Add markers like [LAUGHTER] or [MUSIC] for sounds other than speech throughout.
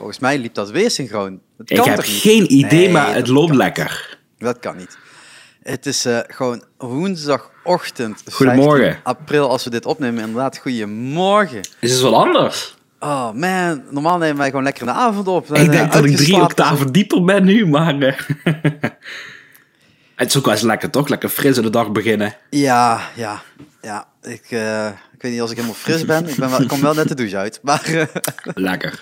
Volgens mij liep dat weer synchroon. Dat Ik kan heb toch niet? geen idee, Nee, maar het loopt lekker. Dat kan niet. Het is eh, gewoon woensdagochtend, Goedemorgen. 15 april, als we dit opnemen. Inderdaad, goedemorgen. Is het wel anders? Oh man, normaal nemen wij gewoon lekker een avond op. ik denk Eh, dat ik drie octaven dieper ben nu, maar... eh, [LAUGHS] het is ook wel eens lekker, toch? Lekker fris in de dag beginnen. Ja, ja, ja. Ik, ik weet niet als ik helemaal fris ben. Ik, ben wel, ik kom wel net de douche uit. Maar [LAUGHS] Lekker.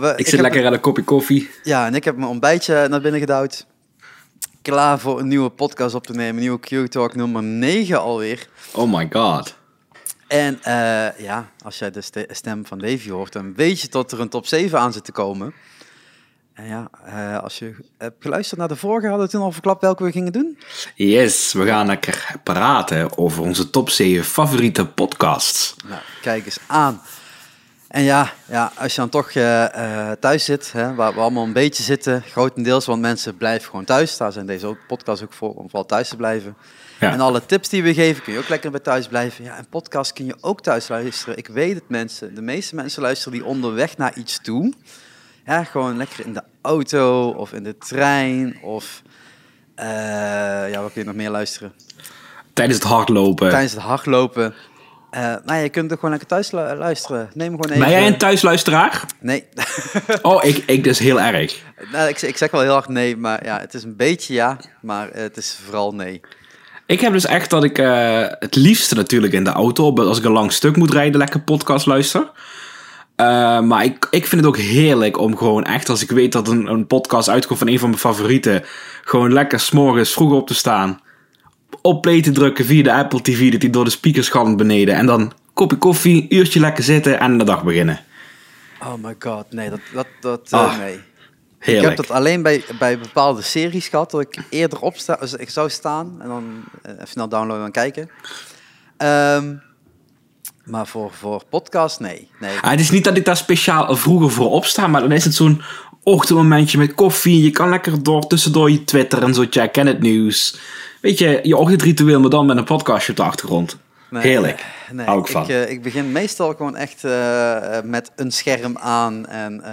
We- Ik, zit lekker aan een kopje koffie. Ja, en ik heb mijn ontbijtje naar binnen gedouwd. Klaar voor een nieuwe podcast op te nemen. Nieuwe Q-Talk nummer 9 alweer. Oh my god. En eh, ja, als jij de ste- stem van Davy hoort, dan weet je dat er een top 7 aan zit te komen. En ja, eh, als je hebt geluisterd naar de vorige, hadden we toen al verklapt welke we gingen doen. Yes, we gaan lekker praten over onze top 7 favoriete podcasts. Nou, kijk eens aan. En ja, ja als je dan toch eh, eh, thuis zit, hè, waar we allemaal een beetje zitten, grotendeels, want mensen blijven gewoon thuis. Daar zijn deze podcasts ook voor, om vooral thuis te blijven. Ja. En alle tips die we geven, kun je ook lekker bij thuis blijven. Ja, en podcast kun je ook thuis luisteren. Ik weet het mensen, de meeste mensen luisteren die onderweg naar iets toe. Ja, gewoon lekker in de auto of in de trein of... eh, ja, wat kun je nog meer luisteren? Tijdens het hardlopen. Tijdens het hardlopen. Eh nou je kunt er gewoon lekker thuis lu- luisteren. Neem gewoon even... Ben jij een thuisluisteraar? Nee. [LAUGHS] Oh, ik, ik dus heel erg. nou, ik, ik zeg wel heel hard nee, maar ja, het is een beetje ja, maar het is vooral nee. Ik heb dus echt dat ik eh, het liefste natuurlijk in de auto, als ik een lang stuk moet rijden, lekker podcast luister. Eh, maar ik, ik vind het ook heerlijk om gewoon echt, als ik weet dat een, een podcast uitkomt van een van mijn favorieten, gewoon lekker s'morgens vroeg op te staan, op play te drukken via de Apple TV, dat die door de speakers galmt beneden. En dan kopje koffie, uurtje lekker zitten en de dag beginnen. Oh my god, nee, dat, dat, dat eh, Ah, nee. Ik Heerlijk. heb dat alleen bij, bij bepaalde series gehad, dat ik eerder op sta, dus ik zou staan en dan eh, even snel downloaden en kijken. Ehm, maar voor, voor podcast, nee. nee. Ah, het is niet dat ik daar speciaal vroeger voor opsta, maar dan is het zo'n ochtendmomentje met koffie. Je kan lekker door tussendoor je Twitter en zo checken en het nieuws. Weet je, je ochtendritueel, maar dan met een podcastje op de achtergrond. Nee, Heerlijk. Nee, Hou ik van. eh, ik begin meestal gewoon echt eh, eh, met een scherm aan en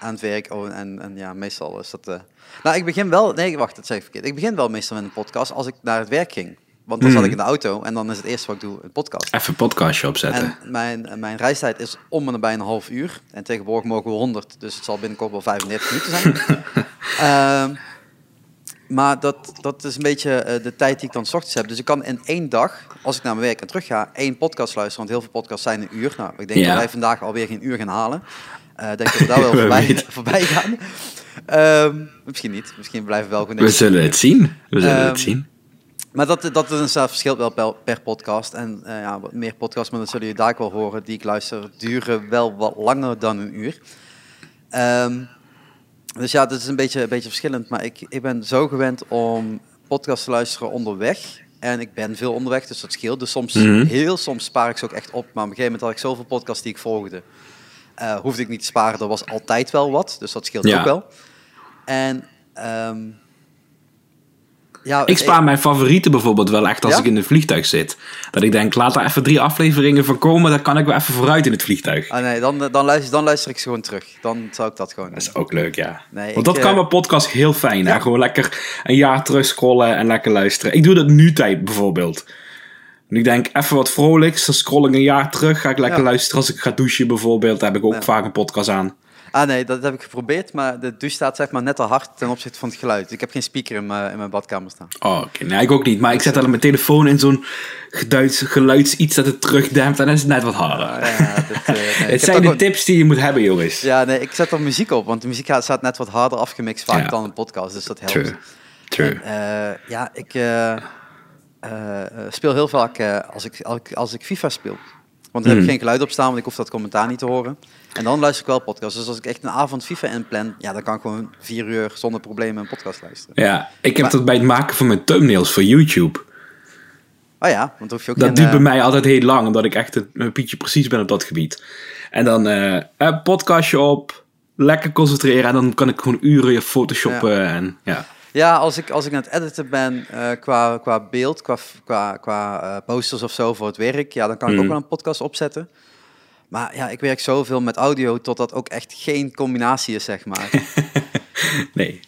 aan het werk. Oh, en, en ja, meestal is dat... Nou, ik begin wel... Nee, wacht, dat zeg ik verkeerd. Ik begin wel meestal met een podcast als ik naar het werk ging. Want dan zat ik in de auto en dan is het eerste wat ik doe een podcast. Even een podcastje opzetten. En mijn, mijn reistijd is om en nabij een half uur. En tegenwoordig mogen we 100, dus het zal binnenkort wel 35 minuten zijn. [LAUGHS] Ehm, maar dat, dat is een beetje eh, de tijd die ik dan 's ochtends heb. Dus ik kan in één dag, als ik naar mijn werk en terug ga, één podcast luisteren. Want heel veel podcasts zijn een uur. Nou, ik denk Ja. dat wij vandaag alweer geen uur gaan halen. Eh denk dat we daar [LAUGHS] wel We voorbij, voorbij gaan. Ehm, misschien niet. Misschien blijven we wel gewoon... We zullen het zien. We zullen Ehm, het zien. Maar dat, dat is inderdaad verschilt wel per, per podcast. En eh, ja, wat meer podcasts, maar dat zullen jullie daar ook wel horen, die ik luister, duren wel wat langer dan een uur. Ehm, dus ja, dat is een beetje, een beetje verschillend. Maar ik, ik ben zo gewend om podcasts te luisteren onderweg. En ik ben veel onderweg, dus dat scheelt. Dus soms, Mhm. heel soms spaar ik ze ook echt op. Maar op een gegeven moment had ik zoveel podcasts die ik volgde. eh, hoefde ik niet te sparen, er was altijd wel wat. Dus dat scheelt Ja. ook wel. En ehm, ja, Ik spaar mijn favorieten bijvoorbeeld wel echt als Ja? ik in een vliegtuig zit. Dat ik denk, laat er even drie afleveringen van komen, dan kan ik wel even vooruit in het vliegtuig. Ah nee, dan, dan, luister, dan luister ik ze gewoon terug. Dan zou ik dat gewoon doen. Dat is ook leuk, ja. Nee, Want ik, dat kan eh, mijn podcast heel fijn. ja. Hè? Gewoon lekker een jaar terug scrollen en lekker luisteren. Ik doe dat nu tijd bijvoorbeeld. En ik denk, even wat vrolijks, dan scroll ik een jaar terug. Ga ik lekker luisteren als ik ga douchen bijvoorbeeld. Dan heb ik ook vaak een podcast aan. Ah nee, dat heb ik geprobeerd, maar de douche staat zeg maar net te hard ten opzichte van het geluid. Ik heb geen speaker in mijn, in mijn badkamer staan. Oh, oké. Nee, ik ook niet. Maar ik zet dan mijn telefoon in zo'n geduids, geluidsiets dat het terugdempt. En dan is het net wat harder. Ah, ja, dit, eh, nee, [LAUGHS] ik het zijn de tips die je moet hebben, jongens. Ja, nee, ik zet er muziek op, want de muziek gaat- staat net wat harder afgemixt vaak Ja. dan een podcast, dus dat helpt. True. True. En, eh, ja, ik eh, speel heel vaak als, ik, als, ik, als ik FIFA speel. Want dan heb ik Hmm. geen geluid op staan, want ik hoef dat commentaar niet te horen. En dan luister ik wel podcasts. Dus als ik echt een avond FIFA inplan, ja, dan kan ik gewoon vier uur zonder problemen een podcast luisteren. Ja, ik heb Maar- dat bij het maken van mijn thumbnails voor YouTube. Oh ja, want hoef je ook Dat geen, duurt eh, bij mij altijd heel lang, omdat ik echt een, pietje precies ben op dat gebied. En dan een podcastje op, lekker concentreren en dan kan ik gewoon uren je photoshoppen en ja. Ja, als ik, als ik aan het editen ben qua, qua beeld, qua, qua, qua posters of zo voor het werk, ja, dan kan ik Mhm. ook wel een podcast opzetten. Maar ja, ik werk zoveel met audio tot dat ook echt geen combinatie is, zeg maar. [LAUGHS] Nee,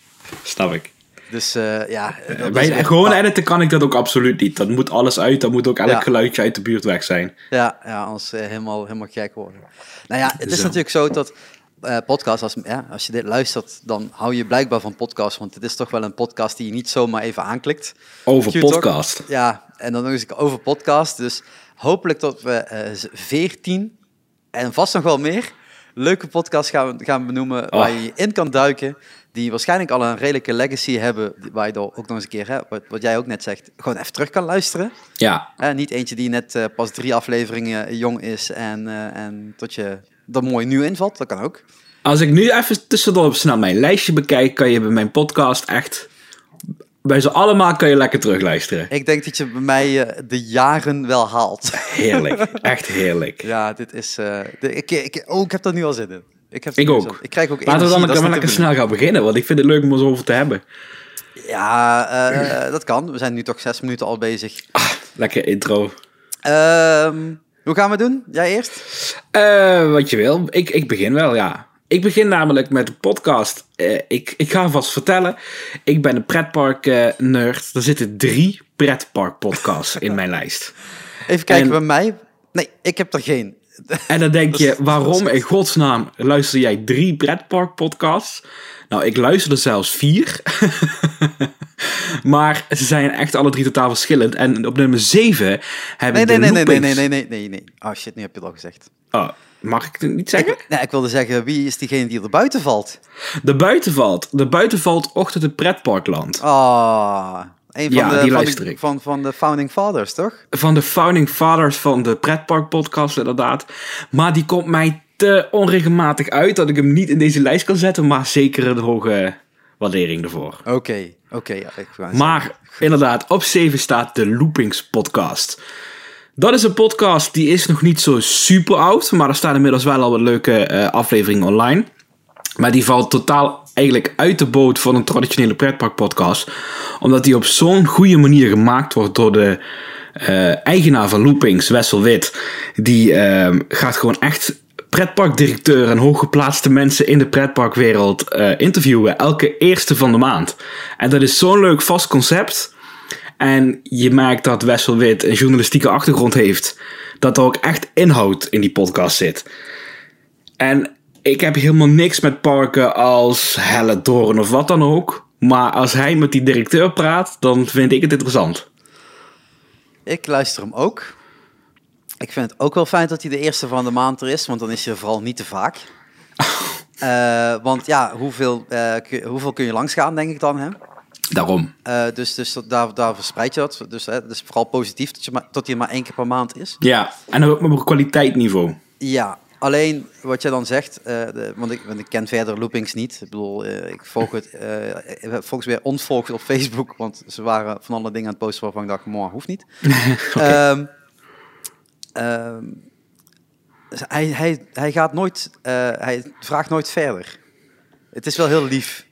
snap ik. dus eh, ja. dat is Bij gewoon editen kan ik dat ook absoluut niet. Dat moet alles uit, dan moet ook elk Ja. geluidje uit de buurt weg zijn. Ja, ja anders eh, helemaal, helemaal gek worden. Nou ja, het is Zo. natuurlijk zo dat eh podcast, als, ja, als je dit luistert, dan hou je blijkbaar van podcast. Want het is toch wel een podcast die je niet zomaar even aanklikt. Over Q-Talk. podcast. Ja, en dan nog eens over podcast. Dus hopelijk dat we eh 14 en vast nog wel meer leuke podcasts gaan, gaan benoemen waar je in kan duiken. Die waarschijnlijk al een redelijke legacy hebben, waar je dan ook nog eens een keer, hè, wat, wat jij ook net zegt, gewoon even terug kan luisteren. Ja, Hè, niet eentje die net eh, pas drie afleveringen jong is en, eh, en tot je er mooi nieuw invalt. Dat kan ook. Als ik nu even tussendoor snel mijn lijstje bekijk, kan je bij mijn podcast echt. Bij ze allemaal kan je lekker terugluisteren. Ik denk dat je bij mij eh, de jaren wel haalt. Heerlijk. [LAUGHS] Echt heerlijk. ja, dit is... eh, de- ik, ik, oh, ik heb er nu al zin in. Ik, heb Ik ook. zin. Ik krijg ook Laten we dan dat maar lekker snel gaan beginnen, want ik vind het leuk om zo over te hebben. Ja, eh, dat kan. We zijn nu toch zes minuten al bezig. Lekker intro. Ehm, hoe gaan we het doen? Jij eerst? Wat je wil. Ik, ik begin wel, ja. Ik begin namelijk met de podcast. Eh, ik, ik ga vast vertellen. Ik ben een pretpark-nerd. er zitten drie pretpark-podcasts in mijn lijst. Even kijken En- bij mij. Nee, ik heb er geen. En dan denk [LAUGHS] je, waarom in godsnaam luister jij drie pretpark-podcasts? Nou, ik luisterde zelfs vier. [LAUGHS] maar ze zijn echt alle drie totaal verschillend. En op nummer zeven heb Nee, ik nee, de nee, nee, nee, loopings. nee, nee, nee, nee. Oh shit, nu heb je het al gezegd. Oh, mag ik het niet zeggen? Ik, nee, ik wilde zeggen, wie is diegene die er buiten valt? De buitenvalt. De buitenvalt Ochtend in Pretparkland. Ah, een van, Ja, de, die van, luister de, ik. van, van de Founding Fathers, toch? Van de founding fathers van de Pretpark podcast inderdaad. Maar die komt mij te onregelmatig uit dat ik hem niet in deze lijst kan zetten. Maar zeker een hoge waardering ervoor. Oké, oké. ja, Maar inderdaad, op 7 staat de Loopings podcast. Dat is een podcast die is nog niet zo super oud. Maar er staan inmiddels wel al wat leuke eh, afleveringen online. Maar die valt totaal eigenlijk uit de boot van een traditionele pretpark podcast. Omdat die op zo'n goede manier gemaakt wordt door de eh, eigenaar van Loopings, Wessel Wit. Die eh, gaat gewoon echt pretparkdirecteur en hooggeplaatste mensen in de pretparkwereld eh, interviewen. Elke eerste van de maand. En dat is zo'n leuk vast concept. En je merkt dat Wessel Wit een journalistieke achtergrond heeft. Dat er ook echt inhoud in die podcast zit. En ik heb helemaal niks met parken als Hellendoorn of wat dan ook. Maar als hij met die directeur praat, dan vind ik het interessant. Ik luister hem ook. Ik vind het ook wel fijn dat hij de eerste van de maand er is, want dan is hij er vooral niet te vaak. [LAUGHS] Eh, want ja, hoeveel, eh, kun, hoeveel kun je langs gaan, denk ik dan, hè? Daarom. Eh, dus dus dat, daar, daar verspreid je dat. Dus het is vooral positief dat, je maar, dat hij maar één keer per maand is. Ja, en ook op een kwaliteitsniveau. Ja, alleen wat jij dan zegt, eh, de, want, ik, want ik ken verder loopings niet. Ik bedoel, eh, ik volg het, heb volgens weer ontvolgd op Facebook, want ze waren van alle dingen aan het posten waarvan ik dacht, mooi, hoeft niet. [LAUGHS] Ehm, ehm, dus hij, hij, hij gaat nooit, hij vraagt nooit verder. Het is wel heel lief.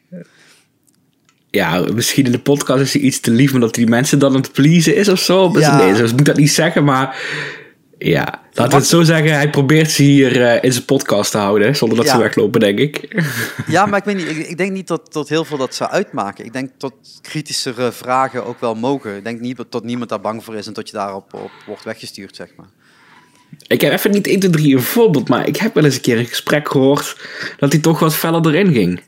Ja, misschien in de podcast is hij iets te lief, omdat die mensen dan aan het pleasen is of zo. Dus Ja. Nee, zo moet dat niet zeggen, maar... Ja, laten we het zo zeggen. Hij probeert ze hier eh, in zijn podcast te houden, zonder dat Ja. ze weglopen, denk ik. Ja, maar ik weet niet, ik, ik denk niet dat, dat heel veel dat zou uitmaken. Ik denk dat kritischere vragen ook wel mogen. Ik denk niet dat, dat niemand daar bang voor is en dat je daarop op wordt weggestuurd, zeg maar. Ik heb even niet 1, 2, 3 een voorbeeld, maar ik heb wel eens een keer een gesprek gehoord dat hij toch wat feller erin ging.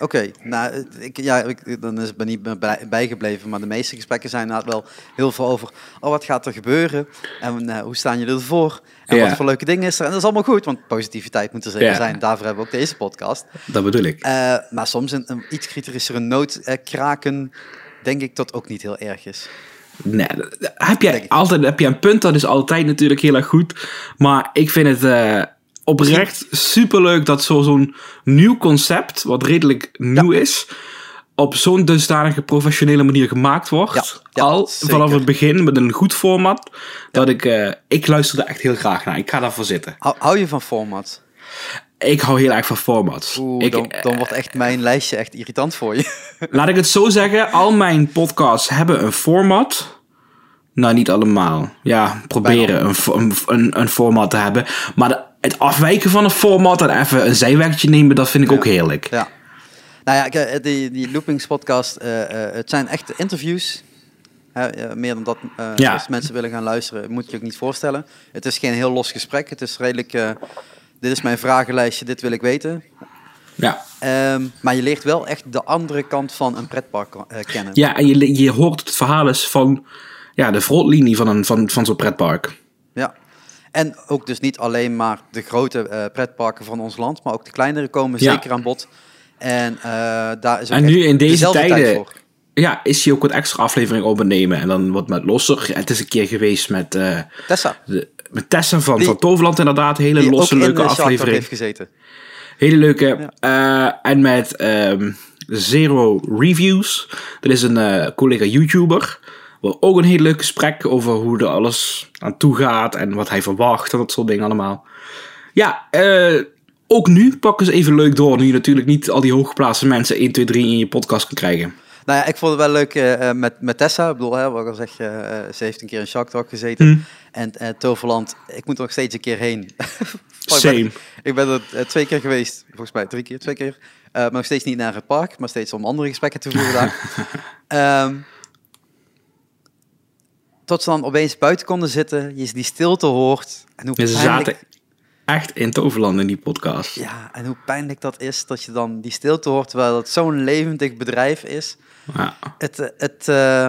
Oké, nou, ik, ja, ik, dan is het me niet bij, bijgebleven, maar de meeste gesprekken zijn inderdaad wel heel veel over, oh, wat gaat er gebeuren? En eh, hoe staan jullie ervoor? En Ja. wat voor leuke dingen is er? En dat is allemaal goed, want positiviteit moet er zeker Ja. zijn. Daarvoor hebben we ook deze podcast. Dat bedoel ik. Eh, maar soms een, een iets kritischere noot eh, kraken, denk ik dat ook niet heel erg is. Nee, heb je ik. altijd heb je een punt, dat is altijd natuurlijk heel erg goed. Maar ik vind het oprecht superleuk dat zo- zo'n nieuw concept, wat redelijk nieuw is, op zo'n dusdanige professionele manier gemaakt wordt. Ja, ja, al zeker. vanaf het begin met een goed format. Dat ik, eh, ik luister er echt heel graag naar. Ik ga daarvoor zitten. Hou, hou je van format? Ik hou heel erg van formats. Oeh, ik, dan, dan wordt echt mijn lijstje echt irritant voor je. [LAUGHS] Laat ik het zo zeggen, al mijn podcasts hebben een format. Nou, niet allemaal. Ja, proberen een, een, een, een format te hebben. Maar de het afwijken van het format en even een zijwegje nemen, dat vind ik ook heerlijk. Ja. Nou ja, kijk, die, die Loopings podcast, eh, eh, het zijn echt interviews. Eh, meer dan dat, eh, Ja. als mensen willen gaan luisteren, moet je ook niet voorstellen. Het is geen heel los gesprek. Het is redelijk, eh, dit is mijn vragenlijstje, dit wil ik weten. Ja, Ehm, maar je leert wel echt de andere kant van een pretpark eh, kennen. ja en je, je hoort het verhaal eens van ja, de frontlinie van, een, van, van zo'n pretpark. En ook dus niet alleen maar de grote eh, pretparken van ons land, maar ook de kleinere komen Ja. zeker aan bod. En eh, daar is ook En nu in deze dezelfde tijd tijden- voor. Ja, is hij ook wat extra aflevering op het nemen en dan wat met losser. Het is een keer geweest met, eh, Tessa, de, met Tessa van, Die- van Toverland inderdaad. Hele losse, leuke aflevering. heeft gezeten. Hele leuke. En met ehm, Zero Reviews. Dat is een collega YouTuber. Ook een heel leuk gesprek over hoe er alles aan toe gaat. En wat hij verwacht en dat soort dingen allemaal. Ja, eh, ook nu pakken ze even leuk door. Nu je natuurlijk niet al die hooggeplaatste mensen 1, 2, 3 in je podcast kan krijgen. Nou ja, ik vond het wel leuk eh, eh, met, met Tessa. Ik bedoel, hè, wat ik al zeg, eh, ze heeft een keer in Shark Talk gezeten. Hmm. En Toverland, ik moet er nog steeds een keer heen. [LAUGHS] ik Same. ben, ik ben er twee keer geweest, volgens mij drie keer, twee keer. Maar nog steeds niet naar het park, maar steeds om andere gesprekken te voeren daar. [LAUGHS] Ehm, tot ze dan opeens buiten konden zitten, je die stilte hoort. En hoe En ze pijnlijk- zaten echt in Toverland in die podcast. Ja, en hoe pijnlijk dat is, dat je dan die stilte hoort, terwijl het zo'n levendig bedrijf is. Ja. Het, eh, het, eh,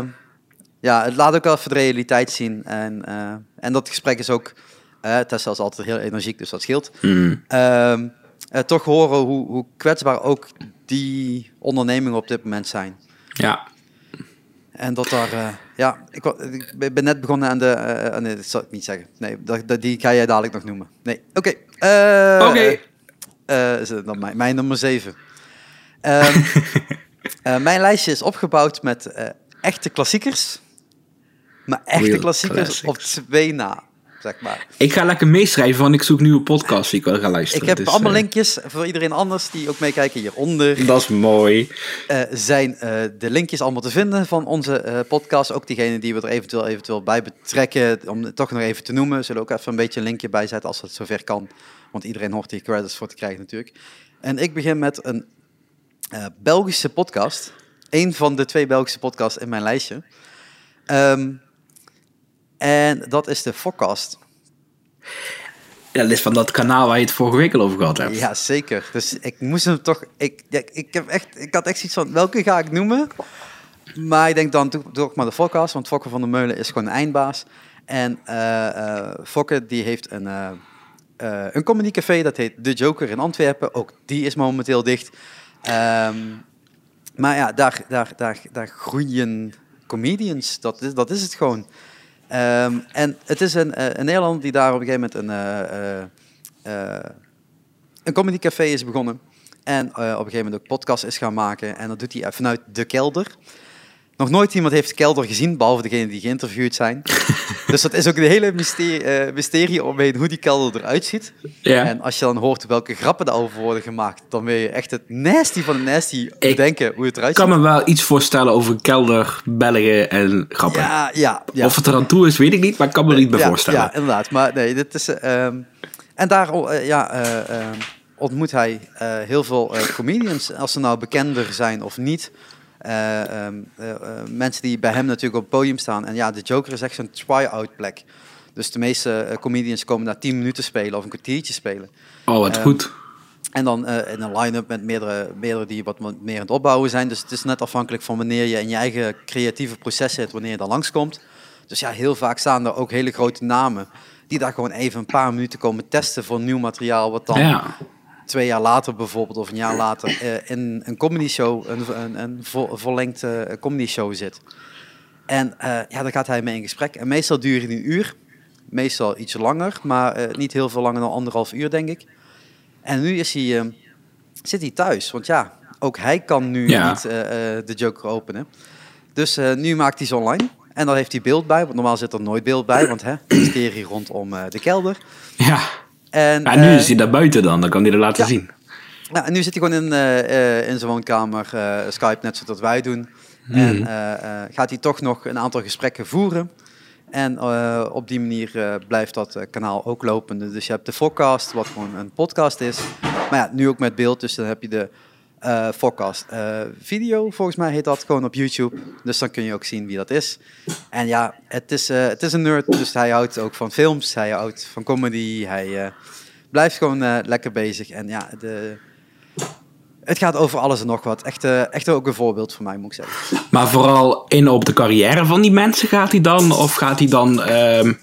ja, het laat ook wel even de realiteit zien. En, eh, en dat gesprek is ook, eh Tessa is altijd heel energiek, dus dat scheelt. Mm. Ehm, eh, toch horen hoe, hoe kwetsbaar ook die ondernemingen op dit moment zijn. ja. En dat daar, eh, ja, ik, ben net begonnen aan de, eh, nee, dat zal ik niet zeggen. Nee, dat, dat- die ga jij dadelijk nog noemen. Nee, oké. eh, Oké. eh, is het dan mijn, mijn nummer 7. [LAUGHS] mijn lijstje is opgebouwd met eh, echte klassiekers. Maar echte Real klassiekers op twee na, zeg maar. Ik ga lekker meeschrijven, want ik zoek nieuwe podcasts die ik wel ga luisteren. Ik heb Dus, allemaal eh, linkjes voor iedereen anders die ook meekijken hieronder. Dat is mooi. eh, zijn eh, de linkjes allemaal te vinden van onze podcast. Ook diegene die we er eventueel, eventueel bij betrekken. Om het toch nog even te noemen. Zullen ook even een beetje een linkje bijzetten als het zover kan. Want iedereen hoort hier credits voor te krijgen natuurlijk. En ik begin met een Belgische podcast. Eén van de twee Belgische podcasts in mijn lijstje. Ehm, en dat is de Forecast. Ja, dat is van dat kanaal waar je het vorige week al over gehad hebt. Ja, zeker. Dus ik moest hem toch. Ik, ja, ik, heb echt, ik had echt zoiets van: welke ga ik noemen? Maar ik denk dan doe, doe ik maar de Fokker, want Fokker van der Meulen is gewoon een eindbaas. En eh, Fokker die heeft een, eh een comedycafé, dat heet De Joker in Antwerpen. Ook die is momenteel dicht. Ehm, maar ja, daar, daar, daar, daar groeien comedians. Dat is, dat is het gewoon. Ehm, en het is een, eh, een Nederlander die daar op een gegeven moment een, eh, een comedycafé is begonnen. En op een gegeven moment ook podcast is gaan maken. En dat doet hij vanuit de kelder. Nog nooit iemand heeft de kelder gezien, behalve degenen die geïnterviewd zijn. [LAUGHS] dus dat is ook een hele mysterie, eh, mysterie omheen hoe die kelder eruit ziet. Ja. En als je dan hoort welke grappen daarover worden gemaakt, dan wil je echt het nasty van het nasty bedenken hoe het eruit Ik kan ziet. me wel iets voorstellen over kelder, Belgen en grappen. Ja, ja, ja. Of het er aan toe is, weet ik niet, maar ik kan me er niet bij ja, voorstellen. Ja, inderdaad. Maar nee, dit is... eh, ehm, en daar eh, ja, eh, ehm, ontmoet hij eh, heel veel eh, comedians. Als ze nou bekender zijn of niet. Eh, ehm, eh, eh, mensen die bij hem natuurlijk op het podium staan. En ja, de Joker is echt zo'n try-out plek. Dus de meeste comedians komen daar 10 minuten spelen of een kwartiertje spelen. Oh, wat Ehm, goed. En dan in een line-up met meerdere, meerdere die wat meer aan het opbouwen zijn. Dus het is net afhankelijk van wanneer je in je eigen creatieve proces zit, wanneer je dan langskomt. Dus ja, heel vaak staan er ook hele grote namen die daar gewoon even een paar minuten komen testen voor nieuw materiaal. Wat dan Ja. Twee jaar later bijvoorbeeld, of een jaar later, eh, in een comedy show, een, een, een vo, vollengte comedy show zit. En eh, ja, daar gaat hij mee in gesprek. En meestal duurt het een uur, meestal iets langer, maar eh, niet heel veel langer dan anderhalf uur, denk ik. En nu is hij, eh, zit hij thuis, want ja, ook hij kan nu Ja. niet eh, eh, de Joker openen. Dus eh, nu maakt hij ze online. En dan heeft hij beeld bij, want normaal zit er nooit beeld bij, want hè, mysterie rondom eh, de kelder. Ja. En, ja, nu eh, is hij daar buiten dan, dan kan hij er laten ja. zien. nou, en nu zit hij gewoon in, eh, eh, in zijn woonkamer, Skype, net zoals dat wij doen. En eh, eh, gaat hij toch nog een aantal gesprekken voeren. En op die manier blijft dat kanaal ook lopende. Dus je hebt de Forecast, wat gewoon een podcast is. Maar ja, nu ook met beeld, dus dan heb je de eh Forecast eh, video, volgens mij heet dat, gewoon op YouTube. Dus dan kun je ook zien wie dat is. En ja, het is, eh, het is een nerd, dus hij houdt ook van films, hij houdt van comedy, hij blijft gewoon lekker bezig. En ja, de, het gaat over alles en nog wat. Echt, echt ook een voorbeeld voor mij, moet ik zeggen. Maar vooral in op de carrière van die mensen gaat hij dan? Of gaat hij dan ehm,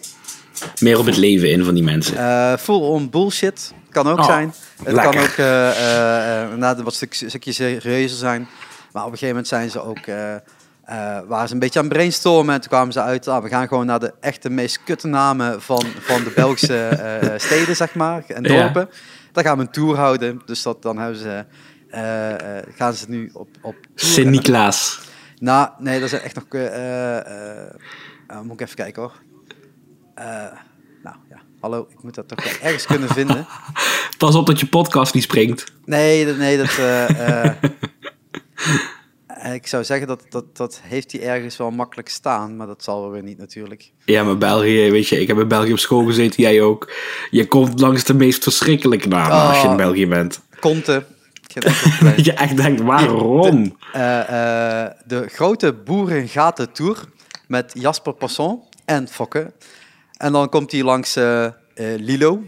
meer op het leven in van die mensen? Full on bullshit kan ook Oh, zijn. Het lekker. kan ook eh, eh, eh, inderdaad wat stuk, stukjes serieuzer zijn. Maar op een gegeven moment zijn ze ook... waren ze een beetje aan het brainstormen en toen kwamen ze uit, ah, we gaan gewoon naar de echte meest kutte namen van, van de Belgische [LAUGHS] steden, zeg maar, en Ja. dorpen. Daar gaan we een tour houden, dus dat, dan hebben ze, gaan ze nu op, op. Sint-Niklaas. Nou, nee, dat is echt nog. moet ik even kijken hoor. Hallo, ik moet dat toch wel ergens kunnen vinden. [LAUGHS] Pas op dat je podcast niet springt. Nee, nee, dat. [LAUGHS] eh, eh, ik zou zeggen dat, dat dat heeft hij ergens wel makkelijk staan, maar dat zal wel weer niet natuurlijk. Ja, maar België, weet je, ik heb in België op school gezeten, jij ook. Je komt langs de meest verschrikkelijke namen als je in Oh. België bent. Dat [LAUGHS] je echt denkt, waarom? Eh, eh, de grote Boerengaten Tour met Jasper Passon en Fokke. En dan komt hij langs eh, eh, Lilo,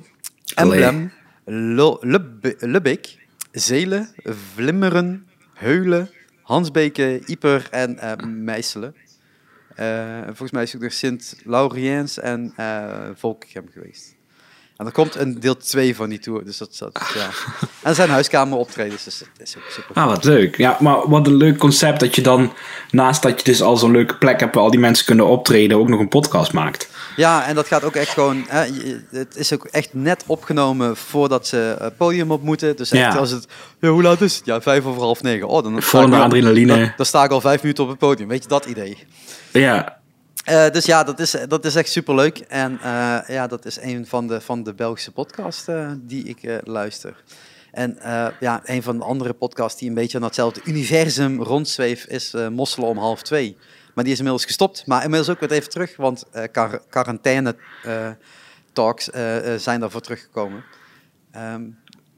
Emblem, Lo- Zelen, Vlimmeren, Heulen, Hansbeke, Ieper en eh Meiselen. En volgens mij is ook nog Sint-Lauriens en Volkegem geweest. En er komt een deel 2 van die tour, dus dat, dat ja. En er zijn huiskameroptredens, dus dat is ook super. Ah, wat leuk. Ja, maar wat een leuk concept dat je dan, naast dat je dus al zo'n leuke plek hebt waar al die mensen kunnen optreden, ook nog een podcast maakt. Ja, en dat gaat ook echt gewoon. Hè, het is ook echt net opgenomen voordat ze het podium op moeten. Dus echt Ja. als het. Ja, hoe laat is het? Ja, vijf over half negen. Oh, dan, Vol adrenaline. Dan, dan sta ik al vijf minuten op het podium. Weet je dat idee? Ja, Eh, dus ja, dat is, dat is echt superleuk. En eh, ja, dat is een van de, van de Belgische podcasts eh, die ik eh, luister. En eh, ja, een van de andere podcasts die een beetje aan hetzelfde universum rondzweeft is eh Mosselen om half twee. Maar die is inmiddels gestopt. Maar inmiddels ook weer even terug, want quar- quarantaine eh, talks eh, eh, zijn daarvoor teruggekomen. Ehm,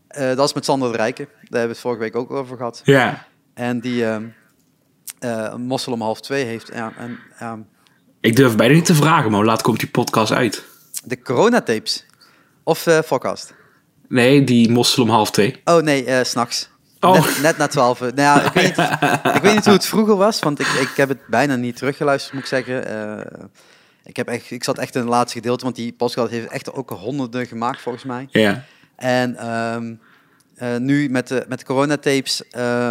eh, dat is met Sander de Rijken. Daar hebben we het vorige week ook over gehad. ja. En die ehm eh, Mossel om half twee heeft ehm, Ik durf bijna niet te vragen, maar hoe laat komt die podcast uit? De coronatapes. Of forecast. Nee, die mossel om half twee. Oh nee, s s'nachts. Oh. Net, net na twaalf. Nou ja, ik, weet niet, [LAUGHS] ik weet niet hoe het vroeger was, want ik, ik heb het bijna niet teruggeluisterd, moet ik zeggen. Eh, ik, heb echt, ik zat echt in het laatste gedeelte, want die podcast heeft echt ook honderden gemaakt, volgens mij. Ja. En ehm, eh, nu met de, met de coronatapes eh,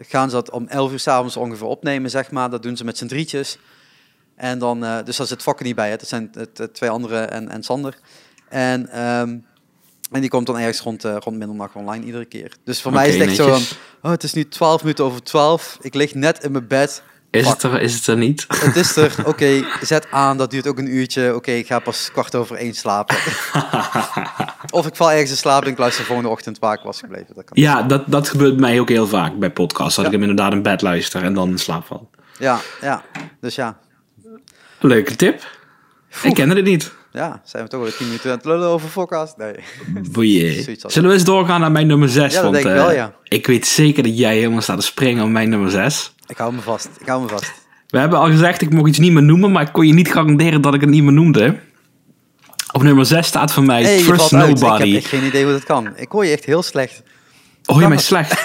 gaan ze dat om 11 uur s'avonds ongeveer opnemen, zeg maar. Dat doen ze met z'n drietjes. En dan, eh, dus daar zit Fokke niet bij, hè. dat zijn het, twee anderen en, en Sander. En, ehm, en die komt dan ergens rond, eh, rond middernacht online iedere keer. Dus voor mij is het echt zo van, oh, het is nu 12 minuten over 12. Ik lig net in mijn bed. Is Fuck. het, er, is het er niet? Het is er, [LAUGHS] oké, zet aan, dat duurt ook een uurtje. Oké, ik ga pas kwart over één slapen. [LAUGHS] of ik val ergens in slaap en ik luister de volgende ochtend waar ik was gebleven. Dat kan. Ja, dat, dat gebeurt mij ook heel vaak bij podcasts. Dat Ja. ik hem inderdaad in bed luister en dan in slaap val. Ja, ja, dus ja. Leuke tip. Ik kende dit niet. Ja, zijn we toch wel 10 minuten aan het lullen over forecast? Nee. Boeien. [LAUGHS] Als- Zullen we eens doorgaan naar mijn nummer 6? Ja, want denk ik eh, wel, ja. ik weet zeker dat jij helemaal staat te springen op mijn nummer 6. Ik hou me vast, ik hou me vast. We hebben al gezegd, ik mocht iets niet meer noemen, maar ik kon je niet garanderen dat ik het niet meer noemde. Op nummer 6 staat voor mij Hey, Trust uit. Ik Nobody. heb echt geen idee hoe dat kan. Ik hoor je echt heel slecht. Hoor je mij slecht? [LAUGHS]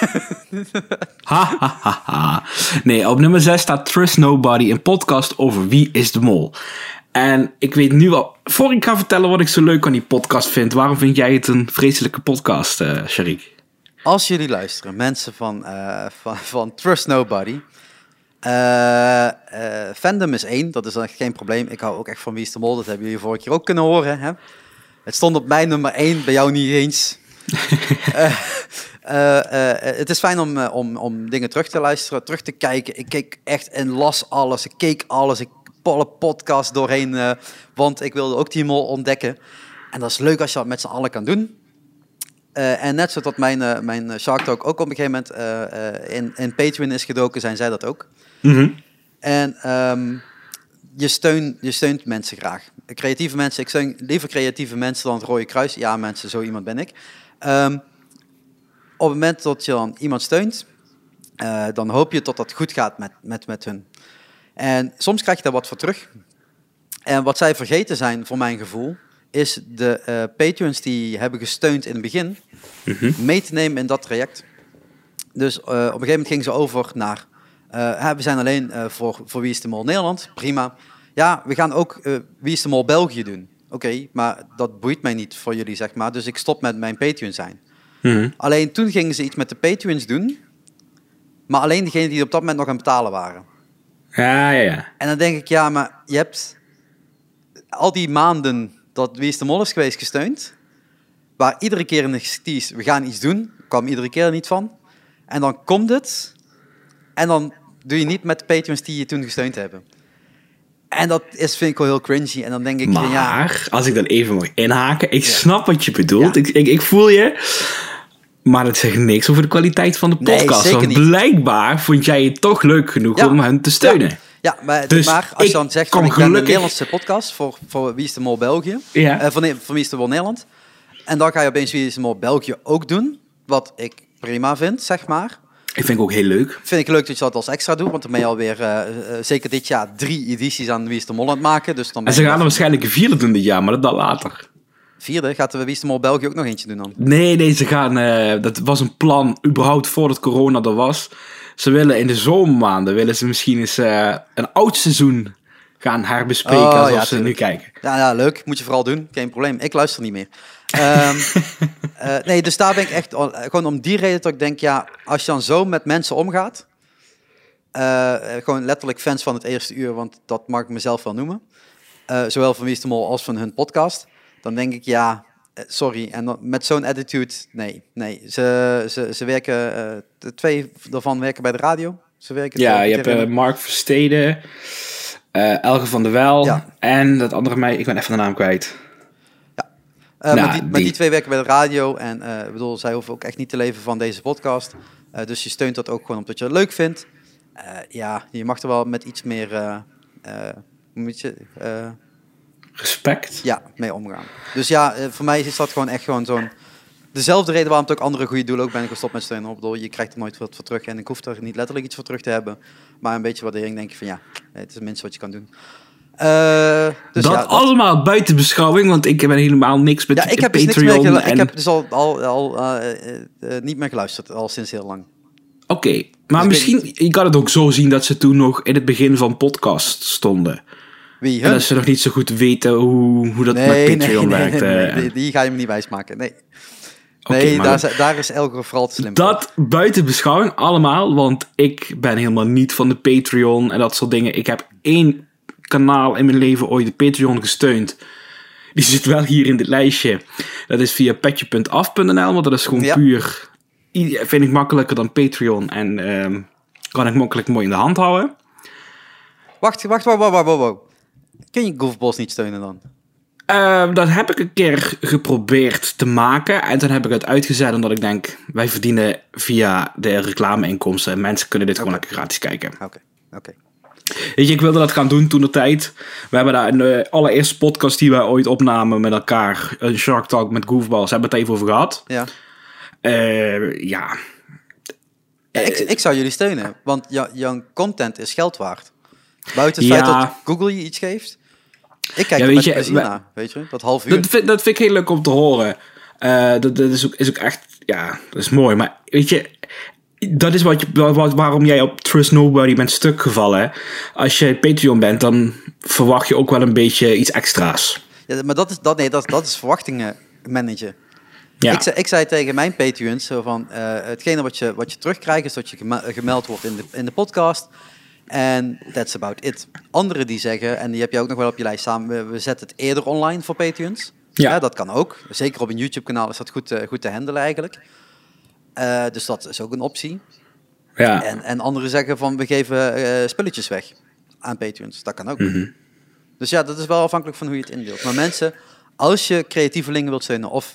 ha, ha, ha, ha. Nee, op nummer 6 staat Trust Nobody, een podcast over wie is de mol. En ik weet nu al, voor ik ga vertellen wat ik zo leuk aan die podcast vind, waarom vind jij het een vreselijke podcast, eh Sharik? Als jullie luisteren, mensen van, eh, van, van Trust Nobody. eh, fandom is één, dat is echt geen probleem. Ik hou ook echt van Wie is de Mol, dat hebben jullie vorige keer ook kunnen horen. Hè? Het stond op mijn nummer één, bij jou niet eens. [LAUGHS] Het is fijn om, om, om dingen terug te luisteren, terug te kijken. Ik keek echt en las alles, ik keek alles, ik alle podcast doorheen, eh, want ik wilde ook die mol ontdekken. En dat is leuk als je dat met z'n allen kan doen. Eh, en net zoals mijn, eh, mijn Shark Talk ook op een gegeven moment in, in Patreon is gedoken, zijn zij dat ook. Mhm. En ehm, je, steun, je steunt mensen graag. Creatieve mensen, ik steun liever creatieve mensen dan het Rode Kruis. Ja, mensen, zo iemand ben ik. Ehm, op het moment dat je dan iemand steunt, dan hoop je dat dat goed gaat met, met, met hun. En soms krijg je daar wat voor terug. En wat zij vergeten zijn, voor mijn gevoel, is de eh patrons die hebben gesteund in het begin, mee te nemen in dat traject. Dus eh, op een gegeven moment gingen ze over naar, eh, we zijn alleen voor, voor Wie is de Mol Nederland, prima. Ja, we gaan ook Wie is de Mol België doen. Oké, maar dat boeit mij niet voor jullie, zeg maar. Dus ik stop met mijn Patreon zijn. Mhm. Alleen toen gingen ze iets met de Patreons doen, maar alleen degenen die op dat moment nog aan het betalen waren. Ja, ja, ja. En dan denk ik, ja, maar je hebt al die maanden dat Wie is de Mol is geweest gesteund, waar iedere keer in de gesties, we gaan iets doen, kwam iedere keer er niet van. En dan komt het, en dan doe je niet met de Patreons die je toen gesteund hebben. En dat is, vind ik wel heel cringy. En dan denk ik, Maar, ja, als ik dan even mag inhaken, ik Ja. snap wat je bedoelt. Ja. Ik, ik, ik voel je. Maar dat zegt niks over de kwaliteit van de podcast. zeker want niet. blijkbaar vond jij het toch leuk genoeg Ja. om hen te steunen. Ja, ja maar, Dus maar als je dan zegt, van, ik ben de gelukkig- Nederlandse podcast voor, voor Wie is de Mol België, Ja. eh, van, van Wie is de Mol Nederland, en dan ga je opeens Wie is de Mol België ook doen, wat ik prima vind, zeg maar. Ik vind ook heel leuk. Vind ik leuk dat je dat als extra doet, want dan ben je alweer, eh, zeker dit jaar, drie edities aan Wie is de Mol aan het maken. Dus dan En ze gaan er waarschijnlijk een vierde doen dit jaar, maar dat dan later. Vierde, gaat de Wie is de Mol België ook nog eentje doen dan? Nee, nee, ze gaan. eh, dat was een plan, überhaupt voordat corona er was. Ze willen in de zomermaanden willen ze misschien eens eh, een oud seizoen gaan herbespreken. Oh, ja, ze nu kijken. Ja, ja, leuk. Moet je vooral doen. Geen probleem. Ik luister niet meer. Ehm, [LAUGHS] eh, nee, dus daar ben ik echt... Gewoon om die reden dat ik denk, ja, als je dan zo met mensen omgaat... gewoon letterlijk fans van het eerste uur, want dat mag ik mezelf wel noemen. zowel van Wie is de Mol als van hun podcast. Dan denk ik, ja, eh, sorry. En dan, met zo'n attitude, nee. nee. Ze, ze, ze werken... eh, de twee daarvan werken bij de radio. Ze werken Ja, je hebt eh, Mark Versteden, eh, Elge van der Wel Ja. en dat andere mij, ik ben even de naam kwijt. Eh, Nou, maar, die, maar die- die twee werken bij de radio. En ik bedoel, zij hoeven ook echt niet te leven van deze podcast. Dus je steunt dat ook gewoon omdat je het leuk vindt. Ja, je mag er wel met iets meer moet je, Respect. ja, mee omgaan. Dus ja, eh, voor mij is dat gewoon echt gewoon zo'n... Dezelfde reden waarom ik ook andere goede doelen ook ben gestopt met steunen. Ik bedoel, je krijgt er nooit wat voor terug. En ik hoef er niet letterlijk iets voor terug te hebben. Maar een beetje waardering denk ik van ja, het is het minste wat je kan doen. Eh, dus dat ja, allemaal buiten beschouwing, want ik ben helemaal niks met Ja, ik heb dus niks meer Patreon. gelu- en- Ik heb dus al, al, al eh, niet meer geluisterd, al sinds heel lang. Oké, maar ik misschien, je kan het ook zo zien dat ze toen nog in het begin van podcast stonden. Wie? En dat ze nog niet zo goed weten hoe, hoe dat met Patreon werkt. nee, eh. die, die ga je me niet wijsmaken. Nee, nee daar, is- daar is Elger vooral te slim voor. Dat buiten beschouwing allemaal, want ik ben helemaal niet van de Patreon en dat soort dingen. Ik heb één kanaal in mijn leven ooit de Patreon gesteund. Die zit wel hier in dit lijstje. Dat is via petje.af.nl, want dat is gewoon Ja. puur... Vind ik makkelijker dan Patreon en ehm, kan ik makkelijk mooi in de hand houden. Wacht, wacht, wacht, wacht, wacht, wacht, wacht. Kun je Goofballs niet steunen dan? Eh, dat heb ik een keer geprobeerd te maken. En toen heb ik het uitgezet omdat ik denk... wij verdienen via de reclameinkomsten. en Mensen kunnen dit gewoon lekker gratis kijken. Oké, oké. Weet je, ik wilde dat gaan doen toen de tijd. We hebben daar in de allereerste podcast die wij ooit opnamen met elkaar... een Shark Talk met Goofballs, hebben we het even over gehad. Ja. Eh, ja, Ja, ik, ik zou jullie steunen, want jou- jouw content is geld waard. Buiten het Ja. feit dat Google je iets geeft. Ik kijk Ja, weet met je, plezier we- naar, weet je? Dat half uur. Dat vind, dat vind ik heel leuk om te horen. Eh, dat, dat is, ook, is ook echt, ja, dat is mooi. Maar weet je, dat is wat je, wat, waarom jij op Trust Nobody bent stuk gevallen. Als je Patreon bent, dan verwacht je ook wel een beetje iets extra's. Ja, maar dat is, dat, nee, dat, dat is verwachtingen managen. Ja, Ik, zei, ik zei tegen mijn Patreons zo van, eh, hetgene wat je, wat je terugkrijgt is dat je gemeld wordt in de, in de podcast. En that's about it. Anderen die zeggen, en die heb je ook nog wel op je lijst staan, we, we zetten het eerder online voor Patreons. Ja. Ja, dat kan ook. Zeker op een YouTube kanaal is dat goed, eh, goed te handelen eigenlijk. Eh, dus dat is ook een optie. ja. En, en anderen zeggen van, we geven eh, spulletjes weg aan Patreons. Dat kan ook. Mhm. Dus ja, dat is wel afhankelijk van hoe je het indeelt. Maar mensen, als je creatievelingen wilt steunen of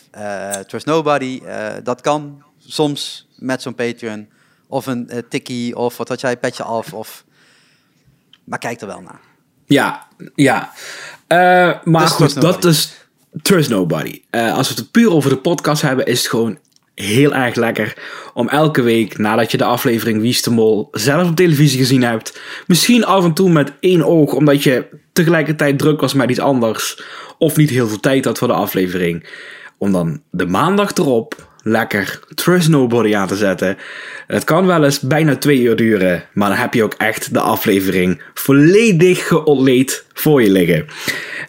Trust Nobody, dat kan soms met zo'n Patreon. Of een tikkie, of wat had jij, petje af. Of... Maar kijk er wel naar. Ja, ja. Eh, maar Dus goed, dat is Trust Nobody. Eh, als we het puur over de podcast hebben, is het gewoon heel erg lekker om elke week, nadat je de aflevering Wie is de Mol zelf op televisie gezien hebt, misschien af en toe met één oog, omdat je tegelijkertijd druk was met iets anders, of niet heel veel tijd had voor de aflevering, om dan de maandag erop lekker Trust Nobody aan te zetten. Het kan wel eens bijna twee uur duren, maar dan heb je ook echt de aflevering volledig geontleed voor je liggen.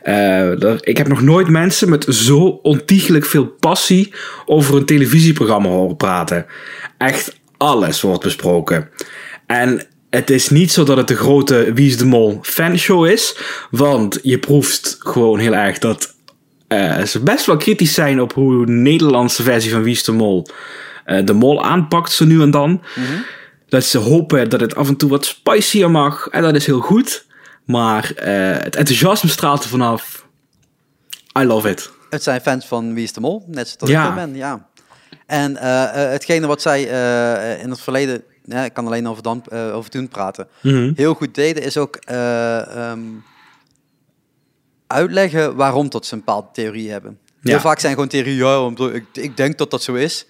Eh, ik heb nog nooit mensen met zo ontiegelijk veel passie over een televisieprogramma horen praten. Echt alles wordt besproken. En het is niet zo dat het de grote Wie is de Mol fanshow is, want je proeft gewoon heel erg dat eh, ze best wel kritisch zijn op hoe de Nederlandse versie van Wie is de Mol eh, de mol aanpakt zo nu en dan. Dat ze hopen dat het af en toe wat spicier mag. En dat is heel goed. Maar eh, het enthousiasme straalt er vanaf. I love it. Het zijn fans van Wie is de Mol, net zoals Ja. ik ben, ja. En hetgene wat zij in het verleden, ja, ik kan alleen over, dan, over toen praten, Mhm. heel goed deden, is ook eh, ehm, uitleggen waarom tot ze een bepaalde theorie hebben. Heel Ja. vaak zijn gewoon theorieën, ja, omdat ik, ik denk dat dat zo is.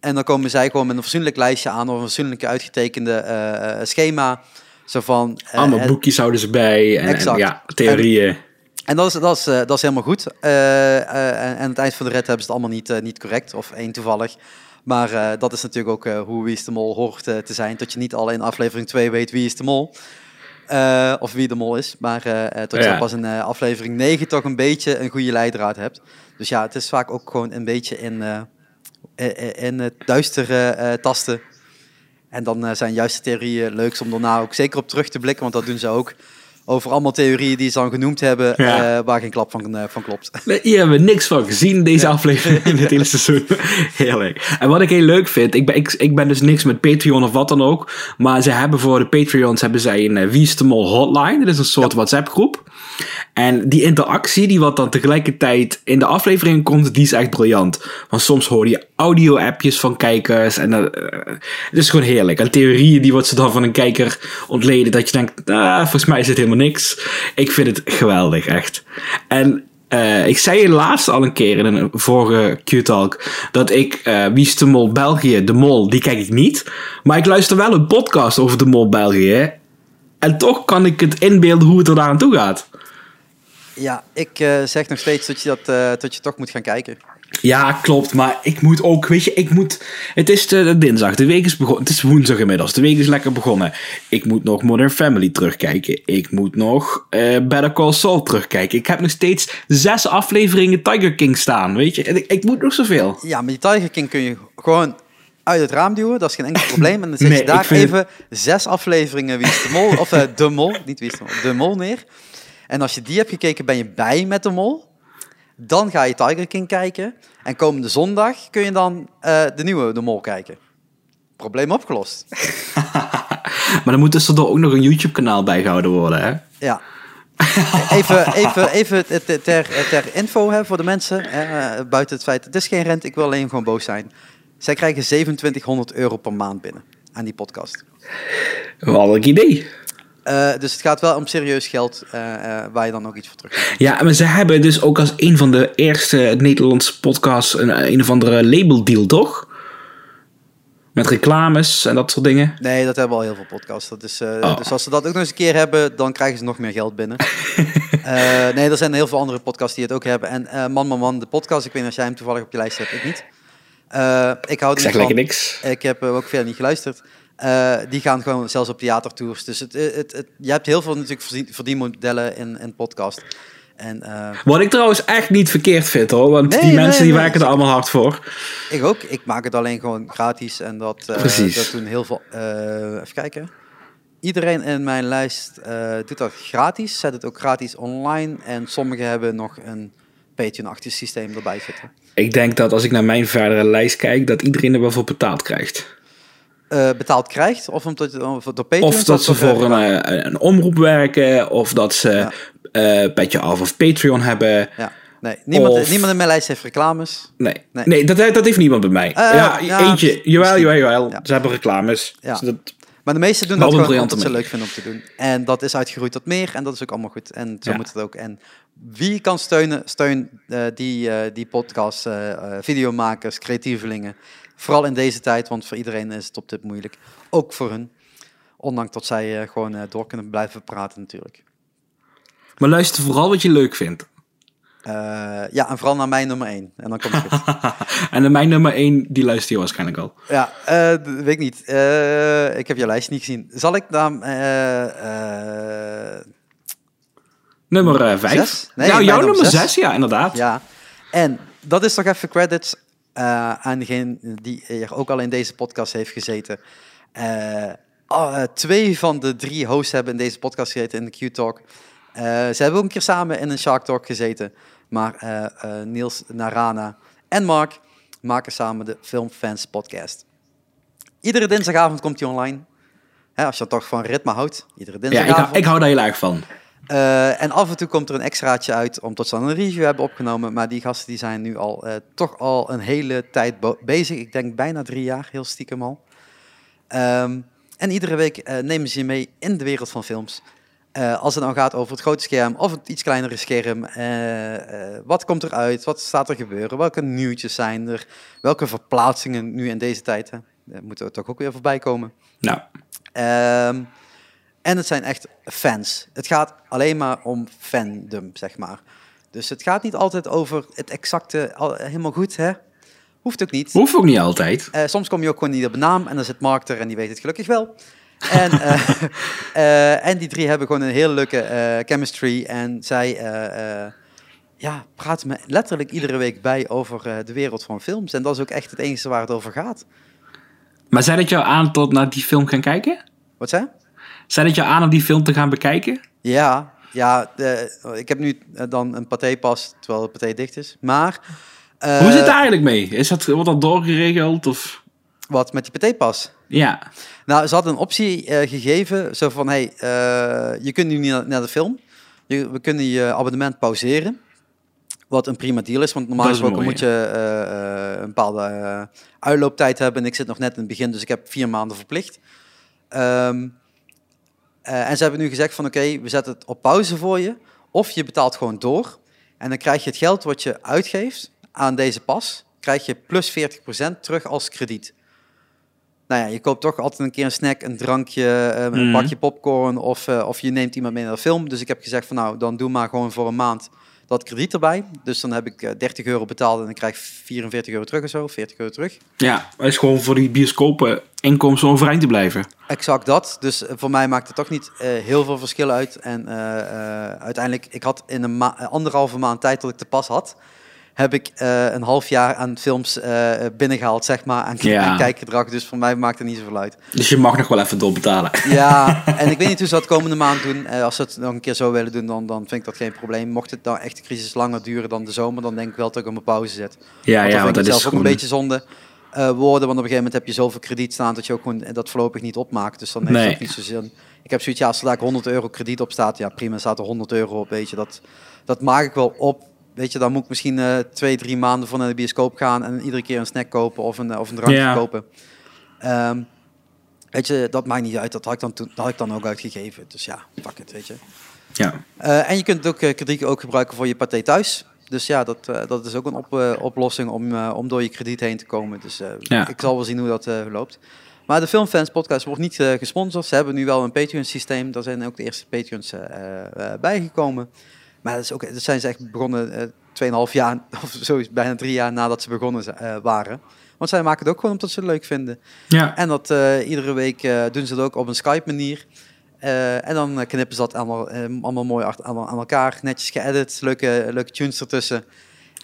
En dan komen zij gewoon met een fatsoenlijk lijstje aan of een fatsoenlijk uitgetekende eh, eh, schema. Zo van, eh, Allemaal boekjes houden ze bij. En, ja, theorieën. En dat is, dat is, dat is helemaal goed. En aan het eind van de rit hebben ze het allemaal niet, niet correct, of één toevallig. Maar dat is natuurlijk ook hoe Wie is de Mol hoort te zijn. Dat je niet al in aflevering 2 weet wie is de mol. Eh, of wie de mol is. Maar eh, tot Ja. je pas in aflevering 9 toch een beetje een goede leidraad hebt. Dus ja, het is vaak ook gewoon een beetje in, in het duistere tasten. En dan zijn juist de theorieën leuk om daarna ook zeker op terug te blikken. Want dat doen ze ook. Over allemaal theorieën die ze dan genoemd hebben. Ja. eh, waar geen klap van, eh, van klopt. [LAUGHS] Nee, Hier hebben we niks van gezien, deze aflevering in het hele seizoen. [LAUGHS] Heerlijk. En wat ik heel leuk vind, ik ben, ik, ik ben dus niks met Patreon of wat dan ook. Maar ze hebben voor de Patreons hebben zij een Wie is de Mol hotline. Dat is een soort WhatsApp groep. En die interactie, die wat dan tegelijkertijd in de aflevering komt, die is echt briljant. Want soms hoor je audio-appjes van kijkers. En dat, eh, het is gewoon heerlijk. En theorieën die wat ze dan van een kijker ontleden. Dat je denkt, ah, volgens mij is het helemaal niks. Ik vind het geweldig, echt. En eh, ik zei je laatst al een keer in een vorige Q-talk dat ik eh Wie is de Mol België, de Mol, die kijk ik niet. Maar ik luister wel een podcast over de Mol België. En toch kan ik het inbeelden hoe het er aan toe gaat. Ja, ik zeg nog steeds dat je, dat, dat je toch moet gaan kijken. Ja, klopt. Maar ik moet ook, weet je, ik moet. Het is de, dinsdag, de week is begonnen. Het is woensdag inmiddels. De week is lekker begonnen. Ik moet nog Modern Family terugkijken. Ik moet nog eh Better Call Saul terugkijken. Ik heb nog steeds zes afleveringen Tiger King staan. Weet je, ik, ik moet nog zoveel. Ja, maar die Tiger King kun je gewoon uit het raam duwen. Dat is geen enkel [LAUGHS] probleem. En dan zet Nee, je daar vind- even zes afleveringen Wie is de Mol, of eh, De Mol, niet Wie is de Mol, De Mol neer. En als je die hebt gekeken, ben je bij met De Mol. Dan ga je Tiger King kijken. En komende zondag kun je dan eh, de nieuwe De Mol kijken. Probleem opgelost. [LAUGHS] Maar dan moet tussendoor ook nog een YouTube-kanaal bijgehouden worden, hè? Ja. Even, even, even ter, ter, info hè, voor de mensen, buiten het feit, het is geen rent, ik wil alleen gewoon boos zijn. Zij krijgen 2700 euro per maand binnen aan die podcast. Wat een idee. Eh, dus het gaat wel om serieus geld eh, eh, waar je dan ook iets voor terug krijgt. Ja, maar ze hebben dus ook als een van de eerste Nederlandse podcasts een, een of andere labeldeal, toch? Met reclames en dat soort dingen. Nee, dat hebben al heel veel podcasts. Dat is, Oh. Dus als ze dat ook nog eens een keer hebben, dan krijgen ze nog meer geld binnen. [LAUGHS] Nee, er zijn heel veel andere podcasts die het ook hebben. En Man Man Man, de podcast, ik weet niet of jij hem toevallig op je lijst hebt, ik niet. Ik hou Ik er zeg niet van. lekker niks. Ik heb ook veel niet geluisterd. Eh, die gaan gewoon zelfs op theatertours. Dus het, het, het, je hebt heel veel natuurlijk verdien- verdienmodellen in, in podcast. En eh, Wat ik trouwens echt niet verkeerd vind hoor, want Nee, die nee, mensen die nee, werken er allemaal hard voor. ik ook. Ik maak het alleen gewoon gratis. En dat, eh, Precies. dat doen heel veel... eh, even kijken. Iedereen in mijn lijst eh, doet dat gratis. Zet het ook gratis online. En sommigen hebben nog een Patreon-achtig systeem erbij zitten. Ik denk dat als ik naar mijn verdere lijst kijk, dat iedereen er wel voor betaald krijgt. Eh, betaald krijgt. Of omdat of door Patreon. Of dat ze voor een, eh, een omroep werken, of dat ze Ja. eh Petje Af of Patreon hebben. Ja. Nee, niemand, Of- niemand in mijn lijst heeft reclames. Nee, Nee. nee. dat, dat heeft niemand bij mij. Ja, ja, eentje. Jawel, jawel, jawel. Ja. Ze hebben reclames. Ja. Dus dat- Maar de meesten doen dat gewoon omdat ze leuk vinden om te doen. En dat is uitgeroeid tot meer en dat is ook allemaal goed. En zo moet het ook. En wie kan steunen, steun die, die podcast, videomakers, creatievelingen. Vooral in deze tijd, want voor iedereen is het op dit moeilijk. Ook voor hun. Ondanks dat zij eh, gewoon eh, door kunnen blijven praten natuurlijk. Maar luister vooral wat je leuk vindt. Eh, ja, en vooral naar mijn nummer 1. En dan komt het goed. en dan mijn nummer 1, die luister je waarschijnlijk al. Ja, weet ik niet. Ik heb je lijst niet gezien. Zal ik dan... Nummer 5. Zes? Nee, mijn jouw nummer nummer zes. 6, ja, inderdaad. ja, en dat is toch even credits aan degene die hier ook al in deze podcast heeft gezeten. Eh, oh, eh, twee van de drie hosts hebben in deze podcast gezeten in de Q-Talk. Eh, ze hebben ook een keer samen in een Shark Talk gezeten. Maar eh, eh, Niels Narana en Mark maken samen de Filmfans podcast. Iedere dinsdagavond komt hij online. Hè, als je toch van ritme houdt. Iedere Ja, ik, dinsdagavond. hou- ik hou daar heel erg van. Eh, en af en toe komt er een extraatje uit, omdat ze dan een review hebben opgenomen. Maar die gasten die zijn nu al eh, toch al een hele tijd bezig. Ik denk bijna drie jaar, heel stiekem al. Ehm, en iedere week eh, nemen ze je mee in de wereld van films. Als het nou gaat over het grote scherm of het iets kleinere scherm. wat komt eruit? Wat staat er gebeuren? Welke nieuwtjes zijn er? Welke verplaatsingen nu in deze tijd? Hè? Daar moeten we toch ook weer voorbij komen. Nou, Ehm, en het zijn echt fans. Het gaat alleen maar om fandom, zeg maar. Dus het gaat niet altijd over het exacte, al- helemaal goed, hè? Hoeft ook niet. hoeft ook niet altijd. Eh, soms kom je ook gewoon niet op naam en dan zit Mark er en die weet het gelukkig wel. [LAUGHS] En, eh, eh, en die drie hebben gewoon een hele leuke chemistry. En zij ja, praten me letterlijk iedere week bij over de wereld van films. En dat is ook echt het enige waar het over gaat. Maar zei dat jou aan tot naar die film gaan kijken? Wat zei? Je? Zei dat jou aan om die film te gaan bekijken? Ja, ja de, ik heb nu eh, dan een paté-pas, terwijl het paté dicht is. Maar... eh, Hoe zit het eigenlijk mee? Is dat, wordt dat doorgeregeld? Of? Wat, met die paté-pas? Ja. Nou, ze hadden een optie eh, gegeven, zo van, hey, je kunt nu niet naar, de film. Je, we kunnen je abonnement pauzeren. Wat een prima deal is, want normaal gesproken moet je een bepaalde uitlooptijd hebben. En ik zit nog net in het begin, dus ik heb vier maanden verplicht. Ehm, eh, en ze hebben nu gezegd van, oké, we zetten het op pauze voor je. Of je betaalt gewoon door. En dan krijg je het geld wat je uitgeeft aan deze pas, krijg je plus 40% terug als krediet. Nou ja, je koopt toch altijd een keer een snack, een drankje, eh, een bakje popcorn of, eh, of je neemt iemand mee naar de film. Dus ik heb gezegd van nou, dan doe maar gewoon voor een maand dat krediet erbij. Dus dan heb ik eh, 30 euro betaald en dan krijg ik 44 euro terug of zo, 40 euro terug. Ja, het is gewoon voor die bioscopen inkomsten om overeind te blijven. Exact dat. Dus eh, voor mij maakt het toch niet eh, heel veel verschil uit. En eh, eh, uiteindelijk, ik had in een ma- anderhalve maand tijd dat ik de pas had, heb ik eh, een half jaar aan films eh, binnengehaald, zeg maar, aan, Ja. aan kijkgedrag. Dus voor mij maakt het niet zoveel uit. Dus je mag nog wel even doorbetalen. Ja, [LAUGHS] en ik weet niet hoe ze dat komende maand doen. Eh, als ze het nog een keer zo willen doen, dan, dan vind ik dat geen probleem. Mocht het nou echt de crisis langer duren dan de zomer, dan denk ik wel dat ik hem op pauze zet. Ja, want ja, dan want dat is zelf ook een beetje zonde worden. Want op een gegeven moment heb je zoveel krediet staan dat je ook gewoon dat voorlopig niet opmaakt. Dus dan heeft Nee. het ook niet zo zin. Ik heb zoiets, ja, als er daar 100 euro krediet op staat, ja prima, staat er 100 euro op, weet je. Dat, dat maak ik wel op. Weet je, dan moet ik misschien eh, twee, drie maanden voor naar de bioscoop gaan en iedere keer een snack kopen of een, eh, of een drankje Ja. kopen. Ehm, weet je, dat maakt niet uit. Dat had ik dan, toen, dat had ik dan ook uitgegeven. Dus ja, fuck it, weet je. Ja. Eh, en je kunt het ook, eh, krediet ook gebruiken voor je paté thuis. Dus ja, dat, dat is ook een op, oplossing om, om door je krediet heen te komen. Dus Ja. ik zal wel zien hoe dat loopt. Maar de Filmfans podcast wordt niet gesponsord. Ze hebben nu wel een Patreon systeem. Daar zijn ook de eerste Patreons bijgekomen. Maar dat, is ook, dat zijn ze echt begonnen eh 2,5 jaar, [LAUGHS] of zo bijna drie jaar nadat ze begonnen eh, waren. Want zij maken het ook gewoon omdat ze het leuk vinden. Ja. En dat eh, iedere week doen ze het ook op een Skype manier. Eh, en dan knippen ze dat allemaal, allemaal mooi aan, aan elkaar. Netjes geëdit, leuke, leuke tunes ertussen.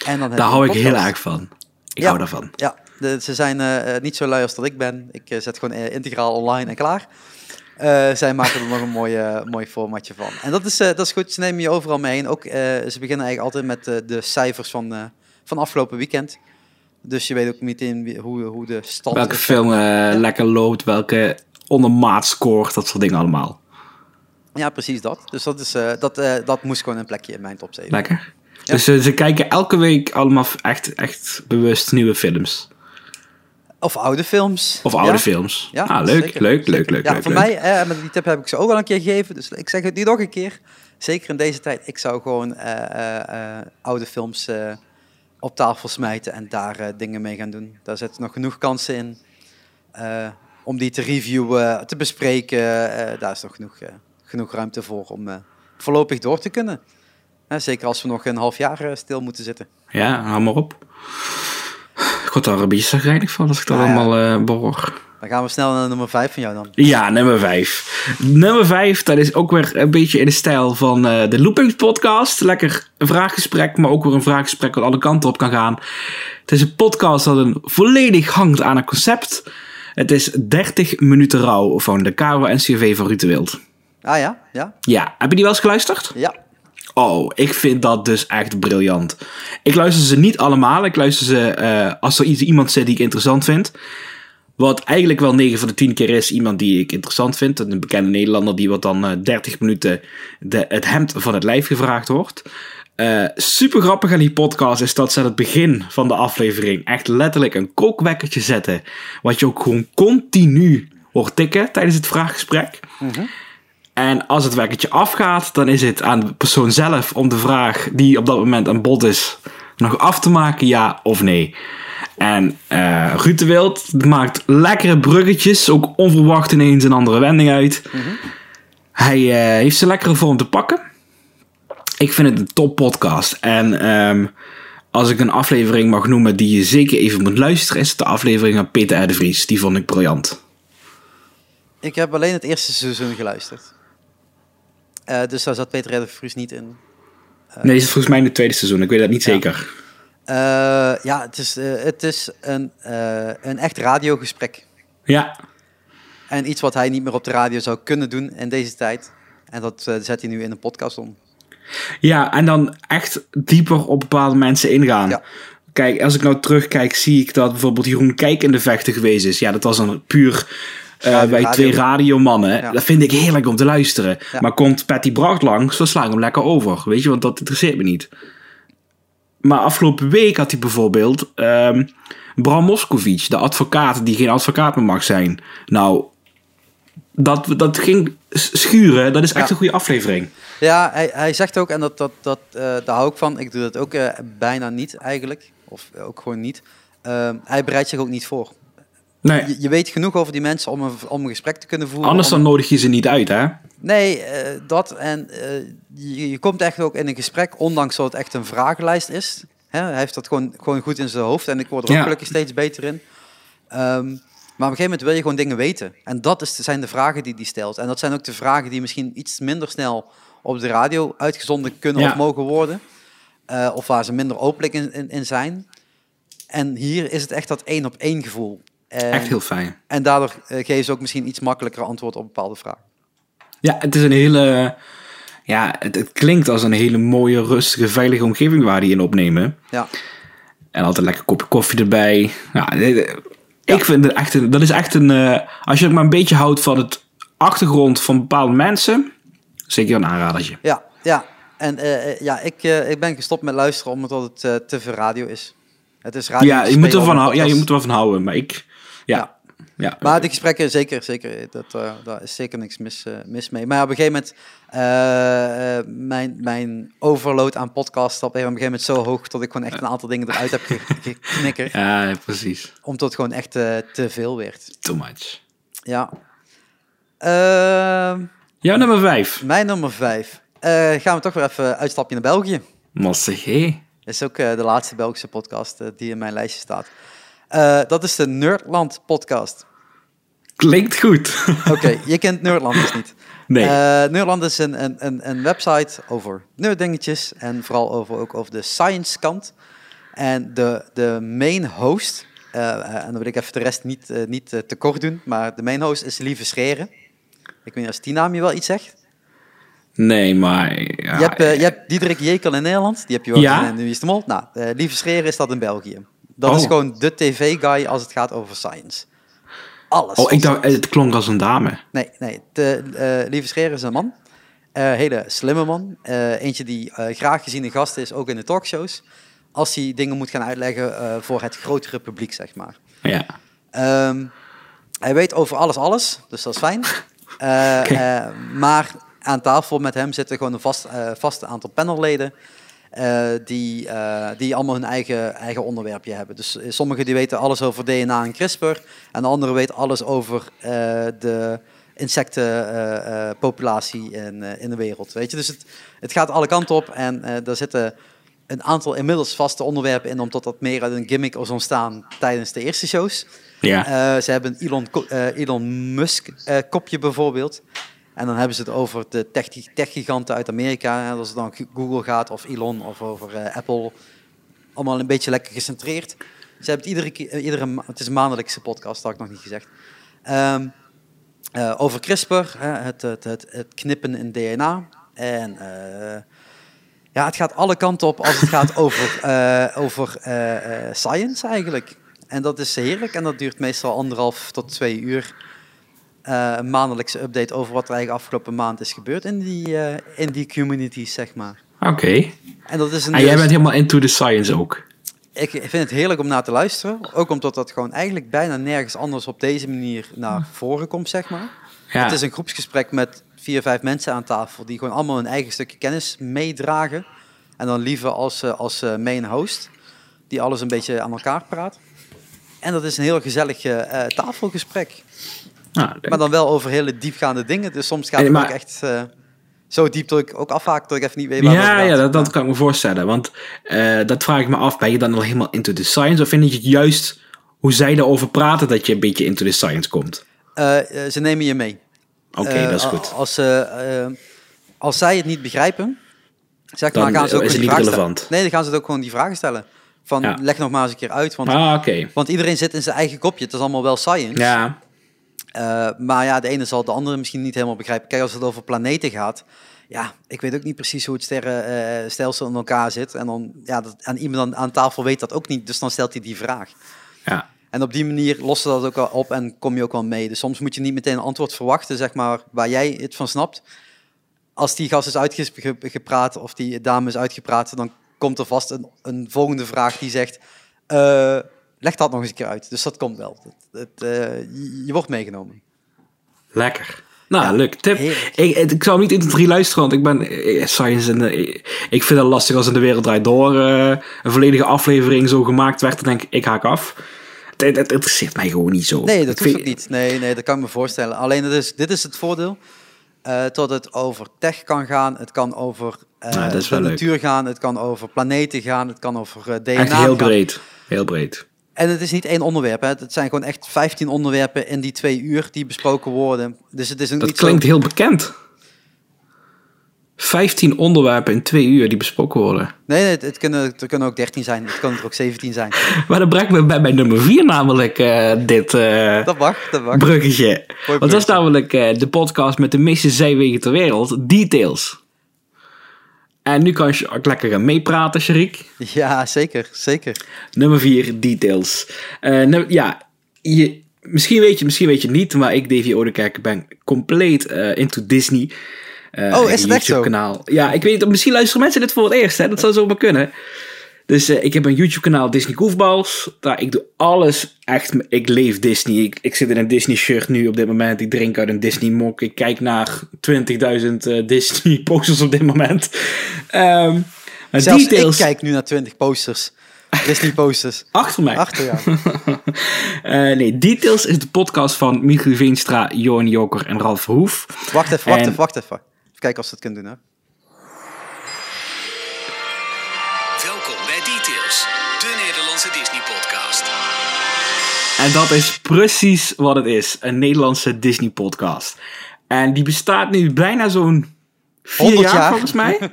En dan Daar hou ik heel erg van. Ik Ja. hou daarvan. Ja, de- ze zijn niet zo lui als dat ik ben. Ik zet gewoon integraal online en klaar. Eh, zij maken er nog een mooi, eh, mooi formatje van. En dat is, eh, dat is goed, ze nemen je overal mee heen. Ook, eh, ze beginnen eigenlijk altijd met de cijfers van, van afgelopen weekend. Dus je weet ook meteen hoe, hoe de stand Welke is. film lekker loopt, welke ondermaat scoort, dat soort dingen allemaal. Ja, precies dat. Dus dat, is, dat, dat moest gewoon een plekje in mijn top 7. Lekker. Dus ze kijken elke week allemaal echt, echt bewust nieuwe films. Of oude films. Of oude Ja. films. Ja, ah, leuk, zeker, leuk, leuk, leuk, Ja, leuk. voor leuk. mij, eh, maar die tip heb ik ze ook al een keer gegeven, dus ik zeg het nu nog een keer. Zeker in deze tijd, ik zou gewoon eh, eh, eh, oude films op tafel smijten en daar dingen mee gaan doen. Daar zitten nog genoeg kansen in om die te reviewen, te bespreken. Daar is nog genoeg, genoeg ruimte voor om voorlopig door te kunnen. Zeker als we nog een half jaar stil moeten zitten. Ja, hou maar op. Word daar een beetje zagrijnig van als ik dat Nou ja. allemaal eh behoor. Dan gaan we snel naar nummer 5 van jou dan. Ja, nummer 5. Nummer 5, dat is ook weer een beetje in de stijl van eh, de Loopings podcast. Lekker een vraaggesprek, maar ook weer een vraaggesprek wat alle kanten op kan gaan. Het is een podcast dat een volledig hangt aan een concept. Het is 30 minuten rouw van de KRO-NCV van Ruud de Wild. Ah ja, ja, Ja, heb je die wel eens geluisterd? ja. Oh, ik vind dat dus echt briljant. Ik luister ze niet allemaal. Ik luister ze eh, als er iemand zit die ik interessant vind. Wat eigenlijk wel 9 van de 10 keer is iemand die ik interessant vind. Een bekende Nederlander die wat dan eh, 30 minuten de, het hemd van het lijf gevraagd wordt. Eh, super grappig aan die podcast is dat ze aan het begin van de aflevering echt letterlijk een kookwekkertje zetten. Wat je ook gewoon continu hoort tikken tijdens het vraaggesprek. En als het wekkertje afgaat, dan is het aan de persoon zelf om de vraag die op dat moment aan bod is, nog af te maken, ja of nee. En eh Ruud de Wild maakt lekkere bruggetjes, ook onverwacht ineens een andere wending uit. Hij eh, heeft zijn lekkere vorm te pakken. Ik vind het een top podcast. En ehm, als ik een aflevering mag noemen die je zeker even moet luisteren, is het de aflevering van Peter R. de Vries. Die vond ik briljant. Ik heb alleen het eerste seizoen geluisterd. Eh, dus daar zat Peter R. de Vries niet in. Nee, is het volgens mij in het tweede seizoen. Ik weet dat niet Ja. zeker. Eh, ja, het is, eh, het is een, eh, een echt radiogesprek. Ja, En iets wat hij niet meer op de radio zou kunnen doen in deze tijd. En dat eh, zet hij nu in een podcast om. Ja, en dan echt dieper op bepaalde mensen ingaan. Ja. Kijk, als ik nou terugkijk, zie ik dat bijvoorbeeld Jeroen Kijk in de vechten geweest is. Ja, dat was dan puur Radio- bij twee radio. radiomannen. Ja. Dat vind ik heerlijk om te luisteren. Ja. Maar komt Patty Bracht langs, dan sla ik hem lekker over. Weet je, want dat interesseert me niet. Maar afgelopen week had hij bijvoorbeeld ehm, Bram Moskovic, de advocaat die geen advocaat meer mag zijn. Nou, dat, dat ging schuren. Dat is echt Ja. een goede aflevering. Ja, hij, hij zegt ook, en dat, dat, dat, eh, daar hou ik van. Ik doe dat ook eh, bijna niet eigenlijk. Of ook gewoon niet. Ehm, hij bereidt zich ook niet voor. Nee. Je, je weet genoeg over die mensen om een, om een gesprek te kunnen voeren. Anders om- dan nodig je ze niet uit, hè? Nee, eh, dat en eh, je, je komt echt ook in een gesprek, ondanks dat het echt een vragenlijst is. Hè, hij heeft dat gewoon, gewoon goed in zijn hoofd en ik word er ook gelukkig steeds beter in. Ehm, maar op een gegeven moment wil je gewoon dingen weten. En dat is, zijn de vragen die hij stelt. En dat zijn ook de vragen die misschien iets minder snel op de radio uitgezonden kunnen Ja. of mogen worden. Eh, of waar ze minder openlijk in, in, in zijn. En hier is het echt dat één op één gevoel. En, Echt heel fijn. en daardoor eh, geven ze ook misschien iets makkelijker antwoord op bepaalde vragen. Ja, het is een hele... Ja, het, het klinkt als een hele mooie, rustige, veilige omgeving waar die in opnemen. Ja. En altijd lekker kopje koffie erbij. Ja, dit- ik vind het echt een... Dat is echt een... eh, als je ook maar een beetje houdt van het achtergrond van bepaalde mensen... Zeker een aanradertje. Ja, ja. En eh, eh, ja, ik, eh, ik ben gestopt met luisteren omdat het eh, te veel radio is. Het is radio. Ja, je moet, op een houden, ja, je moet er wel van houden. Maar ik... Ja. Ja. Maar de gesprekken, zeker, zeker. Dat, eh, daar is zeker niks mis, eh, mis mee. Maar op een gegeven moment, eh, mijn, mijn overload aan podcasts op een gegeven moment zo hoog dat ik gewoon echt een aantal dingen eruit heb ge- [LAUGHS] ge- geknikkerd. Ja, precies. Omdat het gewoon echt te veel werd. Too much. Ja. Ehm, Ja, nummer vijf. mijn nummer vijf. Gaan we toch weer even uitstapje naar België. Massig, hé. Dat is ook de laatste Belgische podcast die in mijn lijstje staat. Eh, dat is de Nerdland podcast. Klinkt goed. Oké, [LAUGHS] je kent Nerdland dus niet. nee. Eh, Nerdland is een, een, een, een website over nerddingetjes en vooral over, ook over de science kant. En de, de main host, eh, en dan wil ik even de rest niet, niet te kort doen, maar de main host is Lieve Schreren. Ik weet niet als die naam je wel iets zegt. nee, maar... Ja, je, hebt, je hebt Diederik Jekel in Nederland, die heb je wel Ja? in de Mol. Nou, Lieve Schreren is dat in België. Dat is Oh. gewoon de tv-guy als het gaat over science. Alles. Oh, ik dacht, het klonk als een dame. Nee, nee. De, eh, Lieve Scheer is een man. Eh hele slimme man. Eh, eentje die eh, graag geziene gast is, ook in de talkshows. Als hij dingen moet gaan uitleggen eh, voor het grotere publiek, zeg maar. Ja. Ehm, hij weet over alles alles, dus dat is fijn. [LAUGHS] Eh, eh, maar aan tafel met hem zitten gewoon een vast, eh vast aantal panelleden. Eh, die, eh, die allemaal hun eigen, eigen onderwerpje hebben. Dus eh, sommigen die weten alles over DNA en CRISPR. En de anderen weten alles over de insectenpopulatie in, in de wereld. Weet je? Dus het, het gaat alle kanten op. En daar zitten een aantal inmiddels vaste onderwerpen in... omdat dat meer uit een gimmick is ontstaan tijdens de eerste shows. Ja. Ze hebben een Elon, Elon Musk kopje bijvoorbeeld. En dan hebben ze het over de tech- tech-giganten uit Amerika. Als het dan Google gaat of Elon of over eh, Apple. Allemaal een beetje lekker gecentreerd. Ze hebben het iedere, keer- eh, iedere het is een maandelijkse podcast, dat had ik nog niet gezegd. Ehm, eh, over CRISPR, het, het, het, knippen in DNA. En ja, het gaat alle kanten op als het gaat over, [LAUGHS] over science eigenlijk. En dat is heerlijk en dat duurt meestal anderhalf tot twee uur. Eh, een maandelijkse update over wat er eigenlijk afgelopen maand is gebeurd in die, eh, in die communities, zeg maar. Oké. En dat is een En jij bent helemaal into the science ook. ik vind het heerlijk om naar te luisteren. Ook omdat dat gewoon eigenlijk bijna nergens anders op deze manier naar voren komt, zeg maar. Ja. Het is een groepsgesprek met vier, vijf mensen aan tafel die gewoon allemaal hun eigen stukje kennis meedragen. En dan liever als, eh, als main host, die alles een beetje aan elkaar praat. En dat is een heel gezellig tafelgesprek. Nou. Maar dan wel over hele diepgaande dingen. Dus soms gaat En het maar- ook echt eh, zo diep dat ik ook afhaak dat ik even niet weet waar het Ja, ja dat, dat kan ik me voorstellen. Want eh, dat vraag ik me af. Ben je dan al helemaal into the science? Of vind je het juist hoe zij daarover praten dat je een beetje into the science komt? Eh, ze nemen je mee. Oké, dat is goed. Als, eh, als zij het niet begrijpen, zeg Dan maar, gaan ze ook is het niet relevant. stellen. Nee, dan gaan ze het ook gewoon die vragen stellen. Van, Ja. leg nog maar eens een keer uit. Want, Ah, oké. want iedereen zit in zijn eigen kopje. Het is allemaal wel science. Ja, Eh, maar ja, de ene zal de andere misschien niet helemaal begrijpen. Kijk, als het over planeten gaat. Ja, ik weet ook niet precies hoe het sterrenstelsel in elkaar zit. En dan, ja, dat, en iemand aan, tafel weet dat ook niet. Dus dan stelt hij die vraag. ja. En op die manier lost ze dat ook wel op en kom je ook wel mee. Dus soms moet je niet meteen een antwoord verwachten, zeg maar, waar jij het van snapt. Als die gast is uitgepraat of die dame is uitgepraat, dan komt er vast een, een volgende vraag die zegt, eh, leg dat nog eens een keer uit. Dus dat komt wel. Het, het, eh, je, je wordt meegenomen. Lekker. Nou, Ja, leuk. Tip. Ik, ik zou hem niet in de drie luisteren, want ik ben eh, science en eh, ik vind het lastig als in de wereld draait door een volledige aflevering zo gemaakt werd. Dan denk ik, ik haak af. Het, het, het interesseert mij gewoon niet zo. Nee, dat Ik hoeft vind- ook niet. Nee, nee, dat kan ik me voorstellen. Alleen het is, dit is het voordeel. eh dat het over tech kan gaan. Het kan over Nou, dat de leuk. natuur gaan. Het kan over planeten gaan. Het kan over DNA Echt heel gaan. breed. Heel breed. En het is niet één onderwerp. Hè. Het zijn gewoon echt 15 onderwerpen in die twee uur die besproken worden. Dus het is ook Dat klinkt zo... heel bekend. 15 onderwerpen in twee uur die besproken worden. Nee, nee het, het kunnen, er kunnen ook 13 zijn. Het kunnen er ook 17 zijn. [LAUGHS] Maar dat brengt me bij mijn nummer 4 namelijk eh, dit eh, Dat mag, dat mag. bruggetje. Want dat is namelijk eh, de podcast met de meeste zijwegen ter wereld, Details. En nu kan je ook lekker gaan meepraten, Sharik. Ja, zeker, zeker. Nummer 4, Details. Eh, ja, je, misschien weet je, misschien weet je niet, maar ik, Davy Odekerk, ben compleet eh, into Disney. Eh, Oh, is het echt zo? kanaal. Ja, ik weet misschien luisteren mensen dit voor het eerst, hè? dat zou zomaar kunnen. Dus eh, ik heb een YouTube-kanaal Disney Goofballs. Daar, ik doe alles echt. Ik leef Disney. Ik, ik zit in een Disney shirt nu op dit moment. Ik drink uit een Disney mok. Ik kijk naar 20.000 eh, [LAUGHS] Disney posters op dit moment. Maar Zelfs details ik kijk nu naar 20 posters. Disney posters. [LAUGHS] achter mij. Achter jou. [LAUGHS] Eh, nee, Details is de podcast van Michiel Veenstra, Johan Joker en Ralf Hoef. Wacht even, wacht En- even, wacht even. Even kijken of ze het kunnen doen. Hè. En dat is precies wat het is. Een Nederlandse Disney podcast. En die bestaat nu bijna zo'n vier 100 jaar, jaar. volgens mij. [LAUGHS]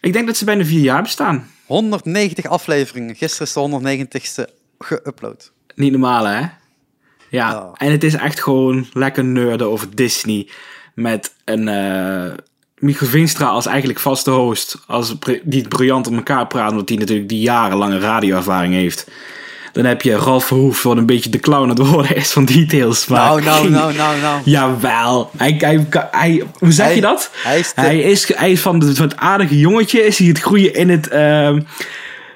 Ik denk dat ze bijna vier jaar bestaan. 190 afleveringen. Gisteren is de 190ste geüpload. Niet normaal, hè? Ja, Oh. en het is echt gewoon lekker nerden over Disney. Met een eh Michiel Veenstra als eigenlijk vaste host. Als, die het briljant op elkaar praat, omdat hij natuurlijk die jarenlange radioervaring heeft. Dan heb je Ralf Verhoef, wat een beetje de clown aan het worden is van Details. Maar Nou, nou, [LAUGHS] nou, nou, nou. Jawel. Hij, hij, hij, hoe zeg Hij- je dat? hij is hij is, hij is van het, van het aardige jongetje. Is hij het groeien in het... ehm,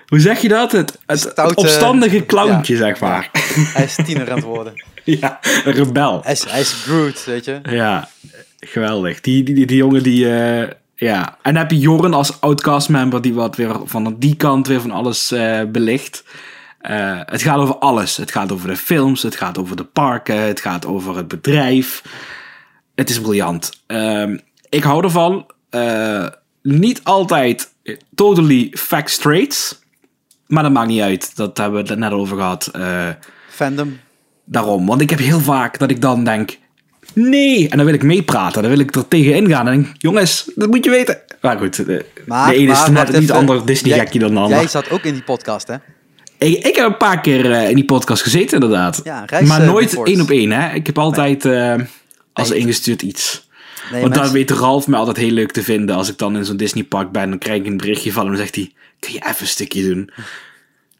Hoe zeg je dat? Het, het, opstandige clowntje, zeg maar. [LAUGHS] Hij is tiener aan het worden. [LAUGHS] Ja, een rebel. Hij is, hij is Groot, weet je. Ja, geweldig. Die, die, die, die jongen die... eh, ja. En dan heb je Jorren als outcast-member die wat weer van die kant weer van alles eh, belicht. Eh, het gaat over alles. Het gaat over de films, het gaat over de parken, het gaat over het bedrijf. Het is briljant. Ehm, ik hou ervan. Eh, niet altijd totally fact straight. Maar dat maakt niet uit. Dat hebben we het net over gehad. Eh, Fandom. Daarom, want ik heb heel vaak dat ik dan denk, nee, en dan wil ik meepraten, dan wil ik er tegen ingaan en denk, jongens, dat moet je weten. Maar goed, de, Maar, de ene is net niet ander Disney-gekje dan de ander. Jij zat ook in die podcast, hè? Ik, ik heb een paar keer eh, in die podcast gezeten, inderdaad. Ja, reis, maar eh, nooit één op één, hè. Ik heb altijd eh, als ingestuurd iets. Nee, want mensen- weet Ralf me altijd heel leuk te vinden. Als ik dan in zo'n Disney-park ben, dan krijg ik een berichtje van hem en dan zegt hij, kun je even een stukje doen?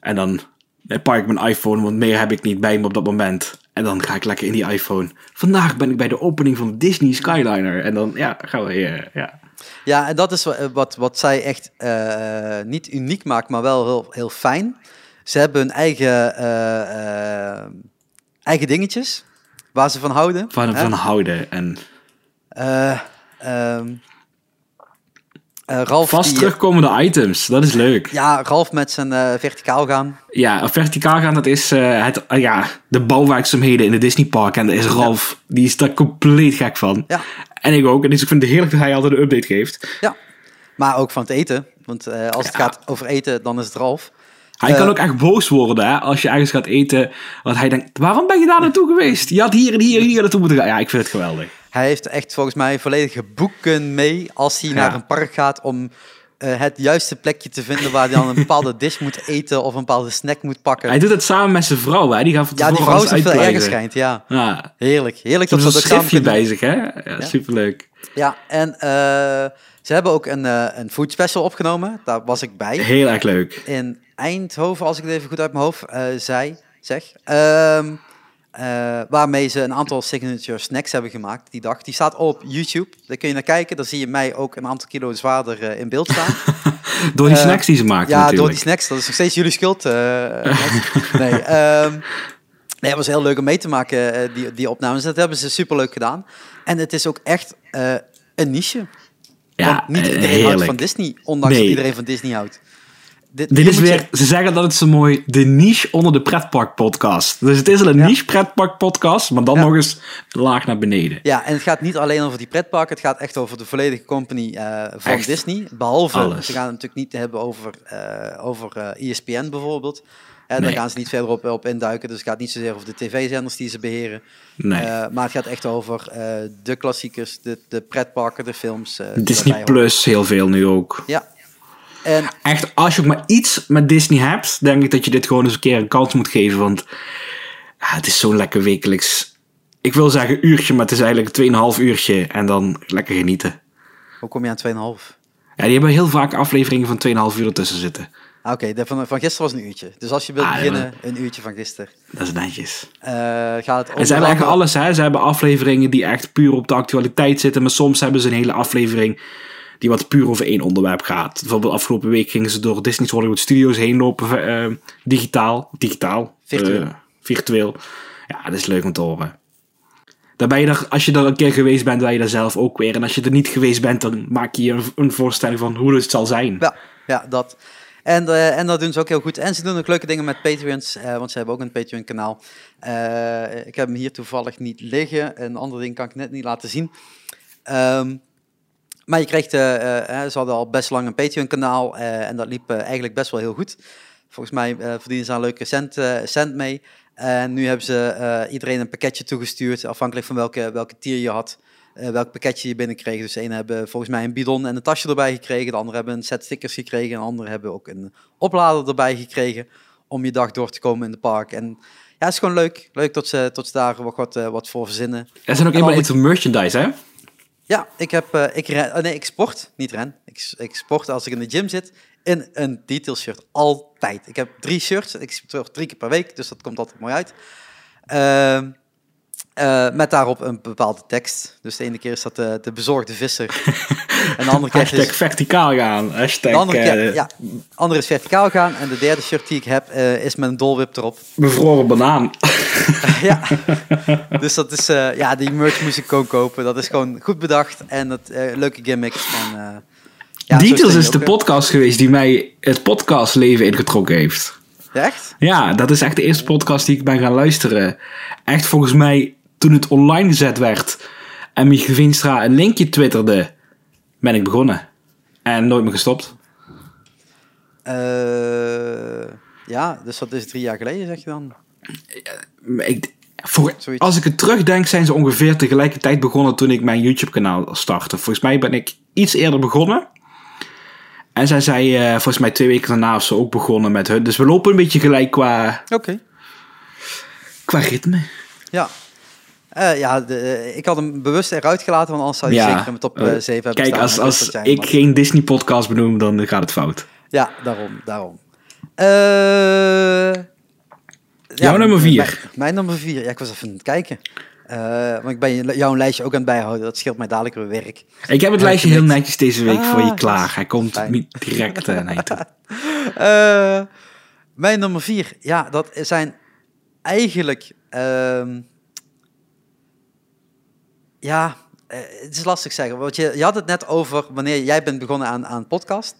En dan dan pak ik mijn iPhone, want meer heb ik niet bij me op dat moment. En dan ga ik lekker in die iPhone. Vandaag ben ik bij de opening van Disney Skyliner. En dan, ja, gaan we, eh, ja. Ja, en dat is wa- wat, wat zij echt niet uniek maakt, maar wel heel, heel fijn. Ze hebben hun eigen, eh, eh, eigen dingetjes waar ze van houden. Van, hè? van houden. En Eh, ehm, eh, Ralf, vast die- terugkomende items, dat is leuk. Ja, Ralf met zijn verticaal gaan. Ja, verticaal gaan, dat is het, ja, de bouwwerkzaamheden in de Disney Park. En daar is Ralf, die is daar compleet gek van. Ja. En ik ook. En dus ik vind het heerlijk dat hij altijd een update geeft. Ja, maar ook van het eten. Want als het gaat over eten, dan is het Ralf. Hij Eh, kan ook echt boos worden hè, als je ergens gaat eten. Want hij denkt, waarom ben je daar naartoe geweest? Je had hier en hier en hier naartoe moeten gaan. Ja, ik vind het geweldig. Hij heeft echt volgens mij volledige boeken mee als hij Ja. naar een park gaat om eh, het juiste plekje te vinden waar hij dan een [LAUGHS] bepaalde dish moet eten of een bepaalde snack moet pakken. Hij doet het samen met zijn vrouw. Hè. Die gaan van ja, die vrouw is veel erger schijnt, ja. Ja, Heerlijk, heerlijk dat ze dat schriftje bij zich. Hè? Ja, superleuk. Ja, en eh, ze hebben ook een, eh, een food special opgenomen. Daar was ik bij. Heel erg leuk. In Eindhoven, als ik het even goed uit mijn hoofd eh, zei, zeg. Ehm, eh, waarmee ze een aantal signature snacks hebben gemaakt die dag. Die staat op YouTube. Daar kun je naar kijken. Dan zie je mij ook een aantal kilo zwaarder eh, in beeld staan. [LAUGHS] Door die snacks die ze maken ja, natuurlijk. door die snacks. Dat is nog steeds jullie schuld. eh, [LAUGHS] nee, ehm, nee, het was heel leuk om mee te maken, die, die opnames. Dat hebben ze superleuk gedaan. En het is ook echt een niche. Ja, Want niet iedereen houdt van Disney, ondanks Nee. dat iedereen van Disney houdt. Dit, is je- weer, ze zeggen dat het zo mooi, de niche onder de pretpark podcast. Dus het is een Ja. niche pretpark podcast, maar dan Ja. nog eens laag naar beneden. Ja, en het gaat niet alleen over die pretpark, het gaat echt over de volledige company eh, van Echt. Disney. Behalve, Alles. ze gaan het natuurlijk niet hebben over, eh, over eh, ESPN bijvoorbeeld. Hè, Nee. Daar gaan ze niet verder op, op induiken, dus het gaat niet zozeer over de tv-zenders die ze beheren. Nee. Maar het gaat echt over de klassiekers, de, de pretparken, de films. die Disney. Plus heel veel nu ook. Ja. En Echt, als je ook maar iets met Disney hebt, denk ik dat je dit gewoon eens een keer een kans moet geven. Want het is zo'n lekker wekelijks. Ik wil zeggen uurtje, maar het is eigenlijk 2,5 uurtje. En dan lekker genieten. hoe kom je aan 2,5? Ja, die hebben heel vaak afleveringen van 2,5 uur ertussen zitten. Ah, Oké, van, van gisteren was een uurtje. Dus als je wilt Ah, ja, beginnen, een uurtje van gisteren. Dat is netjes. Eh, gaat het En ze hebben echt alles, hè. Ze hebben afleveringen die echt puur op de actualiteit zitten. Maar soms hebben ze een hele aflevering die wat puur over één onderwerp gaat. Bijvoorbeeld afgelopen week gingen ze door Disney's Hollywood Studios heen lopen. eh, digitaal. Digitaal. Virtueel. Eh, virtueel. Ja, dat is leuk om te horen. Dan ben je er, als je er een keer geweest bent, ben je er zelf ook weer. En als je er niet geweest bent, dan maak je je een, een voorstelling van hoe het zal zijn. Ja, ja dat. En, eh, en dat doen ze ook heel goed. En ze doen ook leuke dingen met Patreons, want ze hebben ook een Patreon-kanaal. Ik heb hem hier toevallig niet liggen. Een ander ding kan ik net niet laten zien. Ehm, maar je krijgt, eh, eh, ze hadden al best lang een Patreon-kanaal eh, en dat liep eigenlijk best wel heel goed. Volgens mij verdienen ze een leuke cent, cent mee. En nu hebben ze iedereen een pakketje toegestuurd, afhankelijk van welke, welke tier je had. welk pakketje je binnenkreeg. Dus de ene hebben volgens mij een bidon en een tasje erbij gekregen. De andere hebben een set stickers gekregen. En de andere hebben ook een oplader erbij gekregen. Om je dag door te komen in het park. En ja, het is gewoon leuk. Leuk dat ze, tot ze daar wat, wat, wat voor verzinnen. Er zijn ook helemaal iets merchandise, hè? Ja, ik heb, eh, ik ren, oh nee, ik sport, niet ren. Ik, ik sport als ik in de gym zit in een detail shirt. Altijd. Ik heb drie shirts. Ik sport drie keer per week, dus dat komt altijd mooi uit. Ehm, eh, met daarop een bepaalde tekst. Dus de ene keer is dat de, de bezorgde visser. [LAUGHS] En de andere Hashtag is, verticaal gaan. Hashtag de andere keer, eh, ja, andere is verticaal gaan. En de derde shirt die ik heb eh, is met een dolwip erop. [LAUGHS] bevroren banaan. [LAUGHS] ja, [LAUGHS] dus dat is, eh, ja, die merch moest ik gewoon kopen. Dat is gewoon goed bedacht en dat, leuke gimmicks. En, ja, Details is ook, de podcast geweest die mij het podcastleven ingetrokken heeft. Echt? Ja, dat is echt de eerste podcast die ik ben gaan luisteren. Echt volgens mij toen het online gezet werd en Michiel Vinstra een linkje twitterde, ben ik begonnen. En nooit meer gestopt. Eh, ja, dus dat is drie jaar geleden, zeg je dan? Ik, voor, als ik het terugdenk, zijn ze ongeveer tegelijkertijd begonnen toen ik mijn YouTube-kanaal startte. Volgens mij ben ik iets eerder begonnen. En zij zei eh, volgens mij twee weken daarna of zo ook begonnen met hun. Dus we lopen een beetje gelijk qua, Oké. qua ritme. Ja. Eh, ja, de, eh, ik had hem bewust eruit gelaten, want anders zou je zeker in mijn top eh, eh, 7 hebben Kijk, staan. als, als ik geen Disney-podcast benoem, dan gaat het fout. Ja, daarom, daarom. Jouw nummer vier. Mijn, mijn nummer vier. Ja, ik was even aan het kijken. Want ik ben jouw lijstje ook aan het bijhouden. Dat scheelt mij dadelijk weer werk. Ik heb het Ja, lijstje heel netjes deze week voor je Ah, klaar. Hij komt fijn. niet direct naar je toe. [LAUGHS] Mijn nummer vier. Ja, dat zijn eigenlijk... ehm, ja, eh, het is lastig zeggen. Want je, je had het net over wanneer jij bent begonnen aan, aan podcast.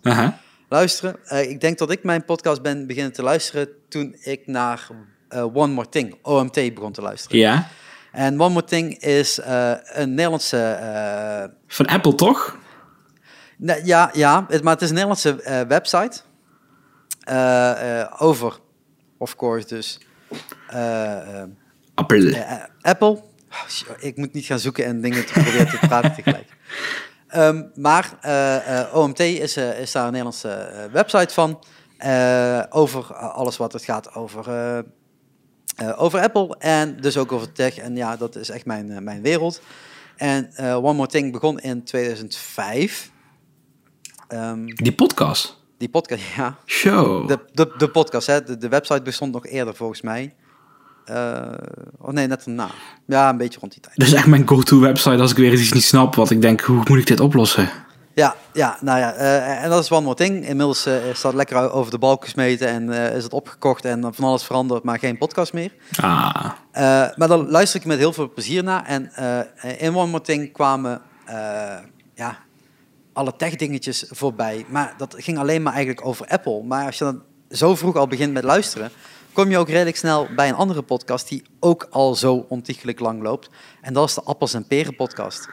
Luisteren. Eh, ik denk dat ik mijn podcast ben beginnen te luisteren toen ik naar eh, One More Thing, OMT, begon te luisteren. Ja. En One More Thing is een Nederlandse... Van Apple toch? nee, ja, ja, het, maar het is een Nederlandse website over, of course, dus Apple. Apple. Oh, ik moet niet gaan zoeken en dingen te proberen te praten tegelijk. [LAUGHS] Ehm, maar eh, eh, OMT is, eh, is daar een Nederlandse website van. over alles wat het gaat over, over Apple en dus ook over tech. En ja, dat is echt mijn, mijn wereld. En One More Thing begon in 2005. Ehm, Die podcast. die podcast, [LAUGHS] ja. Show. De, de, de podcast, hè. De, de website bestond nog eerder volgens mij. Eh, oh nee, net daarna. Ja, een beetje rond die tijd. Dat is echt mijn go-to website als ik weer iets niet snap. Want ik denk, hoe moet ik dit oplossen? Ja, ja, nou ja, eh, en dat is one more thing. Inmiddels eh, is dat lekker over de balk gesmeten en is het opgekocht en van alles veranderd, maar geen podcast meer. Ah. Maar dan luister ik met heel veel plezier naar. En in One More Thing kwamen ja, alle tech dingetjes voorbij. Maar dat ging alleen maar eigenlijk over Apple. Maar als je dan zo vroeg al begint met luisteren, kom je ook redelijk snel bij een andere podcast die ook al zo ontiegelijk lang loopt. En dat is de Appels en Peren podcast.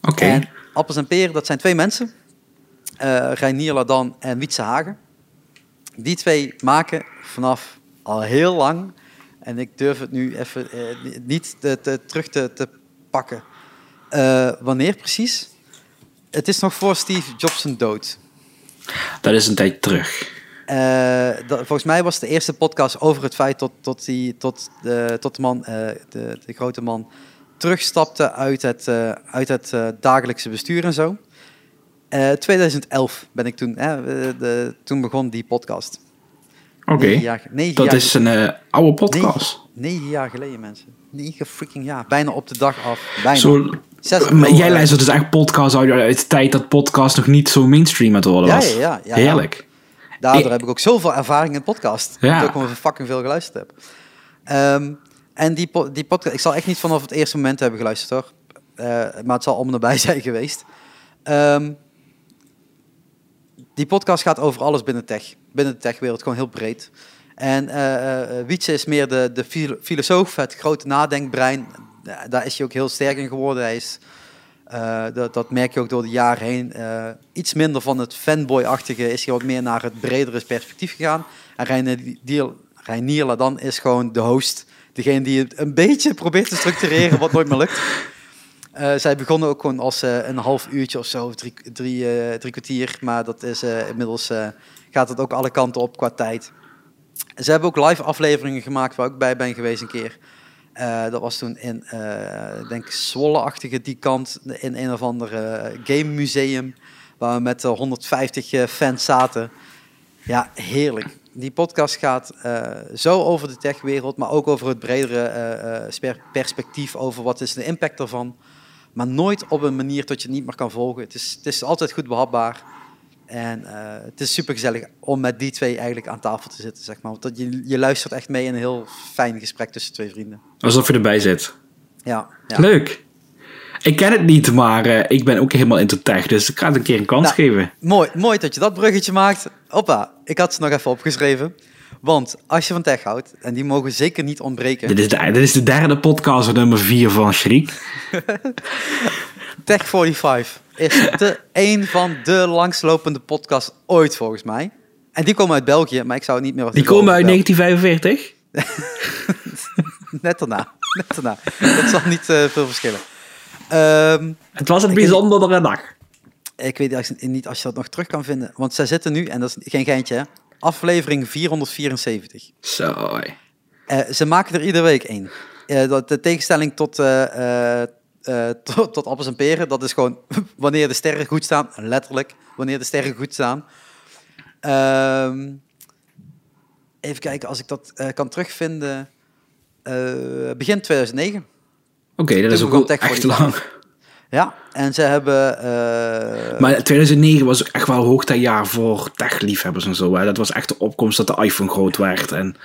Oké. En Appels en Peren, dat zijn twee mensen. eh Reinier Ladan en Wietse Hagen. Die twee maken vanaf al heel lang, en ik durf het nu even eh, niet te, te- terug te, te pakken. Eh, wanneer precies? Het is nog voor Steve Jobs dood. Dat is een tijd terug. Eh, dat, volgens mij was de eerste podcast over het feit tot, tot, die, tot, de, tot de man, eh, de, de grote man, terugstapte uit het, eh, uit het dagelijkse bestuur en zo. Eh 2011 ben ik toen, de, toen begon die podcast. Oké. Dat jaar, is een oude podcast. negen jaar geleden, mensen. Negen freaking jaar. Bijna op de dag af. Bijna. Zo, maar jij luistert dus echt podcasts uit, de tijd dat podcast nog niet zo mainstream aan het worden was. ja, ja, ja, ja. Heerlijk. Daardoor Ik- heb ik ook zoveel ervaring in podcast. Ja. Dat ik gewoon fucking veel geluisterd heb. Ehm, en die, po- die podcast, ik zal echt niet vanaf het eerste moment hebben geluisterd hoor. Eh, maar het zal om en nabij [LAUGHS] zijn geweest. Ehm, die podcast gaat over alles binnen tech. Binnen de techwereld, gewoon heel breed. En eh, Wietse is meer de, de filo- filosoof, het grote nadenkbrein. Da- Daar is hij ook heel sterk in geworden. Hij is, eh, dat, dat merk je ook door de jaren heen. Eh, iets minder van het fanboy-achtige is hij wat meer naar het bredere perspectief gegaan. En Reinier, Ladan is gewoon de host. Degene die het een beetje probeert te structureren, wat nooit meer lukt. Eh, zij begonnen ook gewoon als een half uurtje of zo, drie, kwartier. Maar dat is inmiddels gaat het ook alle kanten op qua tijd. Ze hebben ook live afleveringen gemaakt waar ik bij ben geweest een keer. Eh, dat was toen in, ik denk Zwolle-achtige die kant, in een of ander eh, game museum, waar we met eh, 150 eh, fans zaten. Ja, heerlijk. Die podcast gaat zo over de techwereld, maar ook over het bredere perspectief over wat is de impact ervan. Maar nooit op een manier dat je het niet meer kan volgen. Het is, het is altijd goed behapbaar. En eh, het is super gezellig om met die twee eigenlijk aan tafel te zitten, zeg maar. Want je, je luistert echt mee in een heel fijn gesprek tussen twee vrienden. Alsof je erbij zit. Ja, ja. Leuk. Ik ken het niet, maar eh, ik ben ook helemaal into tech, dus ik ga het een keer een kans Nou, geven. Mooi, mooi dat je dat bruggetje maakt. Hoppa, ik had ze nog even opgeschreven. Want als je van tech houdt, en die mogen zeker niet ontbreken. Dit is, de, dit is de derde podcast nummer 4 van Shriek. [LAUGHS] Tech 45 is de, [LAUGHS] een van de langslopende podcasts ooit volgens mij. En die komen uit België, maar ik zou het niet meer... wat Die komen uit over 1945. België. [LAUGHS] Net daarna, net daarna. Dat zal niet eh, veel verschillen. Ehm, Het was een bijzondere dag. ik weet niet als je dat nog terug kan vinden. Want zij zitten nu, en dat is geen geintje, hè, aflevering 474. Zo. Eh, ze maken er iedere week één. Eh, dat de tegenstelling tot, eh, [LAUGHS] tot, tot appels en peren, dat is gewoon [LAUGHS] wanneer de sterren goed staan, letterlijk, wanneer de sterren goed staan. Ehm, even kijken, als ik dat eh, kan terugvinden. eh, begin 2009. Oké, dat is ook wel echt 45. lang. Ja, en ze hebben... Maar 2009 was echt wel hoogtijjaar voor techliefhebbers en zo. Hè. Dat was echt de opkomst dat de iPhone groot werd. En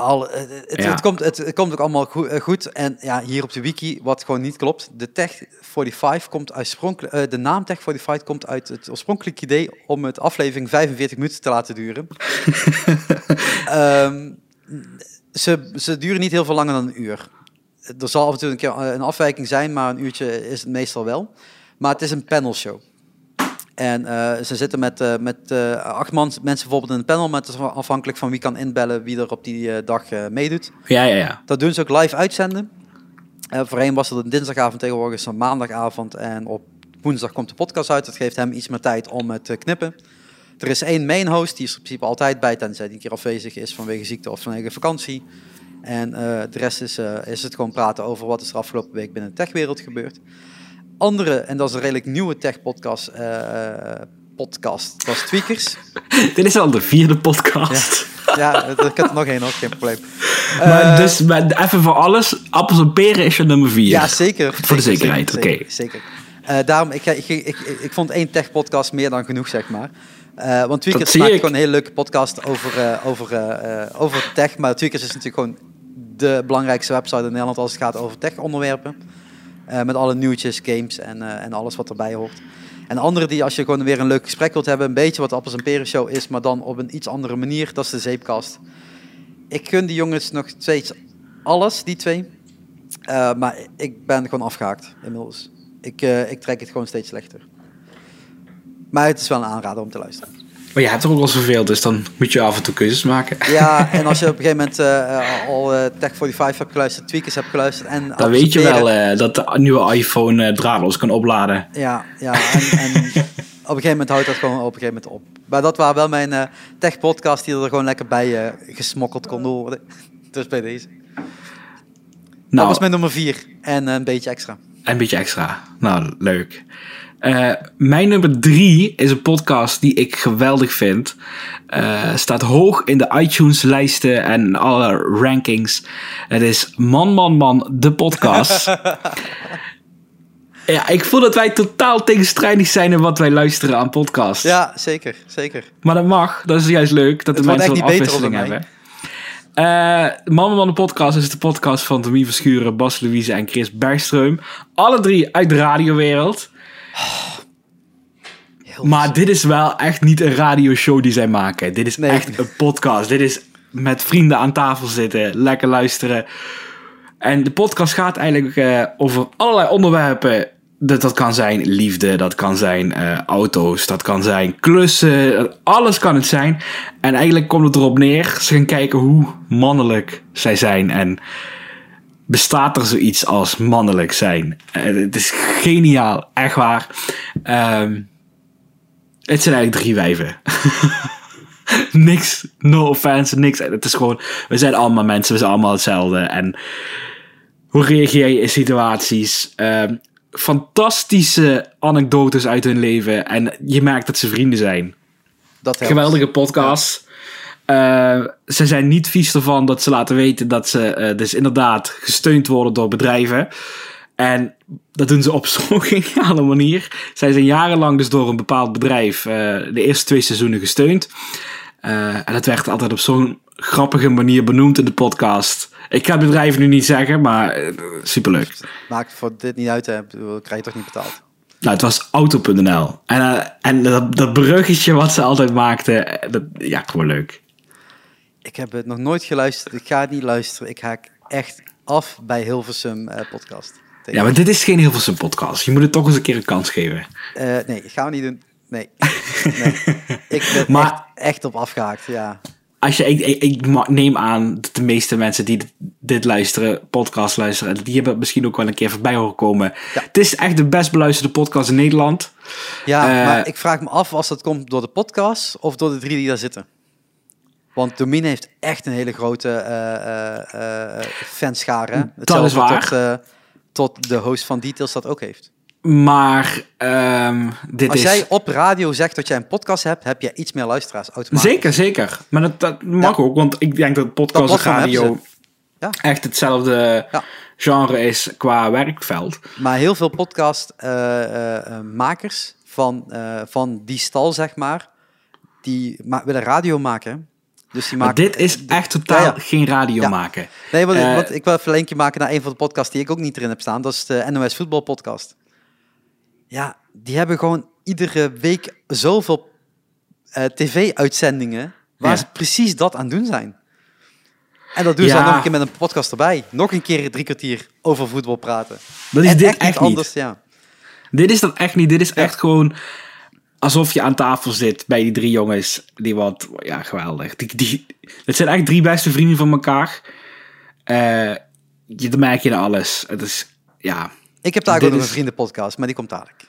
Al, eh, het, Ja. het, komt, het, het komt ook allemaal goed, eh, goed. En ja, hier op de wiki, wat gewoon niet klopt. De Tech 45 komt oorspronkelijk, eh, de naam Tech 45 komt uit het oorspronkelijke idee om het aflevering 45 minuten te laten duren. [LAUGHS] Ehm, ze, ze duren niet heel veel langer dan een uur. Er zal af en toe een keer een afwijking zijn, maar een uurtje is het meestal wel. Maar het is een panelshow. En eh, ze zitten met, eh, met eh, acht man, mensen bijvoorbeeld in een panel, maar het is afhankelijk van wie kan inbellen, wie er op die dag meedoet. ja, ja, ja. Dat doen ze ook live uitzenden. Voorheen was het een dinsdagavond, tegenwoordig is het een maandagavond. En op woensdag komt de podcast uit. Dat geeft hem iets meer tijd om het te knippen. Er is één main host, die is in principe altijd bij, tenzij die een keer afwezig is vanwege ziekte of vanwege vakantie. En de rest is, is het gewoon praten over wat is er afgelopen week binnen de techwereld gebeurd. Andere, en dat is een redelijk nieuwe tech-podcast, eh, podcast, dat is Tweakers. [LAUGHS] Dit is al de vierde podcast. ja, ik heb er nog één, ook geen probleem. [LAUGHS] Maar Eh, dus met, even voor alles, appels en peren is je nummer 4. Ja, zeker. Voor de Zeker, zekerheid, zeker, oké. Zeker. zeker. Eh, daarom, ik, ik, ik, vond één tech-podcast meer dan genoeg, zeg maar. Eh want Tweakers maakt gewoon een hele leuke podcast over, eh, over, eh, eh, over tech. Maar Tweakers is natuurlijk gewoon de belangrijkste website in Nederland als het gaat over tech-onderwerpen. Eh, met alle nieuwtjes, games en, eh, en alles wat erbij hoort. En de andere die, als je gewoon weer een leuk gesprek wilt hebben, een beetje wat Appels en Peren Show is, maar dan op een iets andere manier, dat is de Zeepkast. Ik gun die jongens nog steeds alles, die twee. Eh, maar ik ben gewoon afgehaakt inmiddels. Ik, ik trek het gewoon steeds slechter. Maar het is wel een aanrader om te luisteren. Maar je hebt er ook wel zoveel, dus dan moet je af en toe keuzes maken. Ja, [LAUGHS] en als je op een gegeven moment eh, al eh, Tech 45 hebt geluisterd, Tweakers hebt geluisterd en... Dan weet je wel eh, dat de nieuwe iPhone draadloos kan opladen. Ja, ja en, en [LAUGHS] op een gegeven moment houdt dat gewoon op een gegeven moment op. Maar dat waren wel mijn eh tech podcast die er gewoon lekker bij gesmokkeld kon worden. [LAUGHS] Dus bij deze. Dat Nou, was mijn nummer vier en een beetje extra. een beetje extra. Nou, leuk. Eh, mijn nummer drie is een podcast die ik geweldig vind. Eh, staat hoog in de iTunes-lijsten en alle rankings. Het is Man, Man, Man, de podcast. [LAUGHS] ja, ik voel dat wij totaal tegenstrijdig zijn in wat wij luisteren aan podcasts. Ja, zeker, zeker. Maar dat mag. Dat is juist leuk. Dat de Het mensen wat beter afwisseling hebben. Eh Man Man de podcast is de podcast van Tomie Verschuren, Bas Louise en Chris Bergström. Alle drie uit de radiowereld. Heel Maar dit is wel echt niet een radioshow die zij maken. Dit is Nee. echt een podcast. Dit is met vrienden aan tafel zitten, lekker luisteren. En de podcast gaat eigenlijk eh, over allerlei onderwerpen. Dat, dat kan zijn liefde, dat kan zijn eh, auto's, dat kan zijn klussen. Alles kan het zijn. En eigenlijk komt het erop neer. Ze gaan kijken hoe mannelijk zij zijn. En bestaat er zoiets als mannelijk zijn? Eh, het is geniaal, echt waar. Ehm, het zijn eigenlijk drie wijven. [LAUGHS] niks, no offense, niks. Het is gewoon, we zijn allemaal mensen, we zijn allemaal hetzelfde. En hoe reageer je in situaties? Ehm, fantastische anekdotes uit hun leven. En je merkt dat ze vrienden zijn. Dat. Geweldige podcast. Eh, ze zijn niet vies ervan dat ze laten weten dat ze eh, dus inderdaad gesteund worden door bedrijven. En dat doen ze op [LAUGHS] zo'n geniale manier. Zij zijn jarenlang dus door een bepaald bedrijf eh, de eerste twee seizoenen gesteund. En dat werd altijd op zo'n grappige manier benoemd in de podcast. Ik ga het bedrijf nu niet zeggen, maar superleuk. Maakt voor dit niet uit, hè? Krijg je toch niet betaald? Nou, het was auto.nl. En, uh, en dat, dat bruggetje wat ze altijd maakten, dat, ja, gewoon leuk. Ik heb het nog nooit geluisterd. Ik ga het niet luisteren. Ik haak echt af bij Hilversum uh, podcast. Ja, maar dit is geen Hilversum podcast. Je moet het toch eens een keer een kans geven. Uh, nee, gaan we niet doen. Nee. [LAUGHS] nee. Ik ben maar, echt, echt op afgehaakt, ja. Als je, ik, ik, ik, neem aan dat de meeste mensen die dit, dit, luisteren, podcast luisteren, die hebben misschien ook wel een keer voorbij horen komen. Ja. Het is echt de best beluisterde podcast in Nederland. Ja, uh, maar ik vraag me af als dat komt door de podcast of door de drie die daar zitten. Want Domine heeft echt een hele grote uh, uh, fanschare. Dat is waar. Tot, tot de host van Details dat ook heeft. Maar um, dit Als is... jij op radio zegt dat jij een podcast hebt, heb je iets meer luisteraars automatisch. Zeker, zeker. Maar dat, dat mag ja. ook, want ik denk dat podcast Dat en radio Ja. echt hetzelfde Ja. genre is qua werkveld. Maar heel veel podcastmakers van, van die stal, zeg maar, die willen radio maken. Dus die Maar dit is echt totaal Ja, ja. geen radio Ja. maken. Nee, want, Eh, ik wil even een linkje maken naar een van de podcasts die ik ook niet erin heb staan. Dat is de NOS Voetbal Podcast. Ja, die hebben gewoon iedere week zoveel eh, tv-uitzendingen waar ze precies dat aan doen zijn. En dat doen ze dan nog een keer met een podcast erbij. Nog een keer drie kwartier over voetbal praten. Dat is en dit echt, niet. anders, ja. Dit is dat echt niet. Dit is echt gewoon alsof je aan tafel zit bij die drie jongens. Die wat, ja, geweldig. Die, die, het zijn echt drie beste vrienden van elkaar. Eh je, dan merk je aan alles. Het is, ja, Ik heb daar ook nog een vriendenpodcast, maar die komt dadelijk.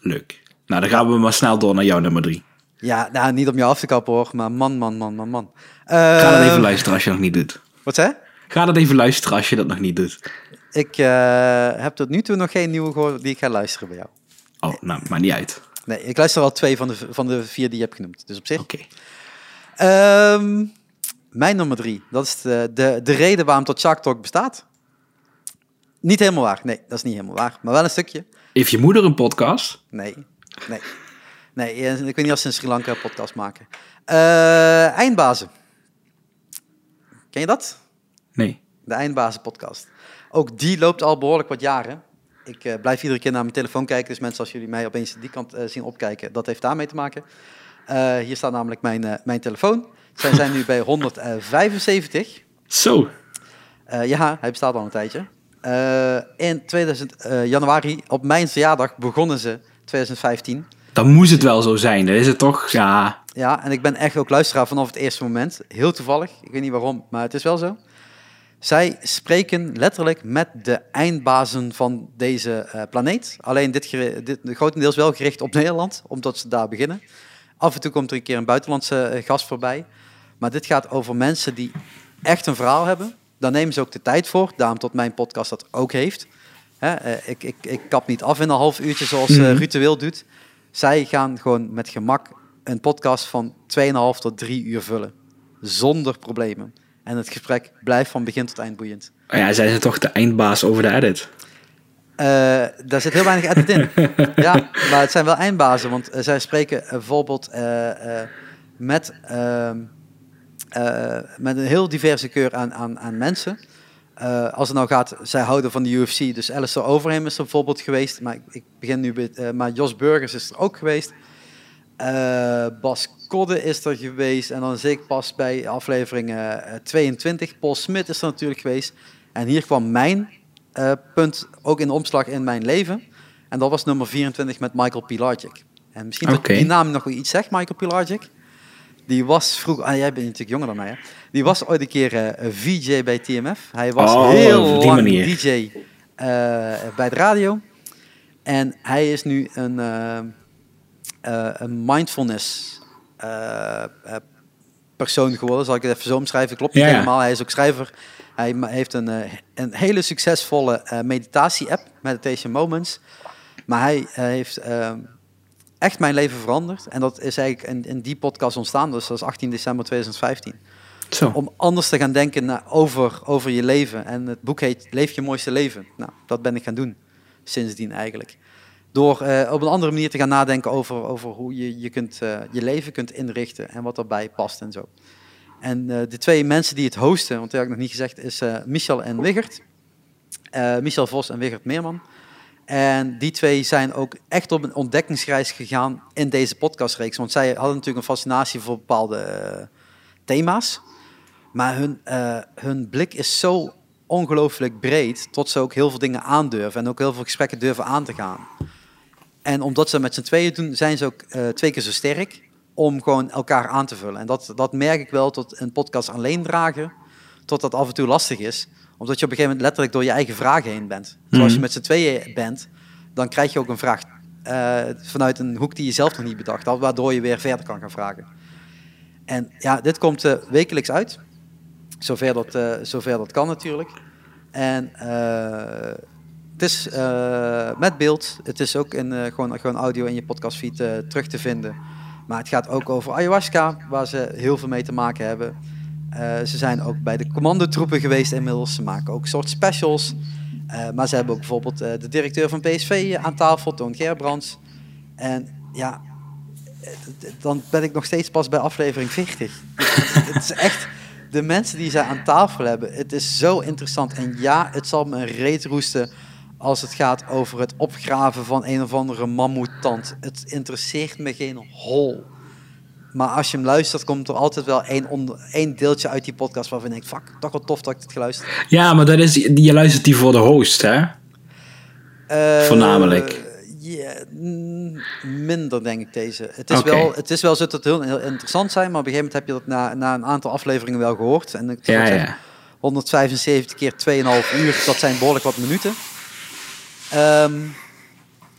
leuk. Nou, dan gaan we maar snel door naar jouw nummer drie. Ja, nou, niet om je af te kappen hoor, maar man, man, man, man, man. Ga dat Eh, even luisteren als je nog niet doet. Wat zei? Ga dat even luisteren als je dat nog niet doet. Ik eh, heb tot nu toe nog geen nieuwe gehoord die ik ga luisteren bij jou. Oh, nou, maar niet uit. Nee, ik luister al twee van de, van de vier die je hebt genoemd. Dus op zich. Oké. Ehm, mijn nummer drie. Dat is de, de, de reden waarom tot Shark Talk bestaat. Niet helemaal waar. Nee, dat is niet helemaal waar. Maar wel een stukje. Heeft je moeder een podcast? Nee, nee. Nee, eh, ik weet niet of ze in Sri Lanka een podcast maken. Eh, Eindbazen. Ken je dat? Nee. De Eindbazen podcast. Ook die loopt al behoorlijk wat jaren. Ik eh, blijf iedere keer naar mijn telefoon kijken. Dus mensen, als jullie mij opeens die kant eh, zien opkijken, dat heeft daarmee te maken. Eh, hier staat namelijk mijn, mijn telefoon. Zij zijn nu bij 175. Zo. Ja, hij bestaat al een tijdje. In 2000, eh, januari, op mijn verjaardag, begonnen ze 2015. Dan moest het wel zo zijn. Dan is het toch, ja... Ja, en ik ben echt ook luisteraar vanaf het eerste moment. Heel toevallig, ik weet niet waarom, maar het is wel zo. Zij spreken letterlijk met de eindbazen van deze eh, planeet. Alleen dit, dit grotendeels wel gericht op [LAUGHS] Nederland, omdat ze daar beginnen. Af en toe komt er een keer een buitenlandse eh, gast voorbij. Maar dit gaat over mensen die echt een verhaal hebben. Daar nemen ze ook de tijd voor. Daarom tot mijn podcast dat ook heeft. Hè, eh, ik, ik, ik kap niet af in een half uurtje zoals. Ruud de Wild doet. Zij gaan gewoon met gemak een podcast van 2,5 tot 3 uur vullen. Zonder problemen. En het gesprek blijft van begin tot eind boeiend. Oh Ja, zijn ze toch de eindbaas over de edit? Eh, daar zit heel weinig edit in. [LAUGHS] ja, maar het zijn wel eindbazen. Want eh, zij spreken eh, bijvoorbeeld met, ehm, eh, met een heel diverse keur aan, aan, aan mensen. Als het nou gaat, zij houden van de UFC. Dus Alistair Overeem is er bijvoorbeeld geweest. Maar ik, ik begin nu bij, eh, maar Jos Burgers is er ook geweest. Eh, Bas Kodde is er geweest. En dan zie ik pas bij aflevering eh, 22. Paul Smit is er natuurlijk geweest. En hier kwam mijn eh, punt ook in de omslag in mijn leven. En dat was nummer 24 met Michael Pilarczyk. En misschien dat Oké. die naam nog wel iets zegt, Michael Pilarczyk. Die was vroeger, ah, jij bent natuurlijk jonger dan mij, hè? Die was ooit een keer eh, een VJ bij TMF. Hij was Oh, heel lang manier. DJ eh, bij de radio. En hij is nu een, eh, eh, een mindfulness eh, eh, persoon geworden. Zal ik het even zo omschrijven? Klopt niet Ja, ja. helemaal. Hij is ook schrijver. Hij heeft een, eh, een hele succesvolle eh, meditatie-app, Meditation Moments. Maar hij eh, heeft eh, echt mijn leven veranderd. En dat is eigenlijk in, in die podcast ontstaan. Dus dat is 18 december 2015. Zo. om anders te gaan denken over, over je leven. En het boek heet Leef je mooiste leven. Nou, dat ben ik gaan doen, sindsdien eigenlijk. Door eh, op een andere manier te gaan nadenken over, over hoe je je, kunt, eh, je leven kunt inrichten en wat erbij past en zo. En eh, de twee mensen die het hosten, want dat heb ik nog niet gezegd, is Michel en Wigert. Michel Vos en Wigert Meerman. En die twee zijn ook echt op een ontdekkingsreis gegaan in deze podcastreeks. Want zij hadden natuurlijk een fascinatie voor bepaalde thema's. Maar hun, hun blik is zo ongelooflijk breed, tot ze ook heel veel dingen aandurven en ook heel veel gesprekken durven aan te gaan. En omdat ze met z'n tweeën doen, zijn ze ook eh, twee keer zo sterk om gewoon elkaar aan te vullen. En dat, dat merk ik wel tot een podcast alleen dragen, tot dat af en toe lastig is. Omdat je op een gegeven moment letterlijk door je eigen vragen heen bent. Dus als je Mhm. met z'n tweeën bent, dan krijg je ook een vraag eh, vanuit een hoek die je zelf nog niet bedacht had, waardoor je weer verder kan gaan vragen. En ja, dit komt eh, wekelijks uit. Zover dat, zover dat kan natuurlijk. En het is eh, met beeld. Het is ook in, eh, gewoon, gewoon audio in je podcastfeed eh, terug te vinden. Maar het gaat ook over ayahuasca, waar ze heel veel mee te maken hebben. Ze zijn ook bij de commandotroepen geweest inmiddels. Ze maken ook soort specials. Maar ze hebben ook bijvoorbeeld de directeur van PSV aan tafel, Toon Gerbrands. En ja, dan ben ik nog steeds pas bij aflevering 40. het is echt de mensen die zij aan tafel hebben. Het is zo interessant. En ja, het zal me een reet roesten als het gaat over het opgraven van een of andere mammoetand. Het interesseert me geen hol. Maar als je hem luistert, komt er altijd wel één, onder, één deeltje uit die podcast waarvan ik denk, fuck, toch wel tof dat ik het geluisterd heb. Ja, maar dat is, je luistert die voor de host, hè? Eh, Voornamelijk. minder denk ik deze. Het is, wel, het is wel zo dat het heel, heel interessant zijn, maar op een gegeven moment heb je dat na, na een aantal afleveringen wel gehoord. En ik Ja, zeggen, ja. 175 keer 2,5 uur, dat zijn behoorlijk wat minuten. Ehm,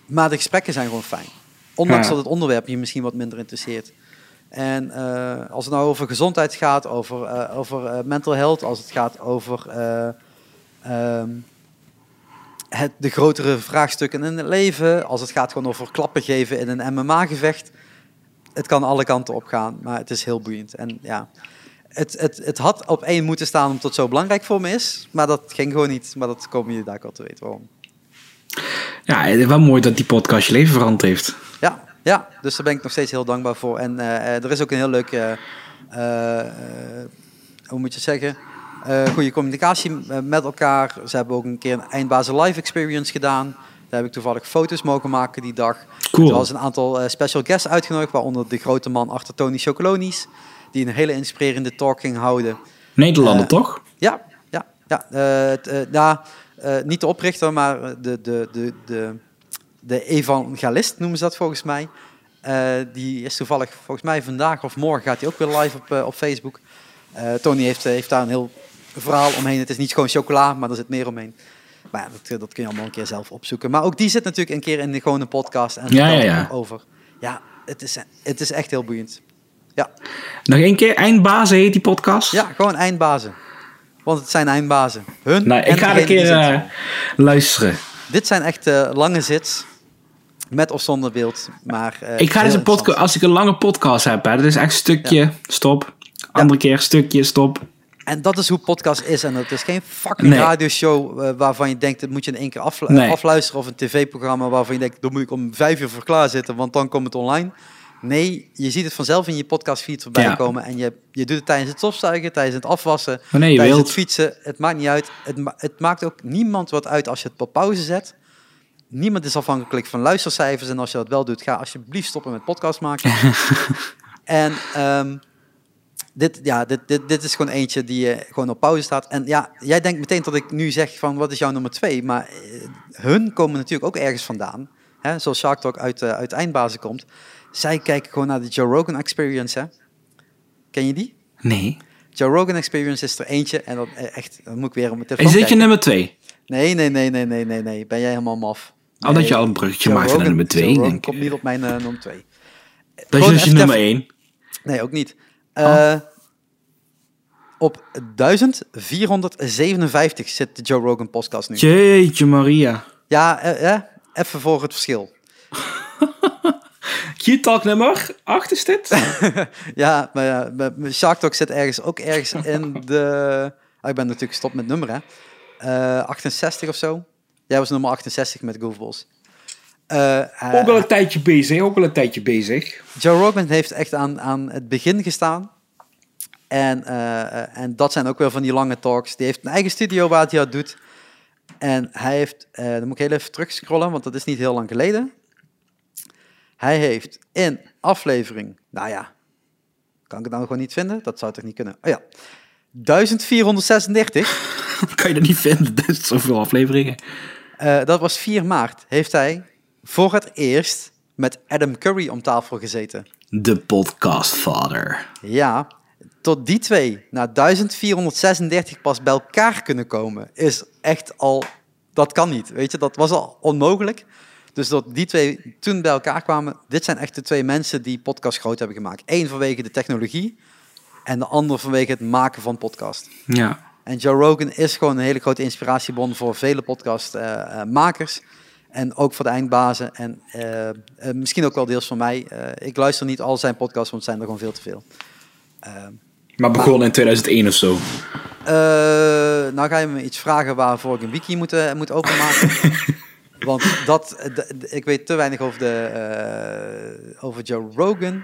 maar de gesprekken zijn gewoon fijn. Ondanks Ja. dat het onderwerp je misschien wat minder interesseert. En eh, als het nou over gezondheid gaat, over, eh, over eh, mental health, als het gaat over eh, ehm, het, de grotere vraagstukken in het leven, als het gaat gewoon over klappen geven in een MMA-gevecht, het kan alle kanten op gaan, maar het is heel boeiend. En ja, het, het, het had op één moeten staan omdat het zo belangrijk voor me is, maar dat ging gewoon niet. Maar dat komen jullie daar al te weten waarom. Ja, wel mooi dat die podcast je leven veranderd heeft. Ja, ja, dus daar ben ik nog steeds heel dankbaar voor. En eh, eh, er is ook een heel leuk, eh, hoe moet je het zeggen, goede communicatie met elkaar. Ze hebben ook een keer een eindbazen live experience gedaan. Daar heb ik toevallig foto's mogen maken die dag. Cool. Er was een aantal special guests uitgenodigd, waaronder de grote man achter Tony Chocolonies, die een hele inspirerende talk ging houden. Nederlander, toch? Ja, ja, ja. ja eh, niet de oprichter, maar de, de, de, de, de evangelist noemen ze dat volgens mij. Eh, die is toevallig, volgens mij vandaag of morgen gaat hij ook weer live op, eh, op Facebook. Tony heeft, heeft daar een heel verhaal omheen. Het is niet gewoon chocola, maar er zit meer omheen. Maar ja, dat, dat kun je allemaal een keer zelf opzoeken. Maar ook die zit natuurlijk een keer in de gewone podcast en Ja, ja, ja. er over. Ja, het is, het is echt heel boeiend. Ja. Nog één keer, Eindbazen heet die podcast. Ja, gewoon eindbazen. Want het zijn eindbazen. Hun Nou, ik ga een keer eh, luisteren. Dit zijn echt eh, lange zits. Met of zonder beeld. Maar, eh, Ik ga dus een podcast, als ik een lange podcast heb, hè, dat is echt stukje, stop. Andere keer stukje, stop. En dat is hoe podcast is. En het is geen fucking Nee. radioshow waarvan je denkt, dat moet je in één keer aflu- Nee. afluisteren. Of een tv-programma waarvan je denkt, daar moet ik om vijf uur voor klaar zitten, want dan komt het online. Nee, je ziet het vanzelf in je podcastfeed voorbij Ja. komen. En je, je doet het tijdens het stofzuigen, tijdens het afwassen, Wanneer je tijdens wilt. het fietsen. Het maakt niet uit. Het, ma- het maakt ook niemand wat uit als je het op pauze zet. Niemand is afhankelijk van luistercijfers. En als je dat wel doet, ga alsjeblieft stoppen met podcast maken. [LAUGHS] en ehm, dit, ja, dit, dit, dit is gewoon eentje die eh, gewoon op pauze staat. En ja, jij denkt meteen dat ik nu zeg van wat is jouw nummer twee. Maar eh, hun komen natuurlijk ook ergens vandaan. Hè? Zoals Shark Talk uit, eh, uit Eindbazen komt. Zij kijken gewoon naar de Joe Rogan Experience. Hè? Ken je die? Nee. Joe Rogan Experience is er eentje. En dat eh, echt, dan moet ik weer op mijn Is telefoon dit je kijken. nummer twee? Nee, nee, nee, nee, nee, nee, nee. Ben jij helemaal maf? Al dat Nee. je al een bruggetje maakt naar nummer twee, Joe Rogan komt niet op mijn eh, nummer twee. Dat is dus je nummer één. Nee, ook niet. Oh. Eh, op 1457 zit de Joe Rogan podcast nu. Jeetje Maria. Ja, eh, eh, even voor het verschil. [LAUGHS] Ski Talk nummer 8 is dit? [LAUGHS] Ja, maar ja, Shark Talk zit ergens ook ergens in de... Ah, ik ben natuurlijk gestopt met nummer, hè. Eh, 68 of zo. Jij was nummer 68 met Goofballs. Eh, hij- ook al een tijdje bezig, ook al een tijdje bezig. Joe Rogan heeft echt aan, aan het begin gestaan. En, eh, eh, en dat zijn ook weer van die lange talks. Die heeft een eigen studio waar hij dat doet. En hij heeft, eh, dan moet ik heel even terugscrollen, want dat is niet heel lang geleden. Hij heeft in aflevering, nou ja, kan ik het nou gewoon niet vinden? Dat zou toch niet kunnen? Oh ja, 1436, [LAUGHS] kan je dat niet vinden, dat is zoveel afleveringen. eh, dat was 4 maart, heeft hij voor het eerst met Adam Curry om tafel gezeten. De podcast father. Ja, tot die twee naar 1436 pas bij elkaar kunnen komen, is echt al. Dat kan niet. Weet je, dat was al onmogelijk. Dus dat die twee toen bij elkaar kwamen, dit zijn echt de twee mensen die podcast groot hebben gemaakt. Eén vanwege de technologie en de ander vanwege het maken van podcast. Ja. En Joe Rogan is gewoon een hele grote inspiratiebron voor vele podcastmakers. en ook voor de eindbazen. En eh, eh, misschien ook wel deels van mij. Eh, ik luister niet al zijn podcasts, want het zijn er gewoon veel te veel. Eh, Maar begon in 2001 of zo. eh, nou ga je me iets vragen waarvoor ik een wiki moet, eh, moet openmaken. [LAUGHS] Want dat, eh, ik weet te weinig over, de, eh, over Joe Rogan.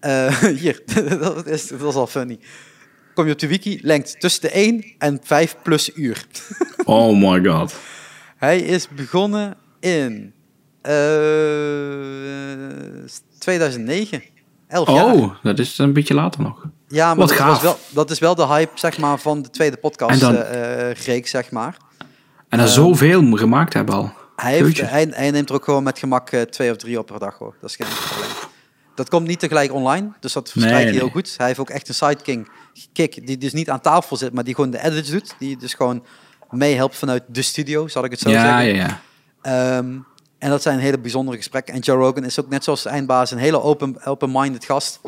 Eh, [LAUGHS] hier, [LAUGHS] dat is, dat is al funny. Kom je op de wiki, lengte tussen de 1 en 5 plus uur. [LAUGHS] Oh my god. Hij is begonnen in eh 2009. 11 jaar. Oh, dat is een beetje later nog. Ja, maar Wat dat, gaaf. was wel, dat is wel de hype zeg maar, van de tweede podcast En dan- reeks, zeg maar. En er zoveel gemaakt hebben al. Hij, heeft, Jeetje. hij, hij neemt er ook gewoon met gemak eh, twee of drie op per dag hoor. Dat is geen probleem. Dat komt niet tegelijk online, dus dat verspreidt Nee, hij heel nee. goed. Hij heeft ook echt een sidekick kick, die dus niet aan tafel zit, maar die gewoon de edits doet. Die dus gewoon meehelpt vanuit de studio, zal ik het zo Ja, zeggen. ja, ja. Ehm, en dat zijn hele bijzondere gesprekken. En Joe Rogan is ook net zoals de eindbaas een hele open- open-minded gast.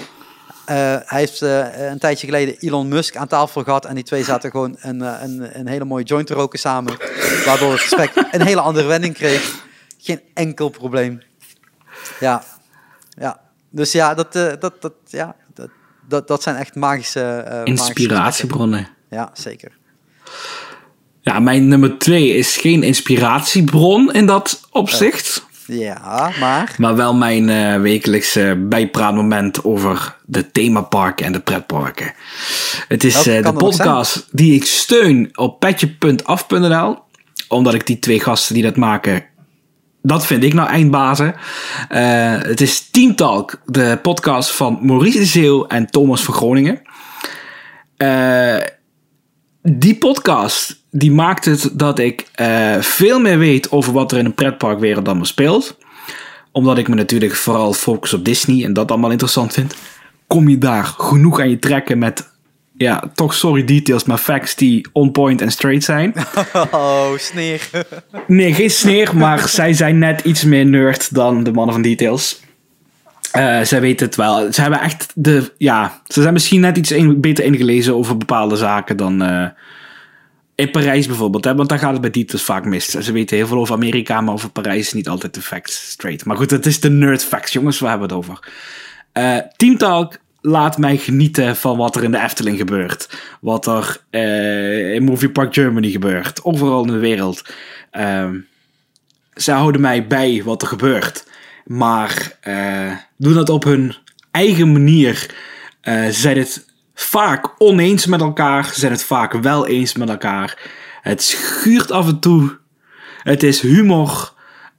Eh, hij heeft eh, een tijdje geleden Elon Musk aan tafel gehad. En die twee zaten gewoon een, eh, een, een hele mooie joint te roken samen. Waardoor het gesprek een hele andere wending kreeg. Geen enkel probleem. Ja, ja. Dus ja, dat, dat, dat, ja, dat, dat, dat zijn echt magische... magische gesprekken. Inspiratiebronnen. Ja, zeker. Ja, mijn nummer twee is geen inspiratiebron in dat opzicht. Ja, maar... Maar wel mijn eh, wekelijkse bijpraatmoment over de themaparken en de pretparken. Het is eh, de podcast die ik steun op petje.af.nl. Omdat ik die twee gasten die dat maken, dat vind ik nou eindbazen. Eh, het is Team Talk, de podcast van Maurice de Zeeuw en Thomas van Groningen. Eh, die podcast die maakt het dat ik eh, veel meer weet over wat er in een pretparkwereld allemaal speelt. Omdat ik me natuurlijk vooral focus op Disney en dat allemaal interessant vind. Kom je daar genoeg aan je trekken met, ja, toch sorry details, maar facts die on point en straight zijn. [LAUGHS] Oh, sneer. Nee, geen sneer, maar zij zijn net iets meer nerd dan de mannen van details. Eh, zij weten het wel. Ze hebben echt de. Ja, ze zijn misschien net iets beter ingelezen over bepaalde zaken dan. eh, in Parijs bijvoorbeeld, hè? want daar gaat het bij details vaak mis. Ze weten heel veel over Amerika, maar over Parijs is niet altijd de facts straight. Maar goed, het is de nerd facts, jongens, we hebben het over. Eh Team Talk laat mij genieten van wat er in de Efteling gebeurt. Wat er in Movie Park Germany gebeurt. Overal in de wereld. Ehm ze houden mij bij wat er gebeurt. Maar eh, doen dat op hun eigen manier. Ze zijn het vaak oneens met elkaar. Zijn het vaak wel eens met elkaar. Het schuurt af en toe. Het is humor.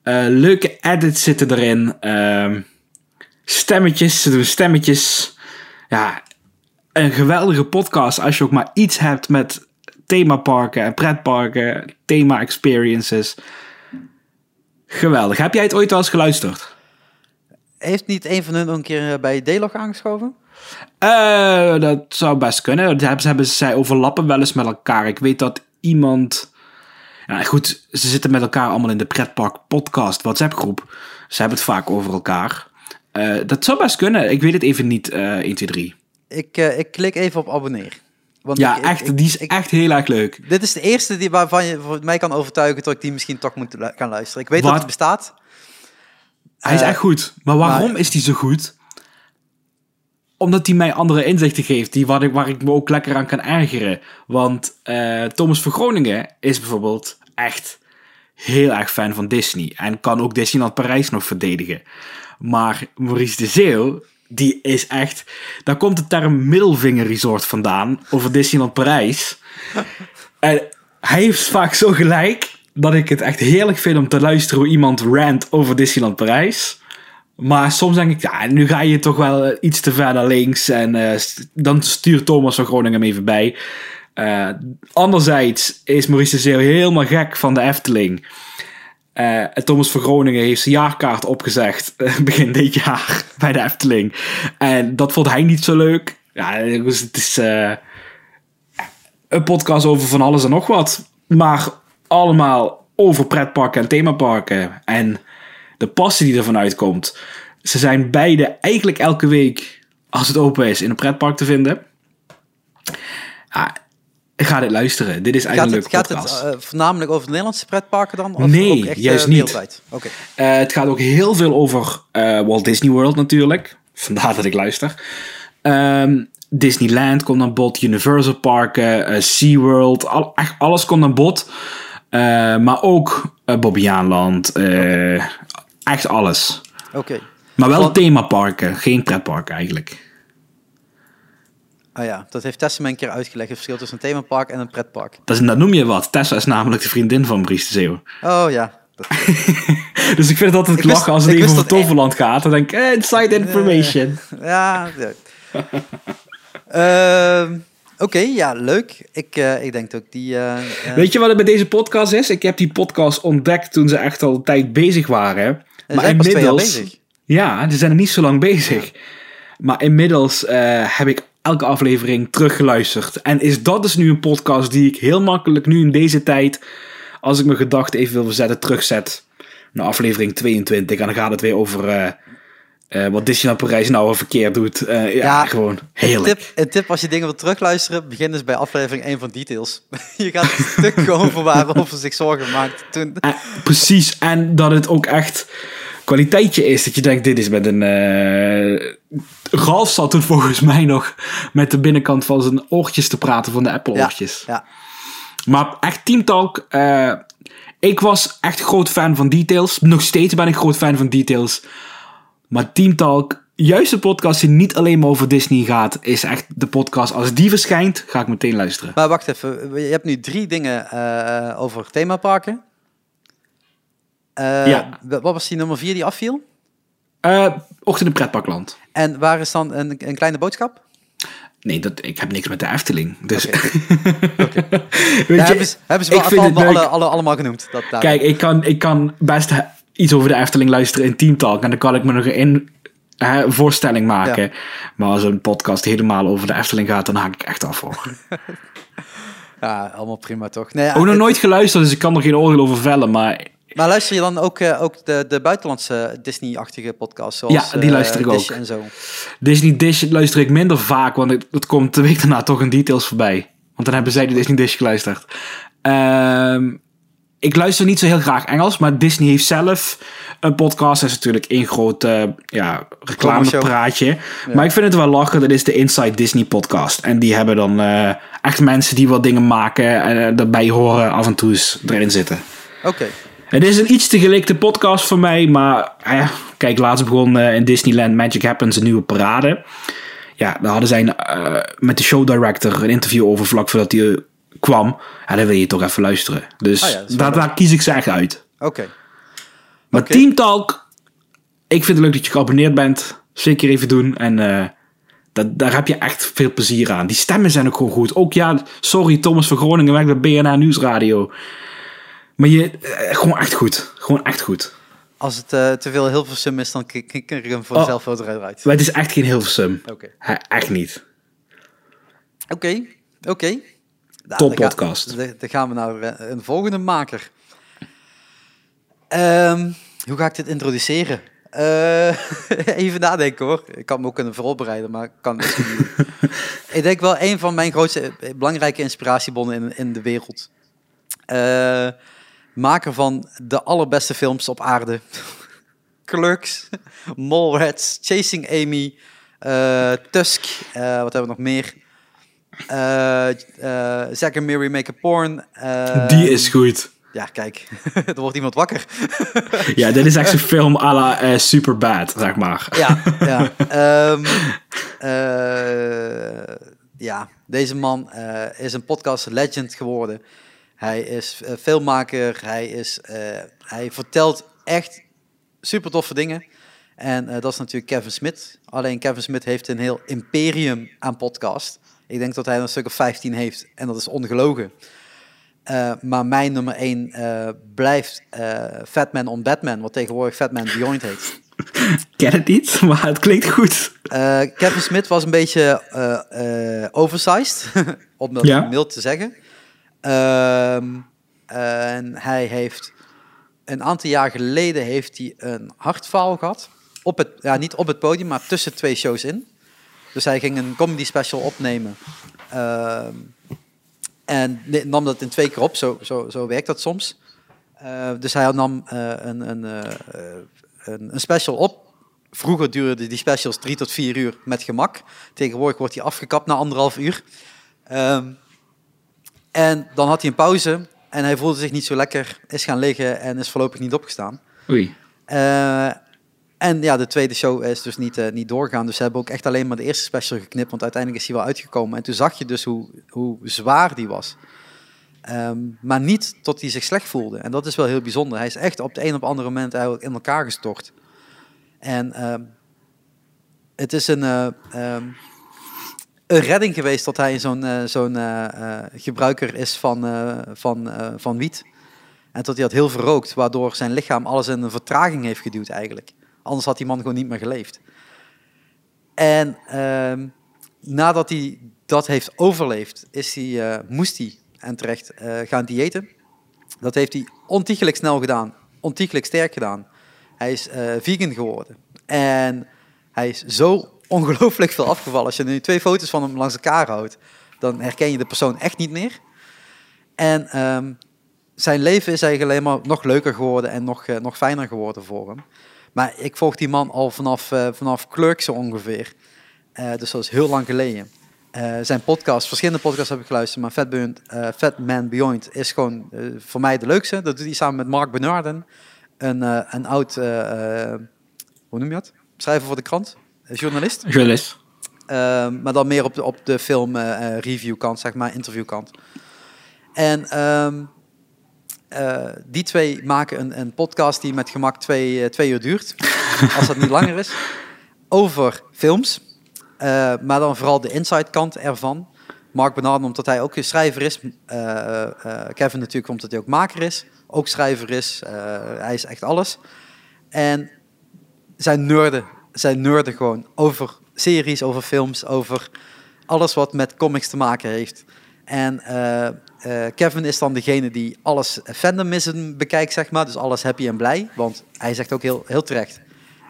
Eh, leuke edits zitten erin. Ehm, stemmetjes. Ze stemmetjes. Ja, een geweldige podcast als je ook maar iets hebt met themaparken en pretparken, thema-experiences. Geweldig. Heb jij het ooit wel eens geluisterd? Heeft niet een van hun een keer eh, bij D-Log aangeschoven? Eh, dat zou best kunnen. Dat hebben, zij overlappen wel eens met elkaar. Ik weet dat iemand... Ja, goed, ze zitten met elkaar allemaal in de Pretpark Podcast WhatsApp groep. Ze hebben het vaak over elkaar. Eh, dat zou best kunnen. Ik weet het even niet, eh 1, 2, 3. Ik, ik klik even op abonneer. Want Ja, ik- echt, ik- die is ik- echt heel erg leuk. Dit is de eerste die, waarvan je mij kan overtuigen dat ik die misschien toch moet gaan luisteren. Ik weet dat Wat? het bestaat. Hij is Eh, echt goed. Maar waarom maar- is hij zo goed? Omdat hij mij andere inzichten geeft, die waar, ik, waar ik me ook lekker aan kan ergeren. Want eh, Thomas van Groningen is bijvoorbeeld echt heel erg fan van Disney. En kan ook Disneyland Parijs nog verdedigen. Maar Maurice de Zeeuw, die is echt... Daar komt de term middelvinger resort vandaan over Disneyland Parijs. [LAUGHS] En hij heeft vaak zo gelijk dat ik het echt heerlijk vind om te luisteren hoe iemand rant over Disneyland Parijs. Maar soms denk ik, ja, nu ga je toch wel eh, iets te ver naar links. En eh, dan stuurt Thomas van Groningen hem even bij. Eh, anderzijds is Maurice de Zeeuw helemaal gek van de Efteling. En Thomas van Groningen heeft zijn jaarkaart opgezegd [LAUGHS] begin dit jaar bij de Efteling. En dat vond hij niet zo leuk. Ja, het is een podcast over van alles en nog wat. Maar allemaal over pretparken en themaparken. En de passie die ervan uitkomt. Ze zijn beide eigenlijk elke week, als het open is, in een pretpark te vinden. Ja, ga dit luisteren. Dit is Gaat eigenlijk het, een gaat het eh, voornamelijk over de Nederlandse pretparken dan? Of Nee, ook echt, juist eh, niet. Oké. Eh, het gaat ook heel veel over Walt Disney World natuurlijk. [LAUGHS] Vandaar dat ik luister. Ehm, Disneyland komt aan bod, Universal Parken, SeaWorld, al, echt alles komt aan bod. Eh, maar ook uh, Bobbejaanland, eh, echt alles. Oké. Maar wel Want- themaparken, geen pretparken eigenlijk. Ah ja, dat heeft Tessa me een keer uitgelegd. Het verschil tussen een themapark en een pretpark. Dat, is, dat noem je wat. Tessa is namelijk de vriendin van Maurice de Zeeuw. Oh ja. Dat, [LAUGHS] Dus ik vind het altijd Ik wist- lachen als het even over dat- Toverland gaat. Dan denk ik, eh, inside information. ja. ja. Ehm, Oké, ja, leuk. Ik, eh, ik denk ook die... eh, eh, Weet je wat het met deze podcast is? Ik heb die podcast ontdekt toen ze echt al een tijd bezig waren. twee jaar bezig. Ja, ze zijn er niet zo lang bezig. Maar inmiddels heb ik elke aflevering teruggeluisterd. En is dat dus nu een podcast die ik heel makkelijk nu in deze tijd, als ik mijn gedachten even wil verzetten, terugzet naar aflevering 22. En dan gaat het weer over eh, wat Disneyland Parijs nou al verkeerd doet. Eh, ja, Ja, gewoon Een heerlijk. tip, een tip als je dingen wilt terugluisteren, begin dus bij aflevering 1 van Details. [LAUGHS] je gaat een stuk [LAUGHS] over waarover zich zorgen maakt toen. Precies, en dat het ook echt kwaliteitje is. Dat je denkt, dit is met een... eh Ralf zat toen volgens mij nog met de binnenkant van zijn oortjes te praten van de Apple Ja, oortjes. ja. Maar echt Team Talk, ik was echt groot fan van Details. Nog steeds ben ik groot fan van Details. Maar Team Talk, juist de podcast die niet alleen maar over Disney gaat, is echt de podcast. Als die verschijnt, ga ik meteen luisteren. Maar wacht even, je hebt nu drie dingen eh, over themaparken. Eh, Ja. Wat was die nummer vier die afviel? Eh Ochtend in Pretparkland. En waar is dan een, een kleine boodschap? Nee, dat, ik heb niks met de Efteling. Dus. [LAUGHS] Weet Ja, je, hebben ze, hebben ze ik wel allemaal, leuk. alle, alle, allemaal genoemd. Dat, daar. Kijk, ik kan, ik kan best iets over de Efteling luisteren in Team Talk. En dan kan ik me nog een hè, voorstelling maken. Ja. Maar als een podcast helemaal over de Efteling gaat, dan haak ik echt af hoor. [LAUGHS] Ja, allemaal prima toch? Nee, Ook nog het- nooit geluisterd, dus ik kan er geen oordeel over vellen. Maar Maar luister je dan ook, eh, ook de, de buitenlandse Disney-achtige podcasts? Zoals, Ja, die eh, luister ik Dish ook. En zo. Disney Dish luister ik minder vaak, want het, het komt de week daarna toch in details voorbij. Want dan hebben zij de Disney Dish geluisterd. Ehm, ik luister niet zo heel graag Engels, maar Disney heeft zelf een podcast. Dat is natuurlijk één groot eh, ja, reclamepraatje. Maar ik vind het wel lachen, dat is de Inside Disney podcast. En die hebben dan eh, echt mensen die wat dingen maken en eh, daarbij horen af en toe eens erin zitten. Oké. Het is een iets te gelikte podcast voor mij, maar kijk, laatst begon in Disneyland Magic Happens een nieuwe parade. Ja, daar hadden zij met de show director een interview over vlak voordat hij eh, kwam. Ja, dan wil je toch even luisteren. Dus Ah ja, dat is wel daar, daar kies ik ze echt uit. Oké. Maar. Team Talk, ik vind het leuk dat je geabonneerd bent. Zeker even doen. En eh, dat, daar heb je echt veel plezier aan. Die stemmen zijn ook gewoon goed. Ook ja, sorry, Thomas van Groningen werkt bij BNA Nieuwsradio. Maar je, eh, gewoon echt goed. Gewoon echt goed. Als het eh, te veel Hilversum is, dan kijk ik hem voor Oh. zelf eruit. Maar het is echt geen Hilversum. Oké. He- Echt niet. Oké. Oké. Top podcast. Dan gaan we naar eh, een volgende maker. Ehm, hoe ga ik dit introduceren? Eh, [LAUGHS] even nadenken hoor. Ik kan me ook kunnen voorbereiden, maar ik kan het niet. [LAUGHS] Ik denk wel een van mijn grootste, eh, belangrijke inspiratiebronnen in, in de wereld. Eh, maker van de allerbeste films op aarde. [LAUGHS] Clerks, Mallrats, Chasing Amy, eh, Tusk, wat hebben we nog meer? Eh eh, Zack Miri Make a Porn. eh, Die is goed. Ja, kijk, [LAUGHS] er wordt iemand wakker. [LAUGHS] Ja, dit is echt zo'n film à la eh, Superbad, zeg maar. Ja, [LAUGHS] ja. Ehm, eh, ja, deze man is een podcast legend geworden. Hij is filmmaker, hij, is, hij vertelt echt super toffe dingen. En dat is natuurlijk Kevin Smith. Alleen Kevin Smith heeft een heel imperium aan podcast. Ik denk dat hij een stuk of 15 heeft en dat is ongelogen. Eh, maar mijn nummer 1 eh, blijft eh Fatman on Batman, wat tegenwoordig Fatman Beyond heet. Ik [LAUGHS] ken het niet, maar het klinkt goed. Kevin Smith was een beetje oversized, [LAUGHS] om dat Ja. mild te zeggen. Ehm, en hij heeft een aantal jaar geleden heeft hij een hartfaal gehad. Op het, ja, niet op het podium, maar tussen twee shows in. Dus hij ging een comedy special opnemen. Ehm, en nam dat in twee keer op, zo, zo, zo werkt dat soms. Eh, dus hij nam eh, een, een, eh, een, een special op. Vroeger duurden die specials drie tot vier uur met gemak. Tegenwoordig wordt hij afgekapt na anderhalf uur. Ehm, en dan had hij een pauze en hij voelde zich niet zo lekker, is gaan liggen en is voorlopig niet opgestaan. Oei. En ja, de tweede show is dus niet, eh, niet doorgaan. Dus ze hebben ook echt alleen maar de eerste special geknipt, want uiteindelijk is hij wel uitgekomen. En toen zag je dus hoe, hoe zwaar die was. Ehm, maar niet tot hij zich slecht voelde. En dat is wel heel bijzonder. Hij is echt op de een op andere moment eigenlijk in elkaar gestort. En ehm, het is een, eh, ehm, een redding geweest dat hij zo'n eh, zo'n gebruiker is van, van, van wiet. En dat hij had heel verrookt, waardoor zijn lichaam alles in een vertraging heeft geduwd eigenlijk. Anders had die man gewoon niet meer geleefd. En ehm, nadat hij dat heeft overleefd, is eh, moest hij en terecht eh, gaan diëten. Dat heeft hij ontiegelijk snel gedaan, ontiegelijk sterk gedaan. Hij is eh, vegan geworden. En hij is zo ongelooflijk veel afgevallen. Als je nu twee foto's van hem langs elkaar houdt, dan herken je de persoon echt niet meer. En ehm, zijn leven is eigenlijk alleen maar nog leuker geworden en nog, nog fijner geworden voor hem. Maar ik volg die man al vanaf, eh vanaf Clerks zo ongeveer. Eh, dus dat is heel lang geleden. Eh, zijn podcast, verschillende podcasts heb ik geluisterd, maar Fat, Beyond, Fat Man Beyond is gewoon voor mij de leukste. Dat doet hij samen met Mark Bernarden, een, een oud, hoe noem je dat? Schrijver voor de krant, journalist. Ehm, maar dan meer op de, op de film review kant, zeg maar, interview-kant. En ehm, eh, die twee maken een, een podcast die met gemak twee, eh, twee uur duurt, [LAUGHS] als dat niet langer is, over films. Eh, maar dan vooral de inside kant ervan. Mark Bernarden, omdat hij ook schrijver is. Kevin natuurlijk, omdat hij ook maker is. Ook schrijver is. Hij is echt alles. En zijn nerden. Zijn nerden gewoon over series, over films, over alles wat met comics te maken heeft. En eh, Kevin is dan degene die alles fandomism bekijkt, zeg maar. Dus alles happy en blij. Want hij zegt ook heel, heel terecht.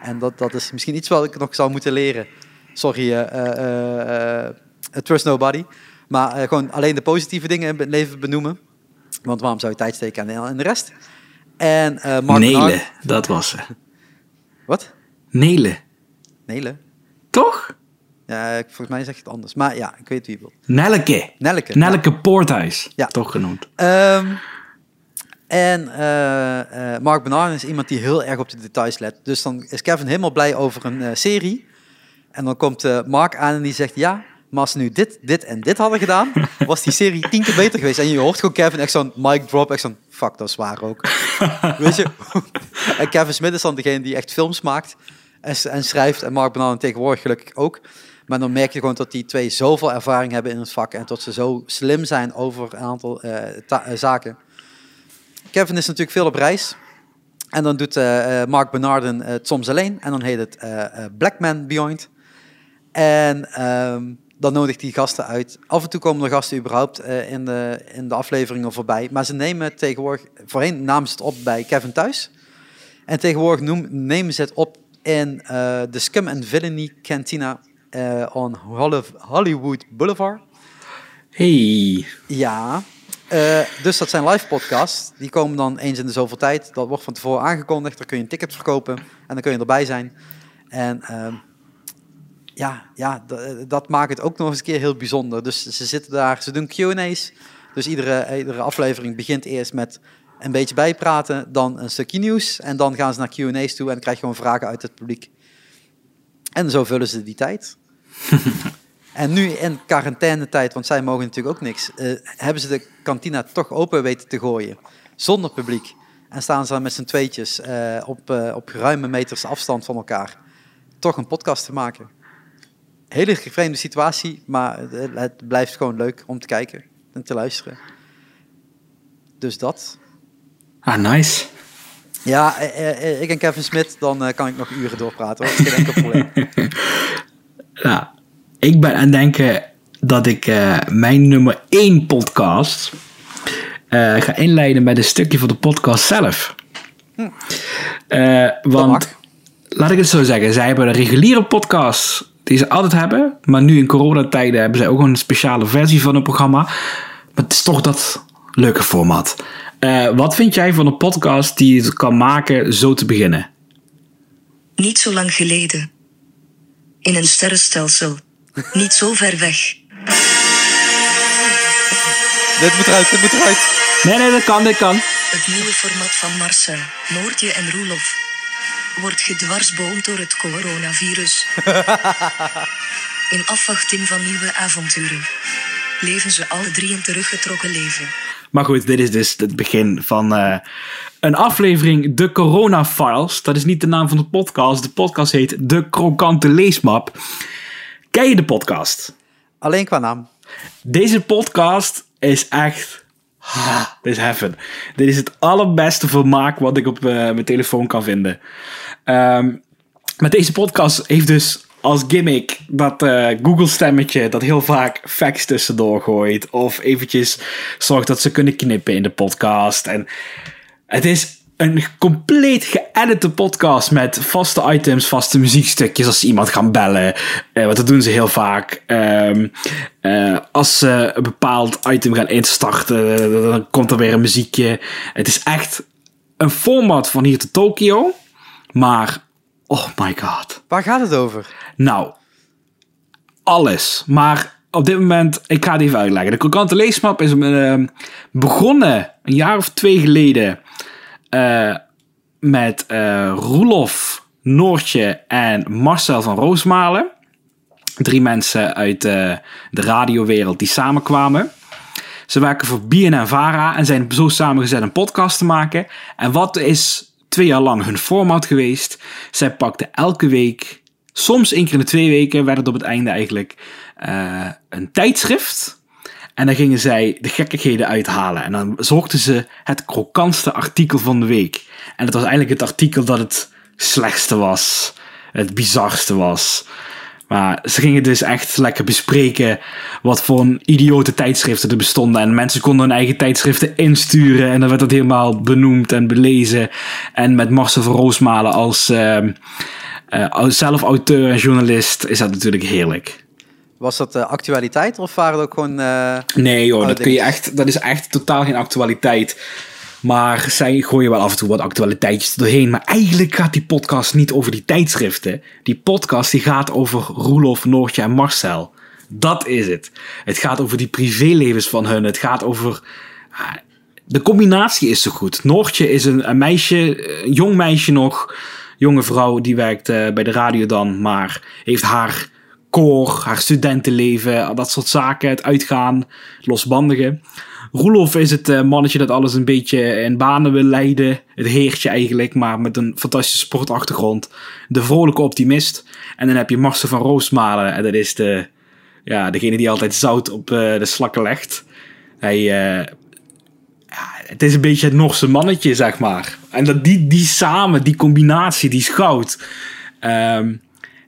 En dat, dat is misschien iets wat ik nog zou moeten leren. Sorry, eh, eh, trust nobody. Maar gewoon alleen de positieve dingen in het leven benoemen. Want waarom zou je tijd steken aan aan de rest? En Mark Bernard- dat was ze. Wat? Nelen. Nelen? Toch? Ja, volgens mij zeg je het anders. Maar ja, ik weet wie je bedoelt. Nelke. Nelleke. Nelke Poorthuis. Ja. Toch genoemd. Ehm, en eh, eh, Mark Bernard is iemand die heel erg op de details let. Dus dan is Kevin helemaal blij over een eh, serie. En dan komt Mark aan en die zegt... Ja, maar als ze nu dit, dit en dit hadden gedaan... [LAUGHS] was die serie tien keer beter geweest. En je hoort gewoon Kevin echt zo'n mic drop. Echt zo'n, fuck, dat is waar ook. [LAUGHS] Weet je? en Kevin Smith is dan degene die echt films maakt en, en schrijft. En Mark Bernard tegenwoordig gelukkig ook. Maar dan merk je gewoon dat die twee zoveel ervaring hebben in het vak. En dat ze zo slim zijn over een aantal eh, eh, zaken. Kevin is natuurlijk veel op reis. En dan doet eh, Mark Bernarden het soms alleen. En dan heet het Black Man Beyond. En ehm, dan nodigt hij gasten uit. Af en toe komen er gasten überhaupt in, de, in de afleveringen voorbij. Maar ze nemen tegenwoordig... Voorheen namen ze het op bij Kevin thuis. En tegenwoordig noem, nemen ze het op in eh, de Scum and Villainy Cantina eh, on Holly- Hollywood Boulevard. Hey. Ja, Eh, dus dat zijn live podcasts. Die komen dan eens in de zoveel tijd. Dat wordt van tevoren aangekondigd. Dan kun je een ticket verkopen. En dan kun je erbij zijn. En ehm, ja, ja d- dat maakt het ook nog eens een keer heel bijzonder. Dus ze zitten daar, ze doen Q&A's. Dus iedere, iedere aflevering begint eerst met een beetje bijpraten. Dan een stukje nieuws. En dan gaan ze naar Q&A's toe. En dan krijg je gewoon vragen uit het publiek. En zo vullen ze die tijd. [LAUGHS] En nu in quarantainetijd, want zij mogen natuurlijk ook niks, eh, hebben ze de kantina toch open weten te gooien. Zonder publiek. En staan ze dan met z'n tweetjes eh, op, eh, op ruime meters afstand van elkaar. Toch een podcast te maken. Hele vreemde situatie, maar het, het blijft gewoon leuk om te kijken en te luisteren. Dus dat. Ah, nice. Ja, eh, eh, ik en Kevin Smit, dan eh, kan ik nog uren doorpraten. Hoor. Geen enkel probleem. [LAUGHS] Ja, ik ben aan het denken dat ik eh, mijn nummer 1 podcast eh, ga inleiden met een stukje van de podcast zelf. Eh, want, laat ik het zo zeggen, zij hebben een reguliere podcast die ze altijd hebben, maar nu in coronatijden hebben zij ook een speciale versie van het programma. Maar het is toch dat leuke format. Eh, wat vind jij van een podcast die het kan maken zo te beginnen? Niet zo lang geleden. In een sterrenstelsel. Niet zo ver weg. dit moet eruit, dit moet eruit. Nee, nee, dat kan, dat kan. Het nieuwe format van Marcel, Noortje en Roelof. Wordt gedwarsboomd door het coronavirus. [LAUGHS] In afwachting van nieuwe avonturen. Leven ze alle drie een teruggetrokken leven. Maar goed, dit is dus het begin van eh, een aflevering De Corona Files. Dat is niet de naam van de podcast. De podcast heet De Krokante Leesmap. Ken je de podcast? Alleen qua naam. Deze podcast is echt... Ha, dit is heaven. Dit is het allerbeste vermaak wat ik op eh, mijn telefoon kan vinden. Ehm, met deze podcast heeft dus als gimmick dat eh, Google stemmetje dat heel vaak facts tussendoor gooit. Of eventjes zorgt dat ze kunnen knippen in de podcast. En het is een compleet geëdite podcast met vaste items, vaste muziekstukjes als ze iemand gaan bellen. Eh, want dat doen ze heel vaak. Ehm, eh, als ze een bepaald item gaan instarten, dan komt er weer een muziekje. Het is echt een format van hier te Tokio. Maar, oh my god. Waar gaat het over? Nou, alles. Maar op dit moment, ik ga het even uitleggen. De Krokante Leesmap is eh, begonnen een jaar of twee geleden eh, met eh Roelof, Noortje en Marcel van Roosmalen. Drie mensen uit de radiowereld die samenkwamen. Ze werken voor BNN Vara en zijn zo samengezet een podcast te maken. En wat is twee jaar lang hun format geweest? Zij pakten elke week, soms één keer in de twee weken, werd het op het einde eigenlijk, eh, een tijdschrift. En dan gingen zij de gekkigheden uithalen. En dan zochten ze het krokantste artikel van de week. En dat was eigenlijk het artikel dat het slechtste was. Het bizarste was. Maar ze gingen dus echt lekker bespreken wat voor een idiote tijdschriften er bestonden. En mensen konden hun eigen tijdschriften insturen. En dan werd dat helemaal benoemd en belezen. En met Marcel van Roosmalen als, als zelf auteur en journalist is dat natuurlijk heerlijk. Was dat eh, actualiteit of waren het ook gewoon... eh, Nee joh, Oh, dat, dat kun je echt, dat is echt totaal geen actualiteit. Maar zij gooien wel af en toe wat actualiteitjes doorheen. Maar eigenlijk gaat die podcast niet over die tijdschriften. Die podcast die gaat over Roelof, Noortje en Marcel. Dat is het. Het gaat over die privélevens van hun. Het gaat over... ah, De combinatie is zo goed. Noortje is een, een meisje, een jong meisje nog. Jonge vrouw, die werkt eh, bij de radio dan. Maar heeft haar koor, haar studentenleven, dat soort zaken. Het uitgaan, losbandige. Roelof is het eh, mannetje dat alles een beetje in banen wil leiden. Het heertje eigenlijk, maar met een fantastische sportachtergrond. De vrolijke optimist. En dan heb je Marcel van Roosmalen. En dat is de, ja, degene die altijd zout op eh, de slakken legt. Hij, eh, ja, het is een beetje het Norse mannetje, zeg maar. En dat, die, die samen, die combinatie, die goud. Ehm,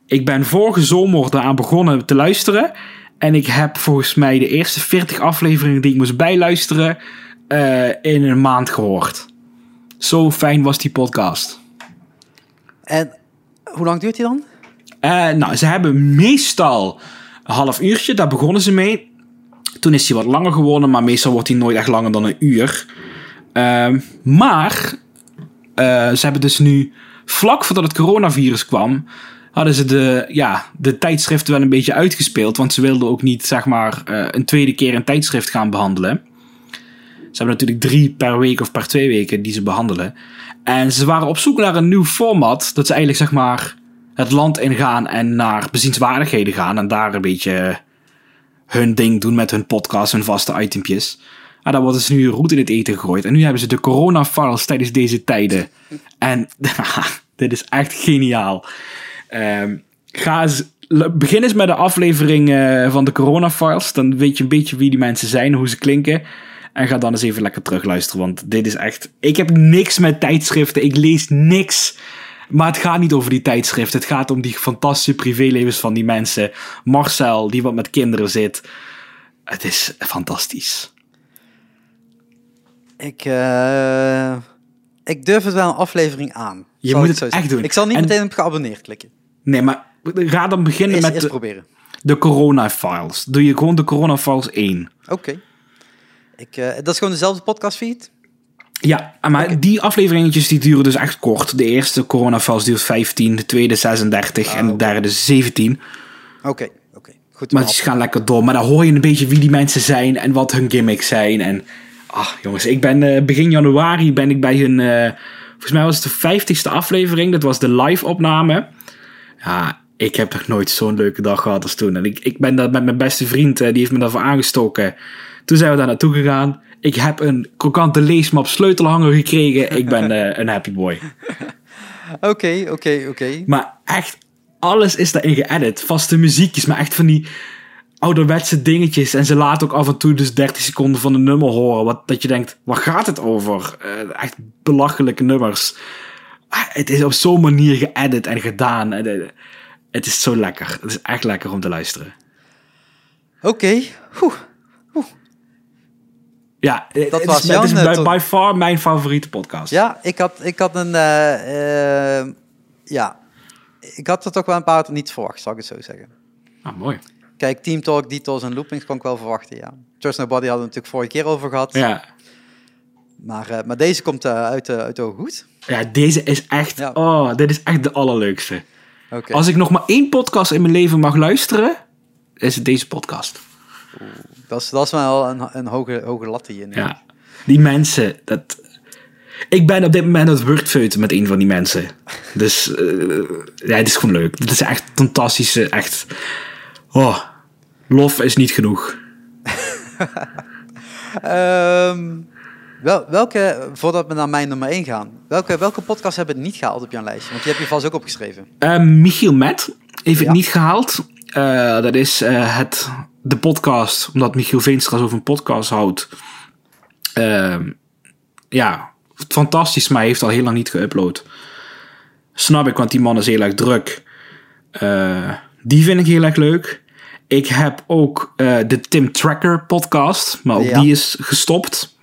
ik ben vorige zomer daaraan begonnen te luisteren. En ik heb volgens mij de eerste 40 afleveringen die ik moest bijluisteren eh, in een maand gehoord. Zo fijn was die podcast. En hoe lang duurt die dan? Eh, nou, ze hebben meestal een half uurtje, daar begonnen ze mee. Toen is hij wat langer geworden, maar meestal wordt hij nooit echt langer dan een uur. Ehm, maar eh, ze hebben dus nu, vlak voordat het coronavirus kwam, hadden ze de, ja, de tijdschriften wel een beetje uitgespeeld. Want ze wilden ook niet, zeg maar, eh, een tweede keer een tijdschrift gaan behandelen. Ze hebben natuurlijk drie per week of per twee weken die ze behandelen. En ze waren op zoek naar een nieuw format. Dat ze eigenlijk, zeg maar, het land ingaan en naar bezienswaardigheden gaan. En daar een beetje hun ding doen met hun podcast, hun vaste itempjes. Maar daar worden ze nu roet in het eten gegooid. En nu hebben ze de corona-files tijdens deze tijden. En [LAUGHS] dit is echt geniaal. Ehm, ga eens, begin eens met de aflevering eh, van de corona-files. Dan weet je een beetje wie die mensen zijn, hoe ze klinken. En ga dan eens even lekker terugluisteren. Want dit is echt... Ik heb niks met tijdschriften. Ik lees niks. Maar het gaat niet over die tijdschriften. Het gaat om die fantastische privélevens van die mensen. Marcel, die wat met kinderen zit. Het is fantastisch. Ik, eh, ik durf het wel een aflevering aan. Je moet ik het zo echt zeggen. doen. Ik zal niet En- meteen op geabonneerd klikken. Nee, maar ga dan beginnen Eerst, met eerst de, proberen. de corona-files. Doe je gewoon de corona-files 1. Oké. Ik, eh, dat is gewoon dezelfde podcastfeed? Ja, maar die afleveringetjes die duren dus echt kort. De eerste coronafiles duurt 15, de tweede 36 en de oké. derde 17. Oké, oké. Goed. Maar af- gaan lekker door. Maar dan hoor je een beetje wie die mensen zijn en wat hun gimmicks zijn. En ah, jongens, ik ben eh, begin januari ben ik bij hun. eh, volgens mij was het de 50ste aflevering. Dat was de live opname. Ja, ik heb nog nooit zo'n leuke dag gehad als toen. En ik, ik ben daar met mijn beste vriend, die heeft me daarvoor aangestoken. Toen zijn we daar naartoe gegaan. Ik heb een krokante leesmap sleutelhanger gekregen. Ik ben [LAUGHS] eh, een happy boy. Oké, oké, oké. Maar echt, alles is daarin geëdit. Vaste muziekjes, maar echt van die ouderwetse dingetjes. En ze laten ook af en toe dus 30 seconden van een nummer horen. Wat, dat je denkt, waar gaat het over? Eh, echt belachelijke nummers. Ah, Het is op zo'n manier geëdit en gedaan. En, eh, Het is zo lekker. Het is echt lekker om te luisteren. Oké. Ja, het, Dat het was is, het is Jan, eh, by, far mijn favoriete podcast. Ja, ik had, ik had een... eh, eh, ja, ik had er toch wel een paar niet verwacht, zal ik het zo zeggen. Ah, mooi. Kijk, Team Talk, Details en Loopings kon ik wel verwachten, ja. Trust Nobody hadden we natuurlijk vorige keer over gehad. Ja. Maar, eh, maar deze komt eh, uit, uh, uit de goed. ja, deze is echt... Ja. Oh, dit is echt de allerleukste. Als ik nog maar één podcast in mijn leven mag luisteren, is het deze podcast. Dat, is, dat is wel een, een hoge, hoge lat neemt. Ja. Die mensen, dat... Ik ben op dit moment het wordfeuten met een van die mensen. Dus eh, ja, het is gewoon leuk. Het is echt fantastische, echt... Oh, lof is niet genoeg. [LAUGHS] Ehm, wel, welke, voordat we naar mijn nummer 1 gaan, welke, welke podcast hebben het niet gehaald op jouw lijstje? Want die heb je vast ook opgeschreven. Eh, Michiel Met heeft het niet gehaald. Eh, dat is eh, het, de podcast, omdat Michiel Veenstra over een podcast houdt. Ja, fantastisch, maar hij heeft al heel lang niet geüpload. Snap ik, want die man is heel erg druk. Die vind ik heel erg leuk. Ik heb ook de Tim Tracker podcast, maar ook Ja. die is gestopt.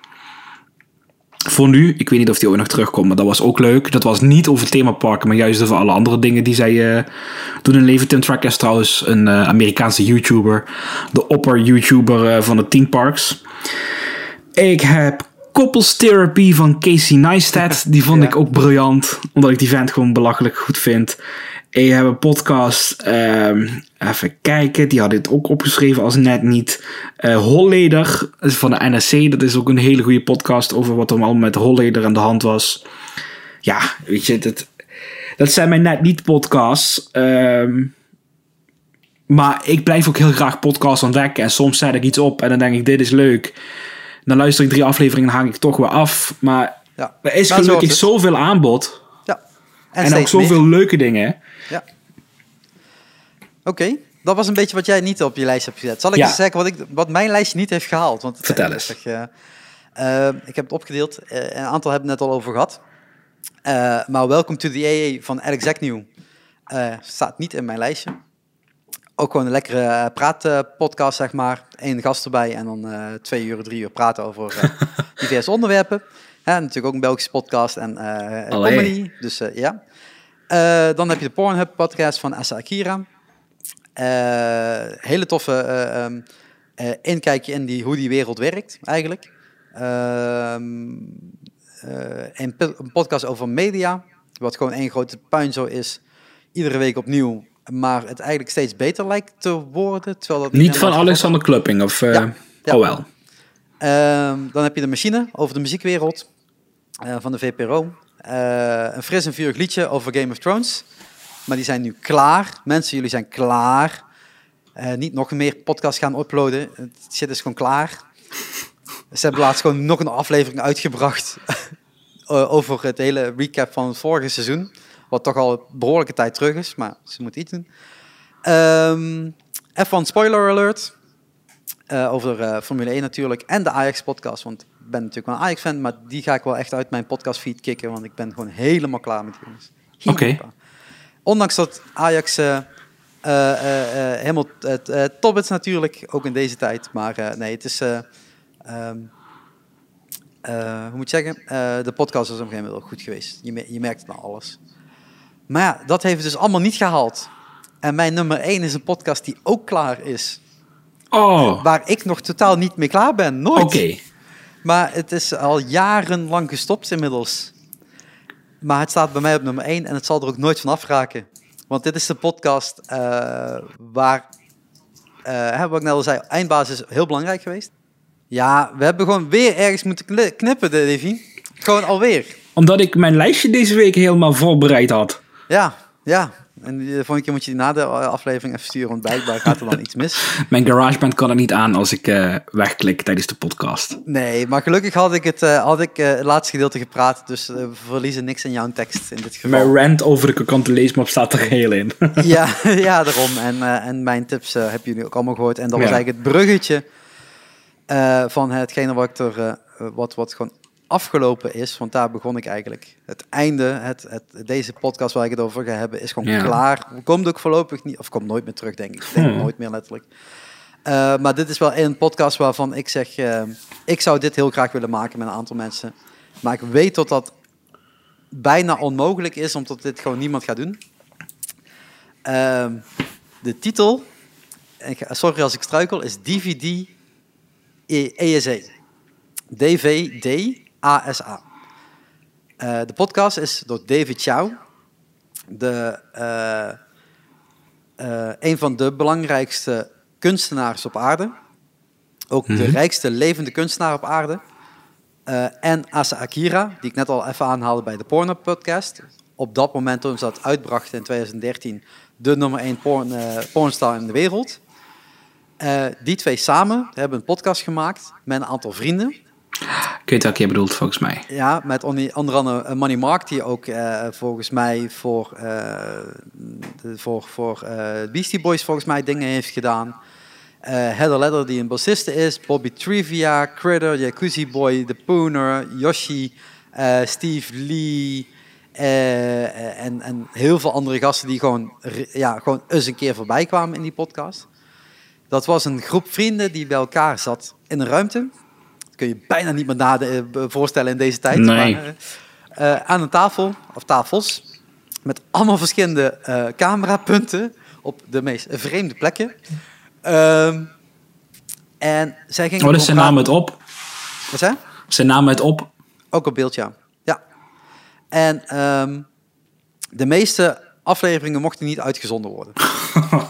Voor nu, ik weet niet of die ooit nog terugkomt, maar dat was ook leuk. Dat was niet over themaparken, maar juist over alle andere dingen die zij eh, doen in leven. Tim Tracker is trouwens een eh, Amerikaanse YouTuber. De opper-YouTuber eh, van de theme parks. Ik heb Couples Therapy van Casey Neistat. [LAUGHS] Die vond Ja. ik ook briljant, omdat ik die vent gewoon belachelijk goed vind. Ik heb een podcast, ehm, even kijken, die had dit ook opgeschreven als net niet. Eh Holleder van de NSC, dat is ook een hele goede podcast over wat er allemaal met Holleder aan de hand was. Ja, weet je, dat, dat zijn mijn net niet podcasts. Ehm, maar ik blijf ook heel graag podcasts ontdekken. En soms zet ik iets op en dan denk ik, dit is leuk. Dan luister ik drie afleveringen en hang ik toch weer af. Maar Ja. er is gelukkig het. zoveel aanbod. Ja. En, ook meer. zoveel leuke dingen. Ja. Oké, dat was een beetje wat jij niet op je lijst hebt gezet. Zal ik Ja. eens zeggen wat, ik, wat mijn lijstje niet heeft gehaald? Want het- Vertel eh, eens. zeg, eh, eh, ik heb het opgedeeld. eh, een aantal hebben het net al over gehad. Eh, maar Welcome to the AA van Alex Agnew eh, staat niet in mijn lijstje. Ook gewoon een lekkere eh, praatpodcast, zeg maar. Eén gast erbij en dan eh, twee uur, drie uur praten over eh, [LAUGHS] diverse onderwerpen. Hè, natuurlijk ook een Belgische podcast en eh comedy. Dus eh, ja. Eh, dan heb je de Pornhub podcast van Asa Akira. Eh, hele toffe eh, inkijkje in die, hoe die wereld werkt, eigenlijk. Ehm, eh, een, podcast over media, wat gewoon één grote puinzo is. Iedere week opnieuw, maar het eigenlijk steeds beter lijkt te worden. Terwijl dat Niet van Alexander Klupping of... Ja, ja. Oh wel. Ehm, dan heb je de machine over de muziekwereld van de VPRO. Eh, een fris en vurig liedje over Game of Thrones. Maar die zijn nu klaar. Mensen, jullie zijn klaar. Eh, niet nog meer podcasts gaan uploaden. Het shit is gewoon klaar. Ze hebben laatst gewoon nog een aflevering uitgebracht [LAUGHS] eh, over het hele recap van het vorige seizoen. Wat toch al een behoorlijke tijd terug is, maar ze moeten iets doen. Ehm F1 spoiler alert. Over Formule 1 natuurlijk. En de Ajax-podcast. Want ik ben natuurlijk wel een Ajax-fan. Maar die ga ik wel echt uit mijn podcastfeed kicken. Want ik ben gewoon helemaal klaar met die jongens. Oké. Ondanks dat Ajax eh, eh, eh, helemaal het top is natuurlijk. Ook in deze tijd. Maar nee, het is... eh, ehm, eh, hoe moet je zeggen? De podcast is op een gegeven moment wel goed geweest. Je, me- je merkt het aan alles. Maar ja, dat heeft dus allemaal niet gehaald. En mijn nummer 1 is een podcast die ook klaar is. Oh, Waar ik nog totaal niet mee klaar ben. Nooit. oké. Maar het is al jarenlang gestopt inmiddels. Maar het staat bij mij op nummer 1 en het zal er ook nooit van afraken. Want dit is de podcast eh, waar, hè, wat ik net al zei, eindbasis is heel belangrijk geweest. Ja, we hebben gewoon weer ergens moeten knippen, Davy. Gewoon alweer. Omdat ik mijn lijstje deze week helemaal voorbereid had. Ja, ja. En de volgende keer moet je die na de aflevering even sturen, want blijkbaar gaat er dan iets mis. [LAUGHS] Mijn GarageBand kan er niet aan als ik eh, wegklik tijdens de podcast. Nee, maar gelukkig had ik het, eh, had ik, eh, het laatste gedeelte gepraat, dus eh, we verliezen niks in jouw tekst in dit geval. Mijn rant over de kokante leesmap staat er geheel in. [LAUGHS] Ja, [LAUGHS] ja, daarom. En, eh, en mijn tips eh, hebben jullie ook allemaal gehoord. En dat was Ja. eigenlijk het bruggetje eh, van hetgene wat, ik er, eh, wat, wat gewoon afgelopen is. Want daar begon ik eigenlijk. Het einde, het, het, deze podcast waar ik het over ga hebben, is gewoon Ja. klaar. Komt ook voorlopig niet, of komt nooit meer terug, denk ik. Ik denk Hmm. nooit meer letterlijk. Eh, maar dit is wel een podcast waarvan ik zeg, eh, ik zou dit heel graag willen maken met een aantal mensen. Maar ik weet dat dat bijna onmogelijk is, omdat dit gewoon niemand gaat doen. Ehm, de titel, sorry als ik struikel, is DVD E- ESA. DVD ASA. Eh, de podcast is door David Chow, de, eh, eh, een van de belangrijkste kunstenaars op aarde. Ook de Mhm. rijkste levende kunstenaar op aarde. En Asa Akira, die ik net al even aanhaalde bij de Porno Podcast. Op dat moment toen ze dat uitbrachten in 2013, de nummer 1 porn, pornstar in de wereld. Die twee samen hebben een podcast gemaakt met een aantal vrienden. Ik weet welke je bedoelt, volgens mij. Ja, met onder andere eh, Money Mark, die ook eh, volgens mij voor, eh, voor, voor Beastie Boys volgens mij dingen heeft gedaan. Heather Ledder, die een bassiste is. Bobby Trivia, Critter, Jacuzzi Boy, The Pooner, Yoshi, Steve Lee. en, en heel veel andere gasten die gewoon, ja, gewoon eens een keer voorbij kwamen in die podcast. Dat was een groep vrienden die bij elkaar zat in een ruimte. Dat kun je bijna niet meer eh, voorstellen in deze tijd. Nee. Maar, eh, eh, aan een tafel, of tafels, met allemaal verschillende camerapunten op de meest vreemde plekken. Ehm, en zij gingen... Oh, dus ze namen het op. Wat zei? Ze namen het op. Ook op beeld, ja. ja. En ehm, de meeste afleveringen mochten niet uitgezonden worden.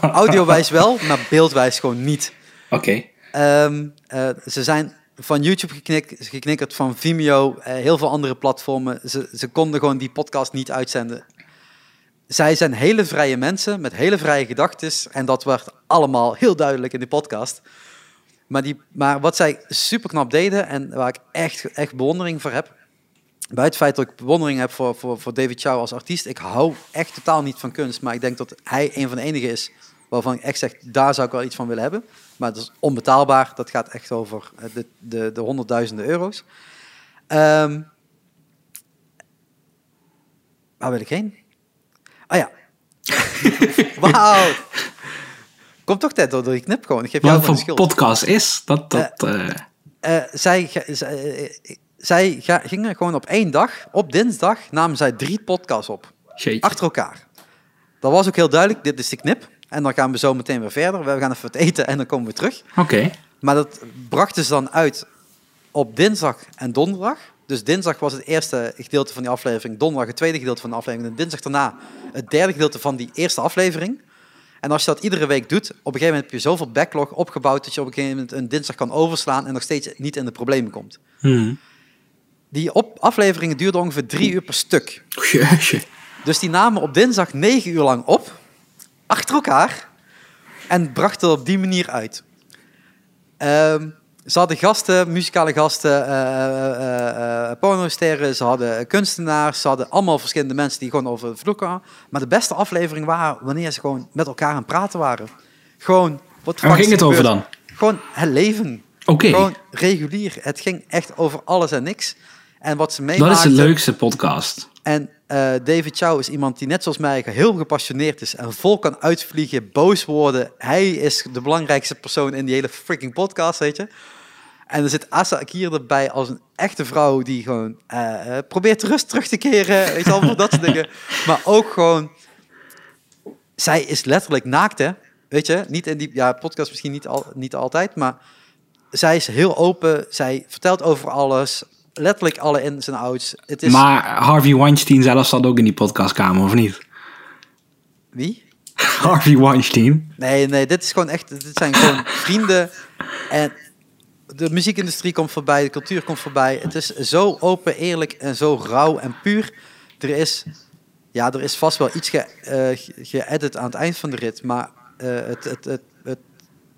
[LAUGHS] Audiowijs wel, maar beeldwijs gewoon niet. Oké. Ehm, eh, ze zijn van YouTube geknik, geknikkerd, van Vimeo, eh, heel veel andere platformen. Ze, ze konden gewoon die podcast niet uitzenden. Zij zijn hele vrije mensen met hele vrije gedachten. En dat werd allemaal heel duidelijk in die podcast. Maar, die, maar wat zij super knap deden en waar ik echt, echt bewondering voor heb. Bij het feit dat ik bewondering heb voor, voor, voor David Chow als artiest. Ik hou echt totaal niet van kunst. Maar ik denk dat hij een van de enigen is waarvan ik echt zeg, daar zou ik wel iets van willen hebben. Maar dat is onbetaalbaar. Dat gaat echt over eh, de, de, de honderdduizenden euro's. Ehm, waar wil ik heen? Ah ja. [LAUGHS] Wauw. Komt toch tijd door, die knip gewoon. Ik geef jou Wat voor podcast is dat? dat eh, Eh, zij, zij, zij gingen gewoon op één dag, op dinsdag, namen zij drie podcasts op. jeetje. Achter elkaar. Dat was ook heel duidelijk, dit is de knip. En dan gaan we zo meteen weer verder. We gaan even wat eten en dan komen we terug. Oké. Maar dat brachten ze dan uit op dinsdag en donderdag. Dus dinsdag was het eerste gedeelte van die aflevering, donderdag het tweede gedeelte van de aflevering en dinsdag daarna het derde gedeelte van die eerste aflevering. En als je dat iedere week doet, op een gegeven moment heb je zoveel backlog opgebouwd dat je op een gegeven moment een dinsdag kan overslaan en nog steeds niet in de problemen komt. Hmm. Die op afleveringen duurden ongeveer drie uur per stuk. Jeetje. Dus die namen op dinsdag negen uur lang op, achter elkaar, en brachten het op die manier uit. Ehm, ze hadden gasten, muzikale gasten, eh, pornosterren, ze hadden kunstenaars, ze hadden allemaal verschillende mensen die gewoon over de vloek kwamen. Maar de beste aflevering waren wanneer ze gewoon met elkaar aan het praten waren. Gewoon, wat waar ging het over dan? Gewoon het leven. Oké, Gewoon regulier. Het ging echt over alles en niks. En wat ze dat is meemaakten... de leukste podcast. En eh, David Chow is iemand die net zoals mij heel gepassioneerd is en vol kan uitvliegen, boos worden. Hij is de belangrijkste persoon in die hele freaking podcast, weet je. En er zit Asa Akir erbij als een echte vrouw die gewoon eh, eh, probeert rust terug te keren, weet je dat soort dingen. [LAUGHS] Maar ook gewoon, zij is letterlijk naakt, hè. Weet je, niet in die, ja, podcast misschien niet, al, niet altijd, maar zij is heel open. Zij vertelt over alles, letterlijk alle ins en outs. Het is, Maar Harvey Weinstein zelf zat ook in die podcastkamer, of niet? wie? [LAUGHS] Harvey Weinstein. Nee, nee, dit is gewoon echt, dit zijn gewoon [LAUGHS] vrienden. En de muziekindustrie komt voorbij, de cultuur komt voorbij. Het is zo open, eerlijk en zo rauw en puur. Er is, ja, er is vast wel iets eh, ge- geëdit aan het eind van de rit. Maar eh, het, het, het, het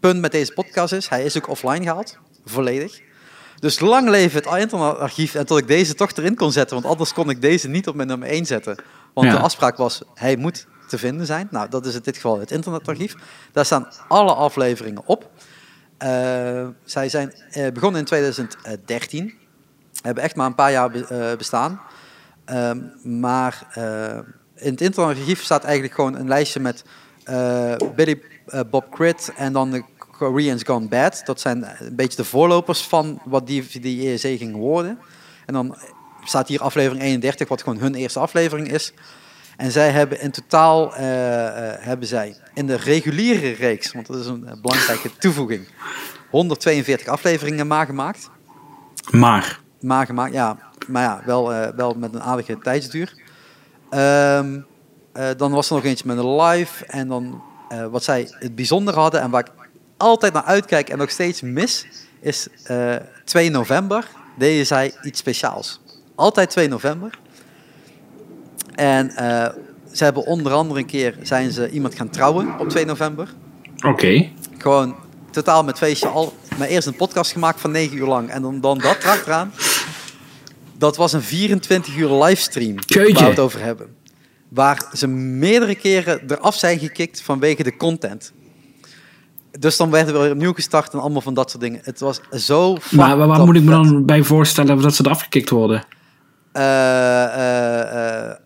punt met deze podcast is, hij is ook offline gehaald. Volledig. Dus lang leven het internetarchief en tot ik deze toch erin kon zetten. Want anders kon ik deze niet op mijn nummer 1 zetten. Want Ja. de afspraak was, hij moet te vinden zijn. Nou, dat is in dit geval het internetarchief. Daar staan alle afleveringen op. Eh, zij zijn eh, begonnen in 2013. Hebben echt maar een paar jaar be- eh, bestaan. Ehm, maar in het internetarchief staat eigenlijk gewoon een lijstje met Billy Bob Crit en dan de Koreans Gone Bad. Dat zijn een beetje de voorlopers van wat die, die ESC ging worden. En dan staat hier aflevering 31, wat gewoon hun eerste aflevering is. En zij hebben in totaal eh, eh, hebben zij in de reguliere reeks, want dat is een eh, belangrijke toevoeging, 142 afleveringen maar gemaakt. Maar, Maar gemaakt, ja, maar ja, wel, eh, wel met een aardige tijdsduur. Ehm, eh, dan was er nog eentje met een live. En dan eh, wat zij het bijzondere hadden en waar ik altijd naar uitkijk en nog steeds mis, is eh 2 november deden zij iets speciaals. Altijd 2 november. En eh, ze hebben onder andere een keer zijn ze iemand gaan trouwen op 2 november. oké. Gewoon totaal met feestje al. Maar eerst een podcast gemaakt van 9 uur lang. En dan, dan dat eraan. Dat was een 24 uur livestream Jeetje. waar we het over hebben. Waar ze meerdere keren eraf zijn gekikt vanwege de content. Dus dan werden we weer opnieuw gestart en allemaal van dat soort dingen. Het was zo Maar waar, moet ik me dan bij voorstellen dat ze eraf gekikt worden? Eh, eh, eh,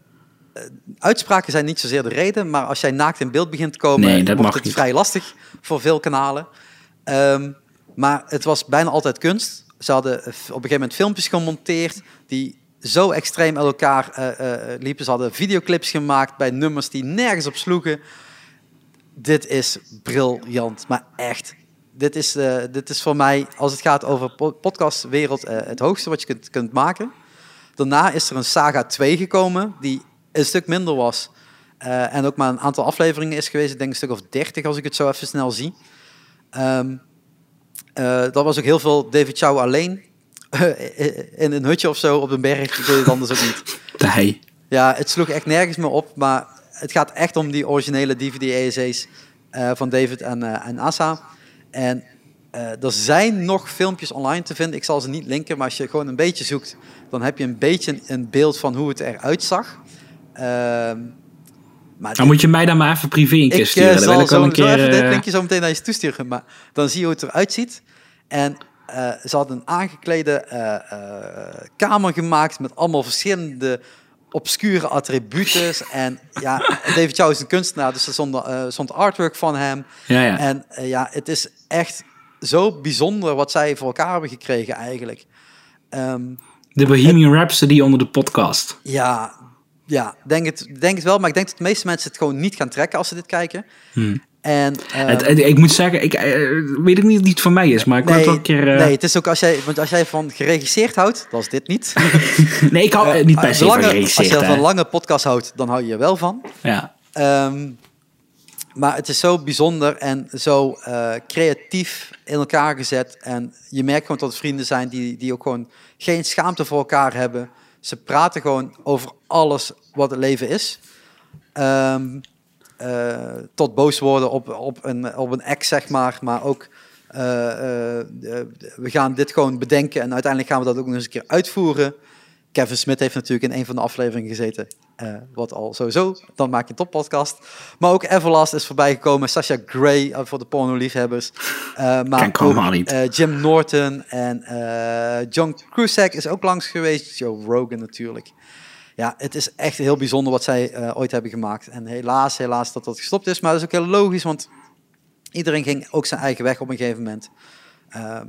uitspraken zijn niet zozeer de reden, maar als jij naakt in beeld begint te komen, Nee, dat wordt mag het niet. vrij lastig voor veel kanalen. Ehm, maar het was bijna altijd kunst. Ze hadden op een gegeven moment filmpjes gemonteerd die zo extreem uit elkaar liepen. Ze hadden videoclips gemaakt bij nummers die nergens op sloegen. Dit is briljant, maar echt. Dit is, eh, dit is voor mij, als het gaat over po- podcastwereld, eh, het hoogste wat je kunt, kunt maken. Daarna is er een Saga 2 gekomen, die een stuk minder was. eh, en ook maar een aantal afleveringen is geweest. Ik denk een stuk of 30 als ik het zo even snel zie. Ehm, eh, dat was ook heel veel David Chow alleen. in een hutje of zo op een berg. Dat je het anders ook niet. [LAUGHS] Hij. Ja, het sloeg echt nergens meer op. Maar het gaat echt om die originele DVD-ESC's eh, van David en, eh, en Asa. En eh, er zijn nog filmpjes online te vinden. Ik zal ze niet linken, maar als je gewoon een beetje zoekt, dan heb je een beetje een beeld van hoe het eruit zag. Ehm, maar Dan moet je mij dan maar even privé een keer ik sturen. zal ik wel zo, een keer... even dit linkje zo meteen naar je toesturen. Maar dan zie je hoe het eruit ziet. En ze hadden een aangeklede kamer gemaakt met allemaal verschillende obscure attributes. En ja, David Chow is een kunstenaar, dus er stond, stond artwork van hem. ja, ja. En eh, ja, het is echt zo bijzonder wat zij voor elkaar hebben gekregen eigenlijk. Ehm, De Bohemian Rhapsody onder de podcast. ja, Ja, denk het, denk het wel. Maar ik denk dat de meeste mensen het gewoon niet gaan trekken als ze dit kijken. En, ehm, Het, het- ik moet zeggen, ik eh, weet ik niet of het van mij is, maar ik wil het wel een keer... eh, nee, het is ook als jij, want als jij van geregisseerd houdt, dat is dit niet. [LAUGHS] nee, ik hou eh, niet per se van geregisseerd, Als je van hè. lange podcast houdt, dan hou je er wel van. Ja. Ehm, maar het is zo bijzonder en zo creatief in elkaar gezet. En je merkt gewoon dat het vrienden zijn die, die ook gewoon geen schaamte voor elkaar hebben. Ze praten gewoon over alles wat het leven is. Ehm, eh, tot boos worden op, op, een, op een ex, zeg maar. Maar ook, eh, eh, we gaan dit gewoon bedenken en uiteindelijk gaan we dat ook nog eens een keer uitvoeren. Kevin Smith heeft natuurlijk in een van de afleveringen gezeten. Eh, wat al sowieso, dan maak je een toppodcast. Maar ook Everlast is voorbij gekomen. Sasha Gray eh, voor de porno-liefhebbers. Eh, maar ook, niet. Jim Norton en John Cusack is ook langs geweest. Joe Rogan natuurlijk. Ja, het is echt heel bijzonder wat zij ooit hebben gemaakt. En helaas, helaas dat dat gestopt is. Maar dat is ook heel logisch, want iedereen ging ook zijn eigen weg op een gegeven moment. Ehm,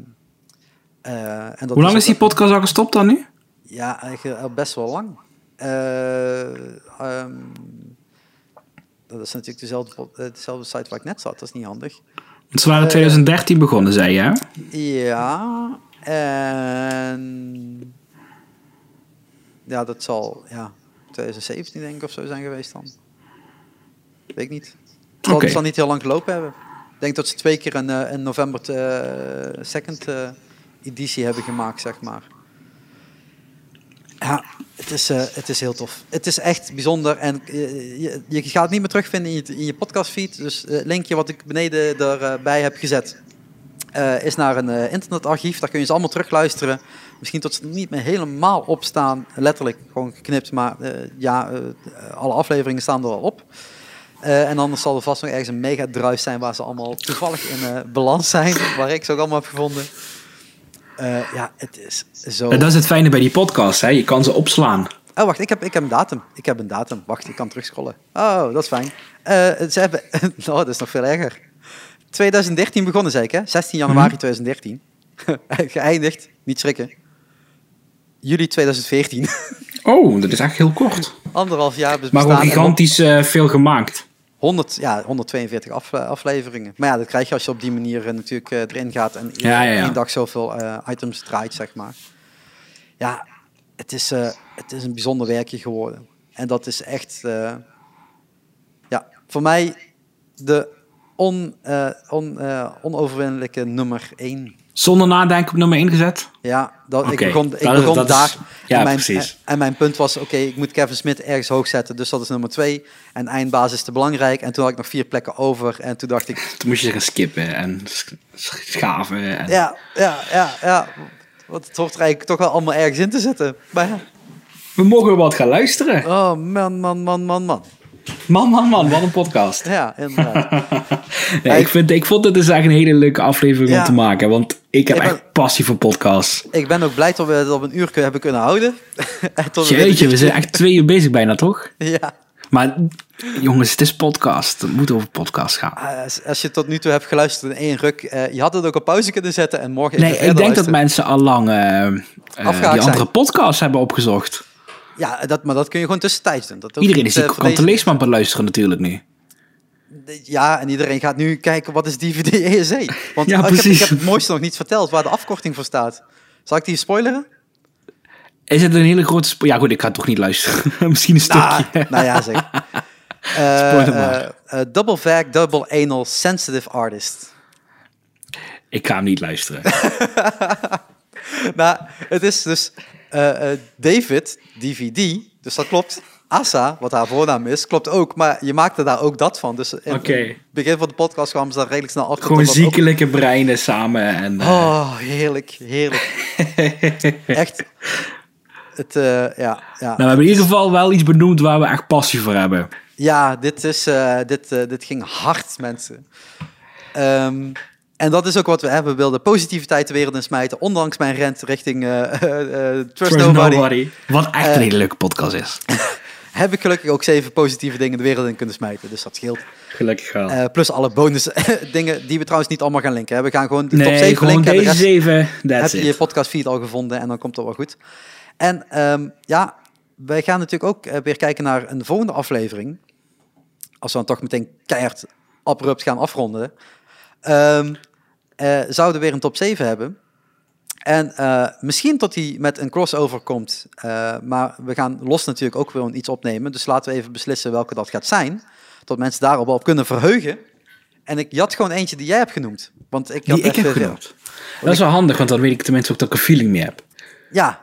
eh, en dat Hoe lang is die podcast al gestopt dan nu? ja, best wel lang. Eh, ehm, dat is natuurlijk dezelfde, eh, dezelfde site waar ik net zat. Dat is niet handig. Want ze waren in Eh, 2013 begonnen, zei je? Ja, en... Ja, dat zal ja, 2017 denk ik of zo zijn geweest dan. Weet ik niet. Het zal, het niet heel lang gelopen hebben. Ik denk dat ze twee keer een, eh, een november eh, second editie hebben gemaakt, zeg maar. Ja, het is, eh, het is heel tof. Het is echt bijzonder en eh, je, je gaat het niet meer terugvinden in je, in je podcastfeed. Dus het linkje wat ik beneden erbij heb gezet, eh, is naar een eh, internetarchief. Daar kun je ze allemaal terugluisteren. Misschien tot ze niet meer helemaal op staan, letterlijk gewoon geknipt. Maar eh, ja, eh, alle afleveringen staan er wel op. Eh, en anders zal er vast nog ergens een mega drive zijn waar ze allemaal toevallig in eh, balans zijn. [LAUGHS] Waar ik ze ook allemaal heb gevonden. Eh, ja, het is zo... En dat is het fijne bij die podcast, hè? Je kan ze opslaan. Oh, wacht, ik heb, ik heb een datum. Ik heb een datum. Wacht, ik kan terugscrollen. Oh, dat is fijn. Eh, ze hebben... [LAUGHS] oh, dat is nog veel erger. 2013 begonnen, zei ik, hè? 16 januari 2013. [LAUGHS] Geëindigd, niet schrikken. Juli 2014. [LAUGHS] Oh, dat is echt heel kort. Anderhalf jaar bes- Maar bestaan. gewoon en gigantisch eh, veel gemaakt. 100, ja, 142 af, afleveringen. Maar ja, dat krijg je als je op die manier eh, natuurlijk eh, erin gaat en Ja, ja, ja. één dag zoveel eh, items draait, zeg maar. Ja, het is, eh, het is een bijzonder werkje geworden. En dat is echt, eh, ja, voor mij de on, eh, on, eh, onoverwinnelijke nummer één. Zonder nadenken op nummer 1 gezet. Ja, dat, ik begon, ik dat begon is- daar. ja, en, mijn, precies. en mijn punt was, oké, ik moet Kevin Smith ergens hoog zetten, dus dat is nummer twee. En eindbasis is te belangrijk. En toen had ik nog vier plekken over. En toen dacht ik, [LAUGHS] Toen moest je gaan skippen en sch- schaven. En... ja, ja, ja, ja. Want het hoort er eigenlijk toch wel allemaal ergens in te zitten. Maar ja, We mogen wat gaan luisteren. oh man, man, man, man, man. Man, man, man, wat een podcast. [LAUGHS] Ja, inderdaad. [LAUGHS] Nee, ik, vind, ik vond het dus echt een hele leuke aflevering Ja. om te maken. Want ik heb Ik ben- echt passie voor podcasts. ik ben ook blij dat we het op een uur hebben kunnen houden. [LAUGHS] en tot we Jeetje, we zijn echt twee uur bezig bijna, toch? Ja. Maar jongens, het is podcast. Het moet over podcast gaan. Als, als je tot nu toe hebt geluisterd in één ruk, eh, je had het ook op pauze kunnen zetten en morgen Nee, ik denk dat mensen al lang eh, die andere podcasts hebben opgezocht. Ja, dat, maar dat kun je gewoon tussentijds doen. Dat Iedereen is die eh, voor Kant deze- Leesman aan het luisteren natuurlijk nu. Ja, en iedereen gaat nu kijken wat is DVD ESE. Want [LAUGHS] Ja, oh, ik, heb, ik precies. heb het mooiste nog niet verteld waar de afkorting voor staat. Zal ik die spoileren? Is het een hele grote... Ja goed, ik ga toch niet luisteren. [LAUGHS] Misschien een stukje. Nou, [LAUGHS] nou ja, zeg. Eh, eh, eh, double Vag, Double Anal, Sensitive Artist. Ik ga hem niet luisteren. nou, het is dus eh, eh, David, DVD, dus dat klopt. Assa, wat haar voornaam is, klopt ook. Maar je maakte daar ook dat van. Dus in het begin van de podcast kwamen ze daar redelijk snel achter. Gewoon ook- ziekelijke breinen samen. En, eh, Oh, heerlijk, heerlijk. [LAUGHS] Echt. Het, ja, ja. Nou, we hebben in ieder geval wel iets benoemd waar we echt passie voor hebben. Ja, dit, is, dit, dit ging hard, mensen. Ehm, en dat is ook wat we hebben. We wilden positiviteit de wereld in smijten. Ondanks mijn rent richting eh, eh, [LAUGHS] eh, Trust, Trust Nobody. Wat echt Eh, een hele leuke podcast is. [LAUGHS] Heb ik gelukkig ook zeven positieve dingen de wereld in kunnen smijten. Dus dat scheelt. Gelukkig wel. Eh, plus alle bonus [LAUGHS] dingen die we trouwens niet allemaal gaan linken. We gaan gewoon de top nee, 7 gewoon linken. en de deze rest- zeven. heb That's je je podcast feed al gevonden en dan komt het wel goed. En ehm, ja, wij gaan natuurlijk ook weer kijken naar een volgende aflevering. Als we dan toch meteen keihard abrupt gaan afronden. Ehm, eh, zouden we weer een top 7 hebben. En eh, misschien tot die met een crossover komt. Eh, maar we gaan los natuurlijk ook weer iets opnemen. Dus laten we even beslissen welke dat gaat zijn. Tot mensen daarop op kunnen verheugen. En ik jat gewoon eentje die jij hebt genoemd. Want ik had Die ik heb veel. genoemd. Dat is wel handig, want dan weet ik tenminste ook dat ik een feeling mee heb. Ja,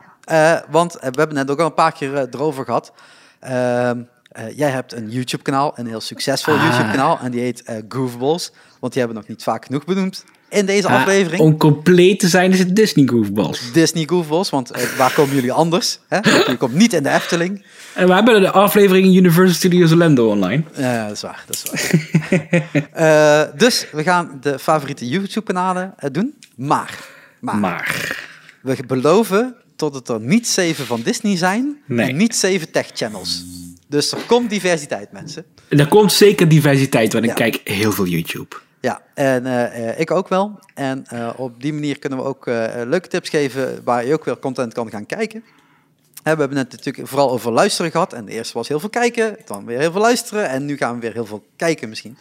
want we hebben net ook al een paar keer erover gehad. Ehm, eh, jij hebt een YouTube-kanaal, een heel succesvol Ah. YouTube-kanaal. En die heet Goofballs. Want die hebben we nog niet vaak genoeg benoemd in deze Ah, aflevering. om compleet te zijn is het Disney Goofballs. Disney Goofballs, want eh, waar komen jullie anders? Hè? Je komt niet in de Efteling. En we hebben de aflevering Universal Studios Orlando online. Ja, dat is waar. Dat is waar. [LAUGHS] Eh, dus we gaan de favoriete YouTube-kanalen eh, doen. Maar, maar, Maar, we beloven tot het er niet zeven van Disney zijn Nee. en niet zeven tech-channels. Dus er komt diversiteit, mensen. er komt zeker diversiteit, want ik kijk heel veel YouTube. Ja, en eh, eh, ik ook wel. En eh, op die manier kunnen we ook leuke tips geven waar je ook weer content kan gaan kijken. We hebben net natuurlijk vooral over luisteren gehad. En de eerste was heel veel kijken, dan weer heel veel luisteren. En nu gaan we weer heel veel kijken misschien.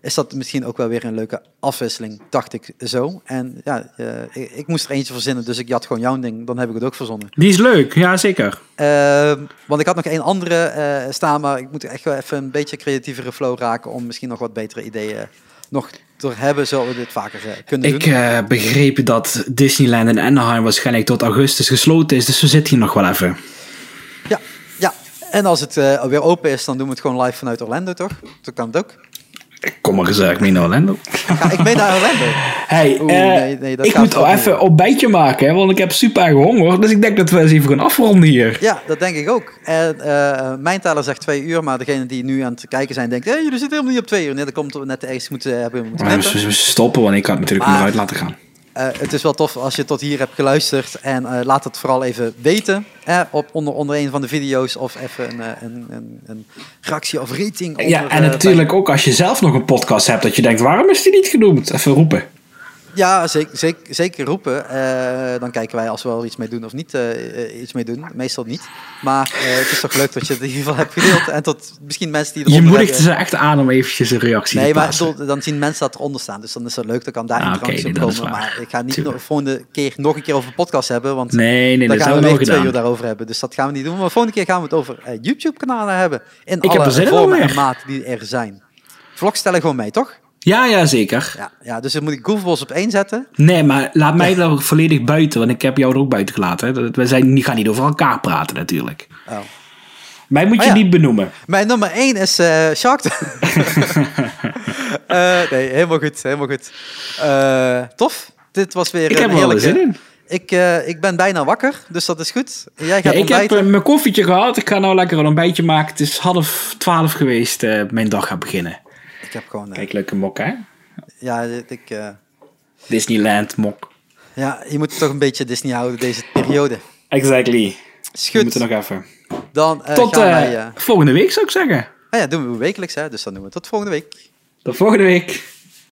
Is dat misschien ook wel weer een leuke afwisseling, dacht ik zo. En ja, ik, ik moest er eentje verzinnen, dus ik jat gewoon jouw ding. Dan heb ik het ook verzonnen. Die is leuk, ja zeker. Ehm, want ik had nog één andere staan, maar ik moet echt wel even een beetje creatievere flow raken om misschien nog wat betere ideeën nog te hebben, zodat we dit vaker eh, kunnen Ik doen. eh, begreep dat Disneyland in Anaheim waarschijnlijk tot augustus gesloten is, dus we zitten hier nog wel even. Ja, ja. En als het eh, weer open is, dan doen we het gewoon live vanuit Orlando, toch? Toen kan het ook. Ik kom maar gezellig mee naar Orlando. Ga ik mee naar Orlando? Hey, Oeh, eh, nee, nee, dat ik moet ook al even op bijtje maken, hè, want ik heb super honger. Dus ik denk dat we eens even gaan afronden hier. Ja, dat denk ik ook. En eh, mijn taler zegt twee uur, maar degene die nu aan het kijken zijn, denkt, hey, jullie zitten helemaal niet op twee uur. Nee, dat komt omdat we net ergens moeten hebben moeten we, we stoppen, want ik had het natuurlijk Maar- maar uit laten gaan. Eh, het is wel tof als je tot hier hebt geluisterd en eh, laat het vooral even weten hè, op, onder, onder een van de video's of even een, eh, een, een, een reactie of rating. Onder, Ja, en natuurlijk ook als je zelf nog een podcast hebt dat je denkt, waarom is die niet genoemd? Even roepen. Ja, zeker, zeker, zeker roepen. Eh, dan kijken wij als we er iets mee doen of niet eh, eh, iets mee doen. Meestal niet. Maar het is toch leuk dat je het in ieder geval hebt gedeeld. En tot misschien mensen die Je moedigt ze echt aan om eventjes een reactie Nee, te maar ik bedoel, dan zien mensen dat eronder staan. Dus dan is dat leuk. Dan kan daar Ah, dat is komen. Maar ik ga niet de volgende keer nog een keer over podcast hebben. Want Nee, nee, dan dat gaan we nog twee uur daarover hebben. Dus dat gaan we niet doen. Maar volgende keer gaan we het over YouTube-kanalen hebben. In heb alle er zin in vormen en maten die er zijn. Vlogs stellen gewoon mee, toch? Ja, ja, zeker. Ja, ja dus dan moet ik Goofballs op één zetten. Nee, maar laat mij er ook volledig buiten, want ik heb jou er ook buiten gelaten. We zijn, gaan niet over elkaar praten natuurlijk. Oh. Mij moet Oh je ja. niet benoemen. Mijn nummer één is eh Shark. [LAUGHS] Eh, nee, helemaal goed. Helemaal goed. Eh, tof. Dit was weer Ik een heb er heerlijke... zin in. Ik, ik ben bijna wakker, dus dat is goed. Jij Ja, gaat ik heb mijn koffietje gehad. Ik ga nou lekker een ontbijtje maken. Het is half twaalf geweest. mijn dag gaat beginnen. Ik heb gewoon... eh, Kijk, leuke mok, hè? ja, ik, eh, Disneyland mok. ja, je moet toch een beetje Disney houden deze periode. Exactly. We moeten nog even. Dan eh, Tot gaan eh, wij... eh, volgende week zou ik zeggen. ah ja, doen we wekelijks, hè, dus dan doen we tot volgende week. Tot volgende week.